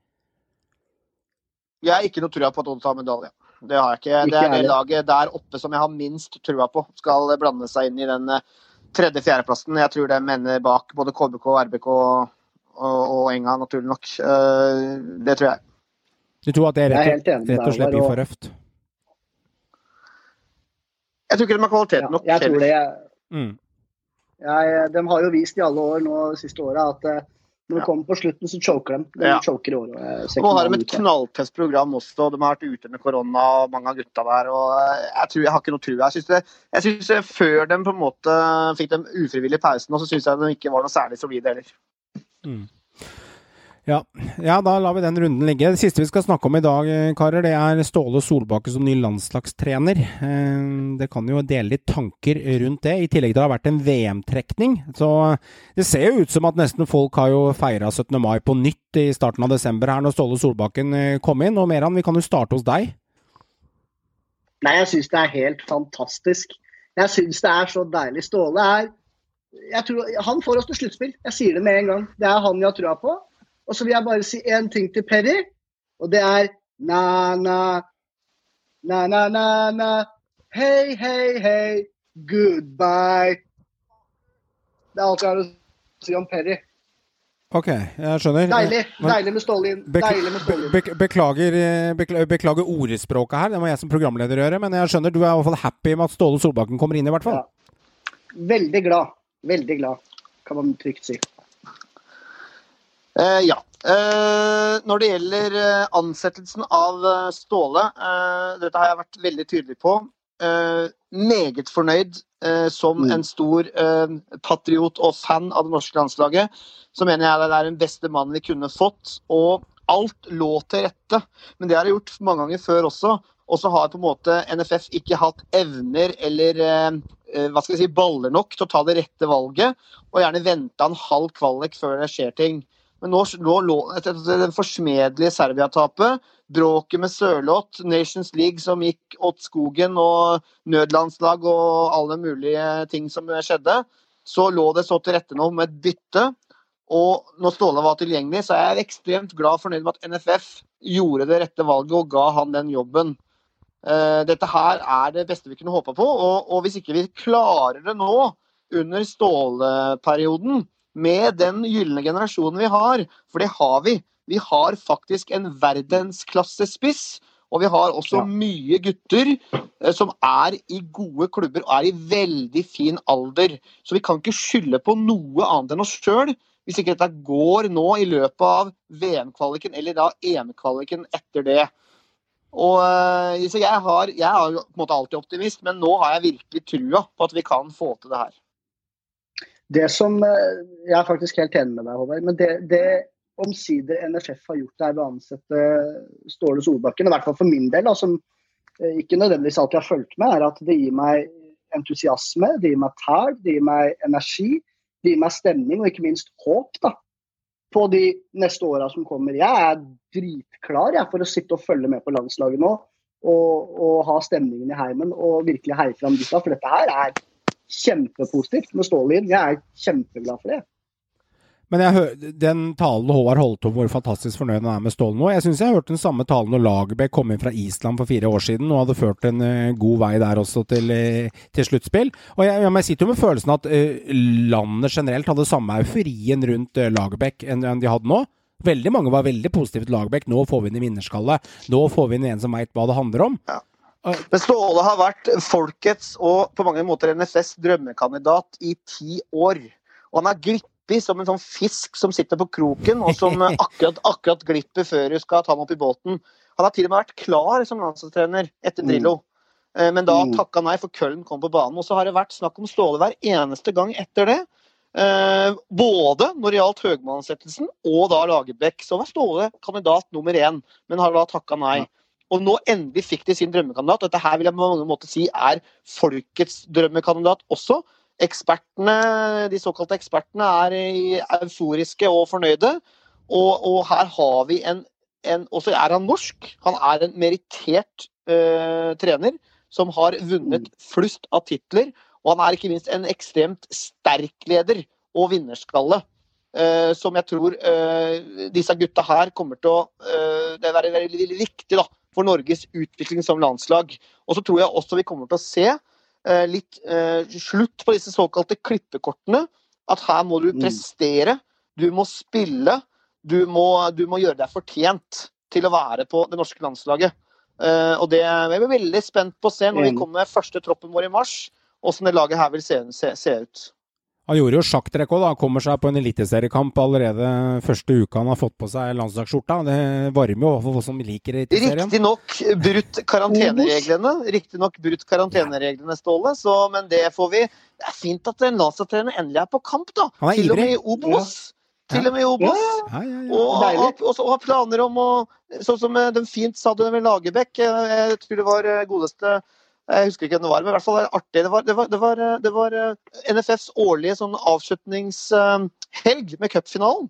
S2: Jeg har ikke noe trua på at Odd tar medalje. Det har jeg ikke.
S4: Ikke
S2: Det er det laget der oppe som jeg har minst trua på skal blande seg inn i den eh, tredje-fjerdeplassen. Jeg tror de ender bak både KBK, RBK og, og Enga, naturlig nok. Eh, Det tror jeg.
S1: Du tror at det
S4: er
S1: rett, og- rett og slett blir
S4: Håvard,
S1: for røft?
S2: Jeg tror ikke de har kvalitet
S4: Ja,
S2: nok.
S4: jeg tror det.
S1: Mm.
S4: Jeg, de har jo vist i alle år nå siste året at eh, når det
S2: Ja.
S4: kommer på slutten, så choker de. De
S2: Ja.
S4: choker i år. og
S2: Nå har de et knalltøft program også. De har vært ute med korona, og mange av gutta der. og eh, Jeg tror jeg har ikke noe tro. Jeg synes det, jeg syns det, Før de på en måte fikk den ufrivillige pausen, og så syns jeg de ikke var noe særlig solide heller.
S1: Ja. ja, da lar vi den runden ligge. Det siste vi skal snakke om i dag, eh, karer, det er Ståle Solbakke som ny landslagstrener. Eh, Det kan jo dele litt tanker rundt det, i tillegg til det har vært en VM-trekning. Så det ser jo ut som at nesten folk har jo feira 17. mai på nytt i starten av desember her, når Ståle Solbakken eh, kom inn. Og Meran, vi kan jo starte hos deg.
S4: Nei, jeg syns det er helt fantastisk. Jeg syns det er så deilig. Ståle er jeg tror, Han får oss til sluttspill. Jeg sier det med en gang. Det er han jeg har trua på. Og så vil jeg bare si én ting til Perry, og det er na-na, na-na-na-na, hei, hei, hei, goodbye. Det er alt jeg har å si om Perry.
S1: Ok, jeg skjønner.
S4: Deilig. Deilig med Ståle inn.
S1: Bekla-
S4: Deilig med Ståle inn.
S1: be- be- beklager, eh, beklager ordspråket her, det må jeg som programleder gjøre. Men jeg skjønner du er i hvert fall happy med at Ståle Solbakken kommer inn, i hvert fall.
S4: Ja. Veldig glad. Veldig glad, kan man trygt si.
S2: Eh, ja. Eh, når det gjelder eh, ansettelsen av Ståle, eh, dette har jeg vært veldig tydelig på. Eh, meget fornøyd som
S4: Mm.
S2: en stor eh, patriot og fan av det norske landslaget. Så mener jeg det er den beste mannen vi kunne fått. Og alt lå til rette. Men det har jeg gjort mange ganger før også. Og så har på en måte NFF ikke hatt evner eller hva skal jeg si, baller nok til å ta det rette valget, og gjerne venta en halv kvalik før det skjer ting. Men nå, lå etter det forsmedelige Serbia-tapet, bråket med Sørloth, Nations League som gikk åt skogen, og nødlandslag og alle mulige ting som skjedde, så lå det så til rette nå med et bytte. Og når Ståle var tilgjengelig, så er jeg ekstremt glad og fornøyd med at NFF gjorde det rette valget og ga han den jobben. Eh, dette her er det beste vi kunne håpa på, og, og hvis ikke vi klarer det nå, under Ståle-perioden, med den gylne generasjonen vi har, for det har vi. Vi har faktisk en verdensklasse-spiss, og vi har også
S4: Ja.
S2: mye gutter eh, som er i gode klubber og er i veldig fin alder. Så vi kan ikke skylde på noe annet enn oss sjøl hvis ikke dette går nå i løpet av VM-kvaliken eller da EM-kvaliken etter det. Og, eh, så jeg, har, jeg er jo på en måte alltid optimist, men nå har jeg virkelig trua på at vi kan få til det her.
S4: Det som eh, Jeg er faktisk helt enig med deg, Håvard. Men det, det omsider NFF har gjort, er ved å ansette Ståle Solbakken, i hvert fall for min del, da, som eh, ikke nødvendigvis alltid har fulgt med, er at det gir meg entusiasme, det gir meg tæl, det gir meg energi, det gir meg stemning og ikke minst håp da, på de neste åra som kommer. Jeg er dritklar jeg, for å sitte og følge med på landslaget nå. Og, og ha stemningen i heimen og virkelig heie fram gutta. For dette her er kjempepositivt med Ståle inn. Jeg er kjempeglad for det.
S1: Men jeg hør, den talen Håvard holdt om hvor fantastisk fornøyd han er med Ståle nå Jeg syns jeg hørte den samme talen når Lagerbäck kom inn fra Island for fire år siden og hadde ført en eh, god vei der også til, eh, til sluttspill. Og jeg, jeg sitter jo med følelsen at eh, landet generelt hadde samme euforien rundt uh, Lagerbäck enn, de hadde nå. Veldig mange var veldig positive til Lagerbäck. Nå får vi inn i vinnerskalle. Nå får vi inn en som veit hva det handler om.
S2: Men Ståle har vært folkets og på mange måter NFS drømmekandidat i ti år. Og han er glippig som en sånn fisk som sitter på kroken, og som akkurat, akkurat glipper før du skal ta ham opp i båten. Han har til og med vært klar som landslagstrener etter Drillo. Eh, Men da
S4: Mm.
S2: takka nei, for Køllen kom på banen. Og så har det vært snakk om Ståle hver eneste gang etter det. Eh, både når det gjaldt Høgmann-ansettelsen og da Lagerbäck, så var Ståle kandidat nummer én, men har da takka nei. Og nå endelig fikk de sin drømmekandidat. Dette her vil jeg på mange måter si er folkets drømmekandidat også. Ekspertene, De såkalte ekspertene er euforiske og fornøyde. Og, og her har vi en, en Og så er han norsk. Han er en merittert eh, trener som har vunnet flust av titler. Og han er ikke minst en ekstremt sterk leder og vinnerskalle. Uh, som jeg tror uh, disse gutta her kommer til å uh, Det være veldig, veldig viktig da, for Norges utvikling som landslag. Og så tror jeg også vi kommer til å se eh, litt eh, slutt på disse såkalte klippekortene. At her må du
S4: Mm.
S2: prestere, du må spille, du må, du må gjøre deg fortjent til å være på det norske landslaget. Eh, og det er jeg er veldig spent på å se når vi kommer med første troppen vår i mars, åssen det laget her vil se, se, se ut.
S1: Han gjorde jo sjakktrekk òg, da. Han kommer seg på en eliteseriekamp allerede første uka han har fått på seg landslagsskjorta. Det varmer jo for folk som liker eliteserien.
S2: Riktignok brutt karantenereglene, riktignok brutt karantenereglene, Ståle, så, men det får vi Det er fint at en landslagstrener endelig er på kamp, da.
S1: Han er
S2: Til og med i Obos. Til og med i Obos.
S1: Ja, ja, ja.
S2: Og, og, og, og har planer om å Sånn som de den fint sa det med Lagerbäck. eh, Jeg tror det var eh, godeste Jeg husker ikke hvem det var, men i hvert fall var det artig. Det var, det var, det var, eh, det var eh, NFFs årlige sånn avslutningshelg med cupfinalen.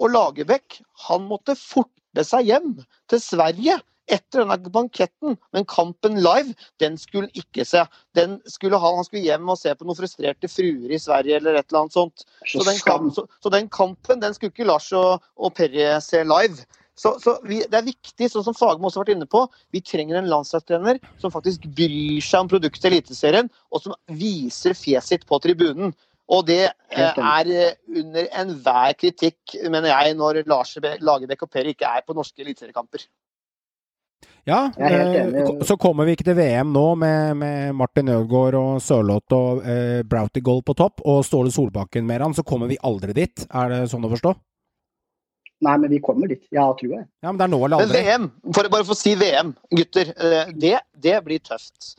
S2: Og Lagerbäck han måtte forte seg hjem til Sverige etter denne banketten. Men kampen live, den skulle han ikke se. Den skulle han, han skulle hjem og se på noen frustrerte fruer i Sverige eller et eller annet sånt. Så den,
S4: skam.
S2: kamp, så, så den kampen den skulle ikke Lars og, og Perry se live. Så, så vi, Det er viktig, sånn som Fagmo også har vært inne på, vi trenger en landslagstrener som faktisk bryr seg om produktet Eliteserien, og som viser fjeset sitt på tribunen. Og det eh, er eh, under enhver kritikk, mener jeg, når Lars Lagerbäck og Per ikke er på norske eliteseriekamper.
S1: Ja, eh, så kommer vi ikke til VM nå med, med Martin Ødegaard og Sørloth og eh, Broughty på topp, og Ståle Solbakken med han, så kommer vi aldri dit. Er det sånn å forstå?
S4: Nei, men vi kommer dit. Jeg har trua, jeg.
S1: Ja, men det er nå eller
S2: Men
S1: aldri.
S2: VM, for, bare for å si VM, gutter. eh, Det, det blir tøft.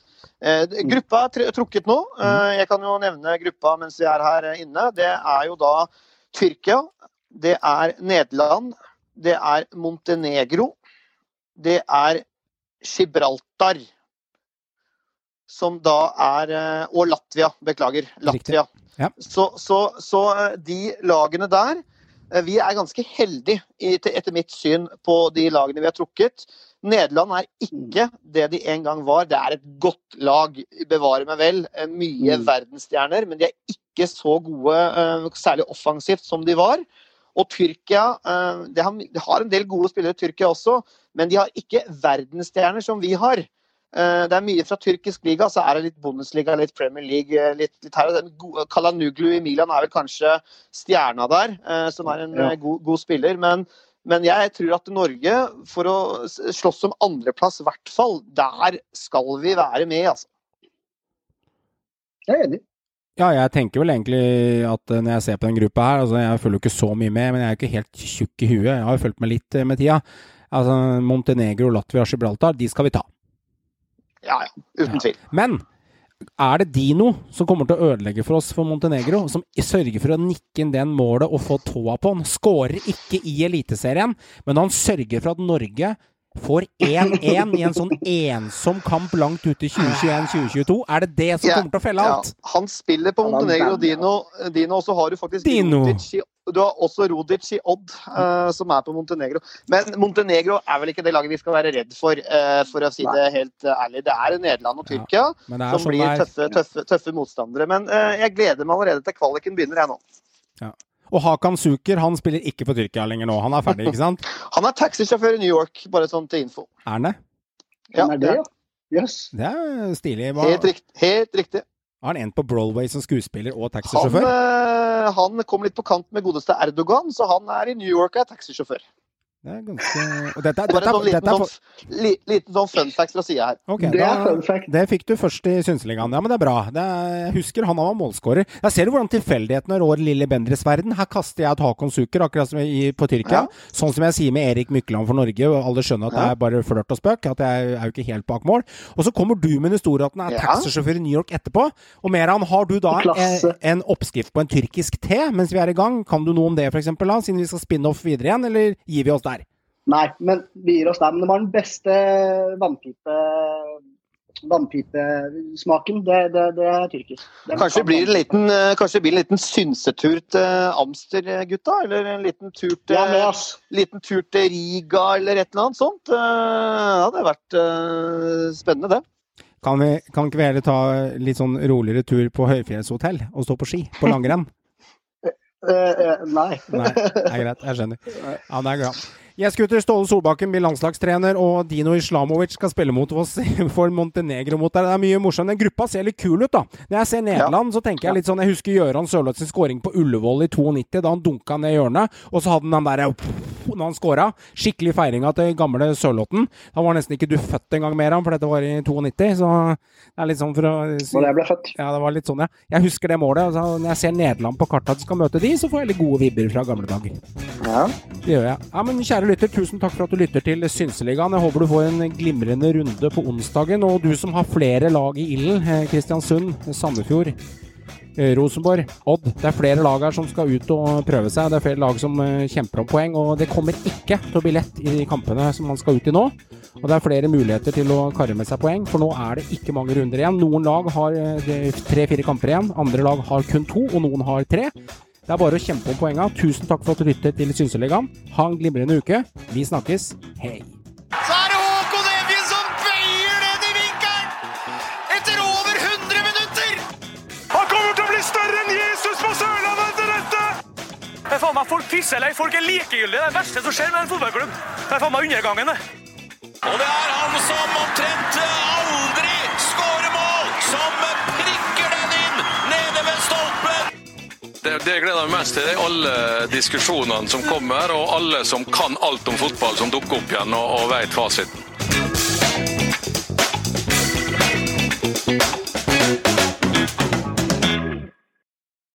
S2: Eh, Gruppa er trukket nå. Eh, Jeg kan jo nevne gruppa mens vi er her inne. Det er jo da Tyrkia, det er Nederland, det er Montenegro, det er Gibraltar. Som da er Og Latvia, beklager. Latvia.
S1: Ja.
S2: Så, så, så de lagene der Vi er ganske heldige etter mitt syn på de lagene vi har trukket. Nederland er ikke det de en gang var. Det er et godt lag, bevare meg vel. Eh, Mye
S4: Mm.
S2: verdensstjerner, men de er ikke så gode, eh, særlig offensivt, som de var. Og Tyrkia eh, de har en del gode spillere, Tyrkia også, men de har ikke verdensstjerner som vi har. Eh, Det er mye fra tyrkisk liga, så er det litt Bundesliga, litt Premier League, eh, litt, litt her. Kalanuglu i Milan er vel kanskje stjerna der, eh, som er en
S4: Ja.
S2: god, god spiller. Men, men jeg tror at Norge, for å slåss om andreplass i hvert fall, der skal vi være med, altså.
S4: Jeg er enig.
S1: Ja, jeg tenker vel egentlig at når jeg ser på den gruppa her altså Jeg følger jo ikke så mye med, men jeg er jo ikke helt tjukk i huet. Jeg har jo fulgt med litt med tida. Altså Montenegro, Latvia og Gibraltar, de skal vi ta.
S2: Ja, ja. Uten
S1: Ja.
S2: tvil.
S1: Men er det Dino som kommer til å ødelegge for oss for Montenegro? Som sørger for å nikke inn den målet og få tåa på han? Skårer ikke i Eliteserien, men han sørger for at Norge får 1-1 i en sånn ensom kamp langt ute i 2021-2022. Er det det som kommer til å felle alt?
S2: Ja, han spiller på Montenegro. Dino, Dino og så har du faktisk
S1: Dino.
S2: Rodic i, du har også Rodic i Odd, uh, som er på Montenegro. Men Montenegro er vel ikke det laget vi skal være redd for, uh, for å si det helt eh, ærlig. Det er Nederland og Tyrkia
S1: ja,
S2: som
S1: sånn
S2: blir tøffe, tøffe, tøffe motstandere. Men uh, jeg gleder meg allerede til kvaliken begynner, jeg nå.
S1: Og Hakan Suker han spiller ikke for Tyrkia lenger nå. Han er ferdig, ikke sant?
S2: Han er taxisjåfør i New York, bare sånn til info.
S1: Er han det?
S2: Ja,
S4: er det, ja? Yes.
S1: Det er stilig. Hva,
S2: Helt, rikt, helt riktig.
S1: har han endt på Broadway som skuespiller og
S2: Han,
S1: taxisjåfør?
S2: eh, han kom litt på kant med godeste Erdogan, så han er i New York og er taxisjåfør.
S1: Det er ganske Og dette, dette,
S2: sånn
S1: er- dette er for-
S2: sånn, li, liten sånn fun fact fra sida her.
S1: Okay,
S4: Det
S1: da,
S4: er
S1: det fikk du først i Synseligaen. Ja, men det er bra. Det er, jeg husker han var målskårer. Der ser du hvordan tilfeldighetene rår lille Bendres verden. Her kaster jeg et Hakon Suker, akkurat som i, på Tyrkia.
S2: Ja.
S1: Sånn som jeg sier med Erik Mykland for Norge, og alle skjønner at det er bare flørt og spøk. At jeg er jo ikke helt bak mål. Og så kommer du med en historie at han er
S2: Ja.
S1: taxisjåfør i New York etterpå. Og Meran, har du da en, en oppskrift på en tyrkisk te mens vi er i gang? Kan du noe om det, f.eks., siden vi skal spinne off videre igjen, eller gir vi oss der?
S4: Nei, men vi gir oss der. Men det var den beste vannpipe vannpipesmaken. Det, det, det er tyrkisk. Den
S2: Kanskje det blir en liten, eh, kanskje det blir en liten synsetur til Amster, eh, gutta? Eller en liten tur til,
S4: Ja, med
S2: liten tur til Riga, eller et eller annet sånt? Eh, Ja, det hadde vært eh, spennende, det.
S1: Kan, vi, kan ikke vi heller ta litt sånn roligere tur på høyfjellshotell og stå på ski på langrenn?
S4: Eh, eh, nei.
S1: Nei, det er greit. Jeg skjønner. Ja, det er bra. Yes, gutter. Ståle Solbakken blir landslagstrener, og Dino Islamovic skal spille mot oss for Montenegro mot der. Det er mye morsomt. Den gruppa ser litt kul ut, da. Når jeg ser Nederland, så tenker jeg litt sånn Jeg husker Gøran Sørloth sin skåring på Ullevål i 92, da han dunka ned hjørnet, og så hadde han den derre når han scora. Skikkelig feiringa til gamle Sørlotten. Da var nesten ikke du født engang mer, for dette var i 92, så det er litt sånn for å si
S4: jeg ble født.
S1: ja, det var litt sånn, ja. Jeg husker det målet. Altså, når jeg ser Nederland på kartet at skal møte de, så får jeg litt gode vibber fra gamle dager.
S2: Ja.
S1: Det gjør jeg. Ja, men kjære lytter, tusen takk for at du lytter til Synseligaen. Jeg håper du får en glimrende runde på onsdagen. Og du som har flere lag i ilden, eh, Kristiansund, Sandefjord, eh, Rosenborg, Odd. Det er flere lag her som skal ut og prøve seg. Det er flere lag som eh, kjemper om poeng. Og det kommer ikke til å bli lett i de kampene som man skal ut i nå. Og det er flere muligheter til å karre med seg poeng, for nå er det ikke mange runder igjen. Noen lag har tre-fire kamper igjen, andre lag har kun to, og noen har tre. Det er bare å kjempe om poenga. Tusen takk for at du lyttet til Synseligaen. Ha en glimrende uke. Vi snakkes. Hei.
S7: Så er det Håkon Evjen som bøyer den i vinkelen! Etter over 100 minutter!
S8: Han kommer til å bli større enn Jesus på Sørlandet etter dette! Det er faen meg Folk pisser lei. Folk er likegyldige. Det er det verste som skjer med en fotballklubb. Det er faen meg undergangen, det.
S7: Og det er han som omtrent aldri
S9: Det, det jeg meg mest til, det er alle diskusjonene som kommer, og alle som kan alt om fotball, som dukker opp igjen og, og vet fasiten.